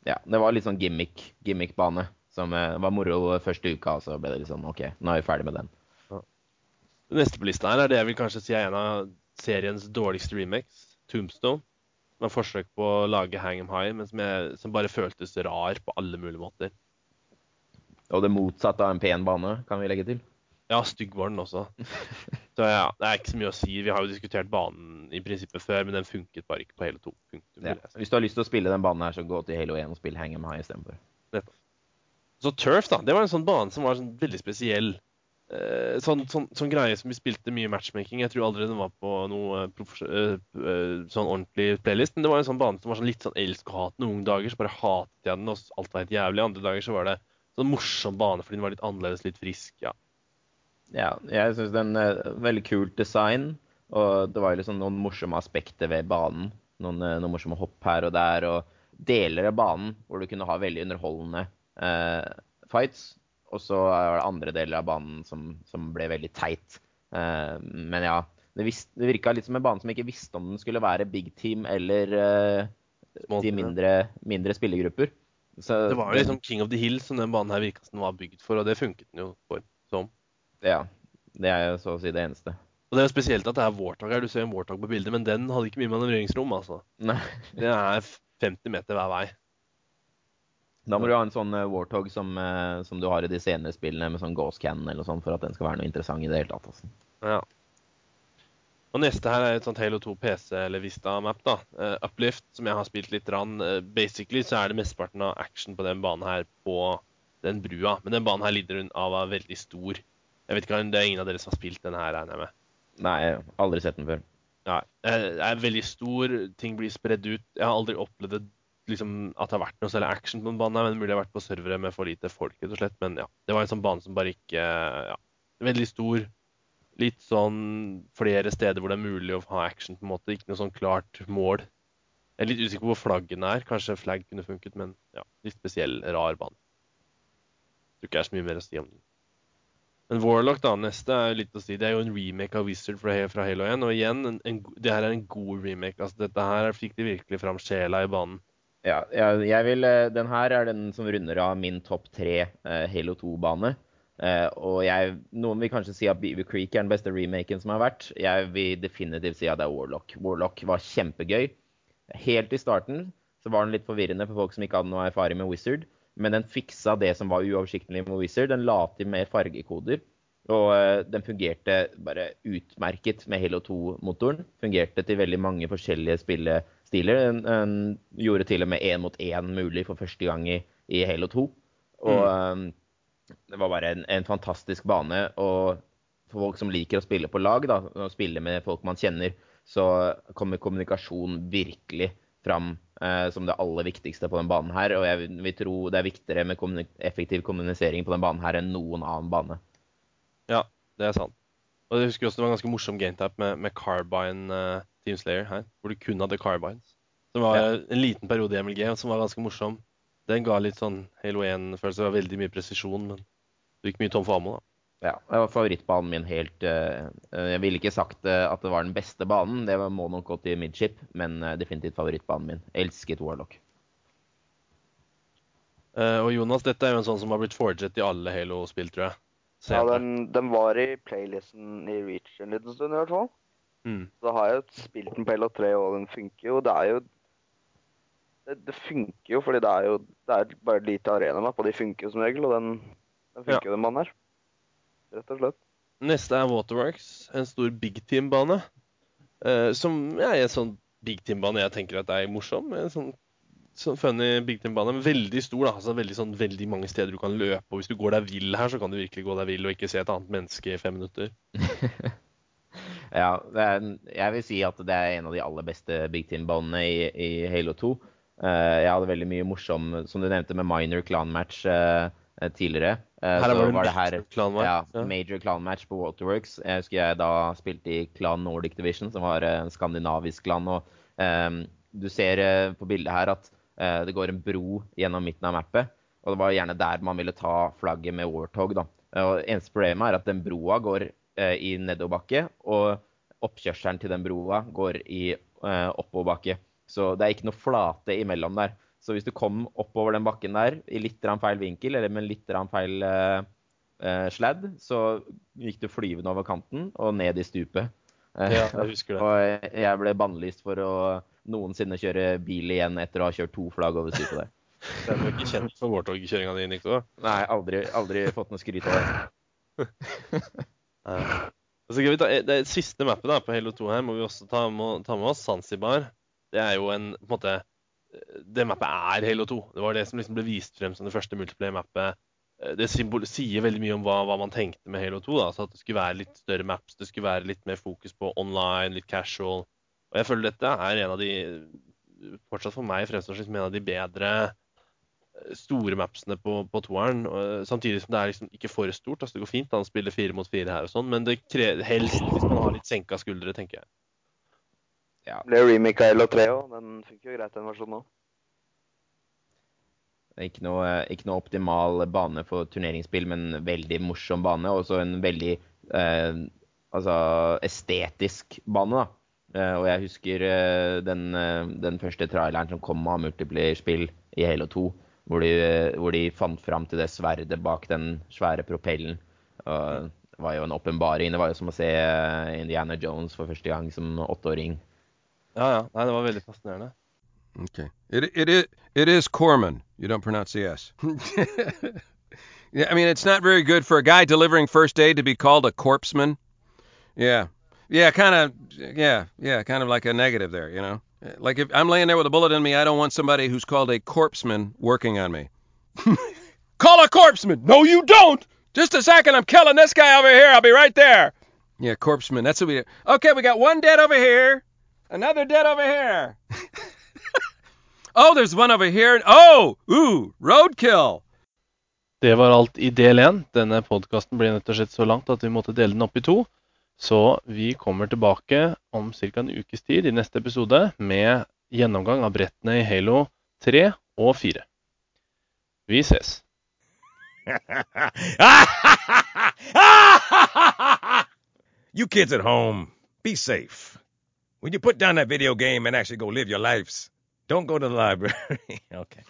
Ja, det var litt sånn gimmick, gimmick-bane. Som eh, var moro første uka, og så ble det litt sånn OK, nå er vi ferdig med den. Det neste på lista her er det jeg vil kanskje si er en av seriens dårligste remakes, Tombstone. med forsøk på å lage Hang 'em High, men som, jeg, som bare føltes rar på alle mulige måter. Og det motsatte av en pen bane, kan vi legge til. Ja, stygg var den også. <laughs> Så ja, det er ikke så mye å si. Vi har jo diskutert banen i prinsippet før, men den funket bare ikke på hele to. Punktum. Ja. Hvis du har lyst til å spille den banen her, så gå til Halo 1 og spill Hang'em High istedenfor. Så Turf, da. Det var en sånn bane som var sånn veldig spesiell. Eh, sånn, sånn, sånn greie som vi spilte mye matchmaking. Jeg tror aldri den var på noe eh, eh, sånn ordentlig playlist. Men det var en sånn bane som var sånn litt sånn elsk og hat. Noen dager så bare hatet jeg den, og alt var helt jævlig. Andre dager så var det sånn morsom bane fordi den var litt annerledes, litt frisk. ja. Ja, jeg syns den er veldig kult design. Og det var liksom noen morsomme aspekter ved banen. Noen, eh, noen morsomme hopp her og der. Og deler av banen hvor du kunne ha veldig underholdende eh, fights. Og så var det andre deler av banen som, som ble veldig teit. Eh, men ja, det, vis, det virka litt som en bane som ikke visste om den skulle være big team eller eh, de mindre, mindre spillergrupper. Så Det var jo liksom King of the Hill som den banen her virka som den var bygd for, og det funket den jo for. som. Ja. Det er jo så å si det eneste. Og det er jo spesielt at det er Warthog her. Du ser en Warthog på bildet, men den hadde ikke mye manøvreringsrom, altså. Nei. Det er 50 meter hver vei. Da må du ha en sånn eh, Warthog som, eh, som du har i de senere spillene, med sånn Ghost Cannon eller sånt, for at den skal være noe interessant i det hele tatt. Altså. Ja. Og neste her er et sånt Halo 2 PC eller Vista-map. da. Uh, Uplift, som jeg har spilt litt. Rann. Uh, basically så er det mesteparten av action på den banen her på den brua. Men den banen her lider hun av er veldig stor. Jeg vet ikke Det er ingen av dere som har spilt den her, regner jeg med. Nei, jeg aldri sett den før. Ja, eh, det er veldig stor, ting blir spredd ut. Jeg har aldri opplevd det, liksom, at det har vært noe særlig action på den banen, her, men mulig jeg har vært på servere med for lite folk, rett og slett. Men ja, det var en sånn bane som bare ikke Ja, veldig stor. Litt sånn flere steder hvor det er mulig å ha action, på en måte. Ikke noe sånn klart mål. Jeg er litt usikker på hvor flaggene er. Kanskje flagg kunne funket, men ja, litt spesiell, rar bane. Tror ikke det er så mye mer å si om den. Men Warlock, da, neste er jo litt å si. Det er jo en remake av Wizard fra, Halo 1. Og igjen, en, en, det her er en god remake. Altså, dette her fikk de virkelig fram sjela i banen. Ja, jeg, jeg vil, eh, den her er den som runder av min topp tre eh, Halo 2-bane. Eh, og jeg, noen vil kanskje si at Beaver Creek er den beste remaken som har vært. Jeg vil definitivt si at det er Warlock. Warlock var kjempegøy. Helt i starten så var den litt forvirrende for folk som ikke hadde noe erfaring med Wizard. men den fiksa det som var uoversiktlig med Wizard. Den la til mer fargekoder. Og eh, den fungerte bare utmerket med Halo 2-motoren. Fungerte til veldig mange forskjellige spillestiler. Den, den gjorde til og med én mot én mulig for første gang i, i Halo 2. Og eh, det var bare en, en fantastisk bane. Og for folk som liker å spille på lag, da, og spille med folk man kjenner, så kommer kommunikasjon virkelig fram eh, som det aller viktigste på den banen her. Og jeg vil tro det er viktigere med kommunik effektiv kommunisering på den banen her enn noen annen bane. Ja, det er sant. Og jeg husker også det var en ganske morsom gametap med, med Carbine uh, Team Slayer her, hvor du kun hadde Carbines. Som var Ja. en liten periode i MLG som var ganske morsom. Den ga litt sånn Halo 1-følelse. Det var veldig mye presisjon, men du gikk mye tom for ammo. da. Ja, det var favorittbanen min helt eh, Jeg ville ikke sagt eh, at det var den beste banen, det var- må nok gå til midship, men eh, definitivt favorittbanen min. Elsket Warlock. Eh, og Jonas, dette er jo en sånn som har blitt forget i alle Halo-spill, tror jeg. Ja, den, den var i playlisten i Reach en liten stund i hvert fall. Mm. Så har jeg jo spilt den på Halo 3, og den funker jo. Det er jo Det, det funker jo, fordi det er jo det er bare et lite arenamapp, og de funker jo som regel. Og den, den funker jo, den banen her. Rett og slett. Neste er Waterworks, en stor big team-bane. eh, som ja, er en sånn big team-bane jeg tenker at er morsom. En sånn, sånn funny big team-bane. Veldig stor, da. Altså veldig, sånn, veldig mange steder du kan løpe. Og hvis du går deg vill her, så kan du virkelig gå deg vill og ikke se et annet menneske i fem minutter. <laughs> Ja, det er, jeg vil si at det er en av de aller beste Big Team-banene i, i Halo 2. Eh, jeg hadde veldig mye morsom, som du nevnte, med minor clan-match eh, tidligere. Eh, Her så var det var det her clan-match, ja, major clan-match på Waterworks. Jeg husker jeg da spilte i Clan Nordic Division, som var en skandinavisk klan. og um, Du ser på bildet her at uh, det går en bro gjennom midten av mappet. Og det var gjerne der man ville ta flagget med Warthog. da. Og Eneste problemet er at den broa går uh, i nedoverbakke, og oppkjørselen til den broa går i uh, oppoverbakke. Så det er ikke noe flate imellom der. Så hvis du kom oppover den bakken der i litt feil vinkel, eller med litt feil eh, eh, sladd, så gikk du flyvende over kanten og ned i stupet. Eh, Ja, jeg husker det. <laughs> og jeg ble bannlyst for å noensinne kjøre bil igjen etter å ha kjørt to flagg over stupet der. <laughs> Den er jo ikke kjent for vårtogkjøringa di, Nico. Nei, aldri, aldri fått noe skryt av det. <laughs> Så skal vi ta, det siste mappet da, på Halo 2 her må vi også ta, må, ta med oss. Zanzibar. Det er jo en på en måte Det mappet er Halo 2. Det var det som liksom ble vist frem som det første multiplayer-mappet. Eh, Det sier veldig mye om hva, hva man tenkte med Halo 2. Da. Altså at det skulle være litt større maps, det skulle være litt mer fokus på online, litt casual. Og jeg føler dette er en av de Fortsatt for meg fremstår som en av de bedre eh, store mapsene på, på toeren. Samtidig som det er liksom ikke for stort. altså Det går fint å spille fire mot fire her og sånn, men det helst hvis man har litt senka skuldre, tenker jeg. Ble remake av Otreo. 3 òg. Den funker jo greit, den versjonen òg. Ikke noe, ikke noe optimal bane for turneringsspill, men veldig morsom bane. Og også en veldig eh, altså estetisk bane, da. Eh, og jeg husker eh, den, eh, den første traileren som kom av multiplayer-spill i Halo 2, hvor de, eh, hvor de fant fram til det sverdet bak den svære propellen. Og det var jo en åpenbaring. Det var jo som å se eh, Indiana Jones for første gang som åtteåring. Ja, ja. Nei, det var veldig fascinerende. Okay. It it is it is Corman. You don't pronounce the S. <laughs> yeah, I mean it's not very good for a guy delivering first aid to be called a corpseman. Yeah. Yeah, kind of yeah, yeah, kind of like a negative there, you know. Like if I'm laying there with a bullet in me, I don't want somebody who's called a corpseman working on me. <laughs> Call a corpseman. No, you don't. Just a second, I'm killing this guy over here. I'll be right there. Yeah, corpseman. That's what we. do. Okay, we got one dead over here, another dead over here. <laughs> Oh, there's one over here. Oh, ooh, roadkill. Det var alt i del én. Denne podkasten ble rett og slett så langt at vi måtte dele den opp i to. Så vi kommer tilbake om ca. en ukes tid i neste episode med gjennomgang av brettene i Halo 3 og 4. Vi ses. <laughs> you kids at home, be safe. When you put down that video game and actually go live your lives, don't go to the library. <laughs> okay.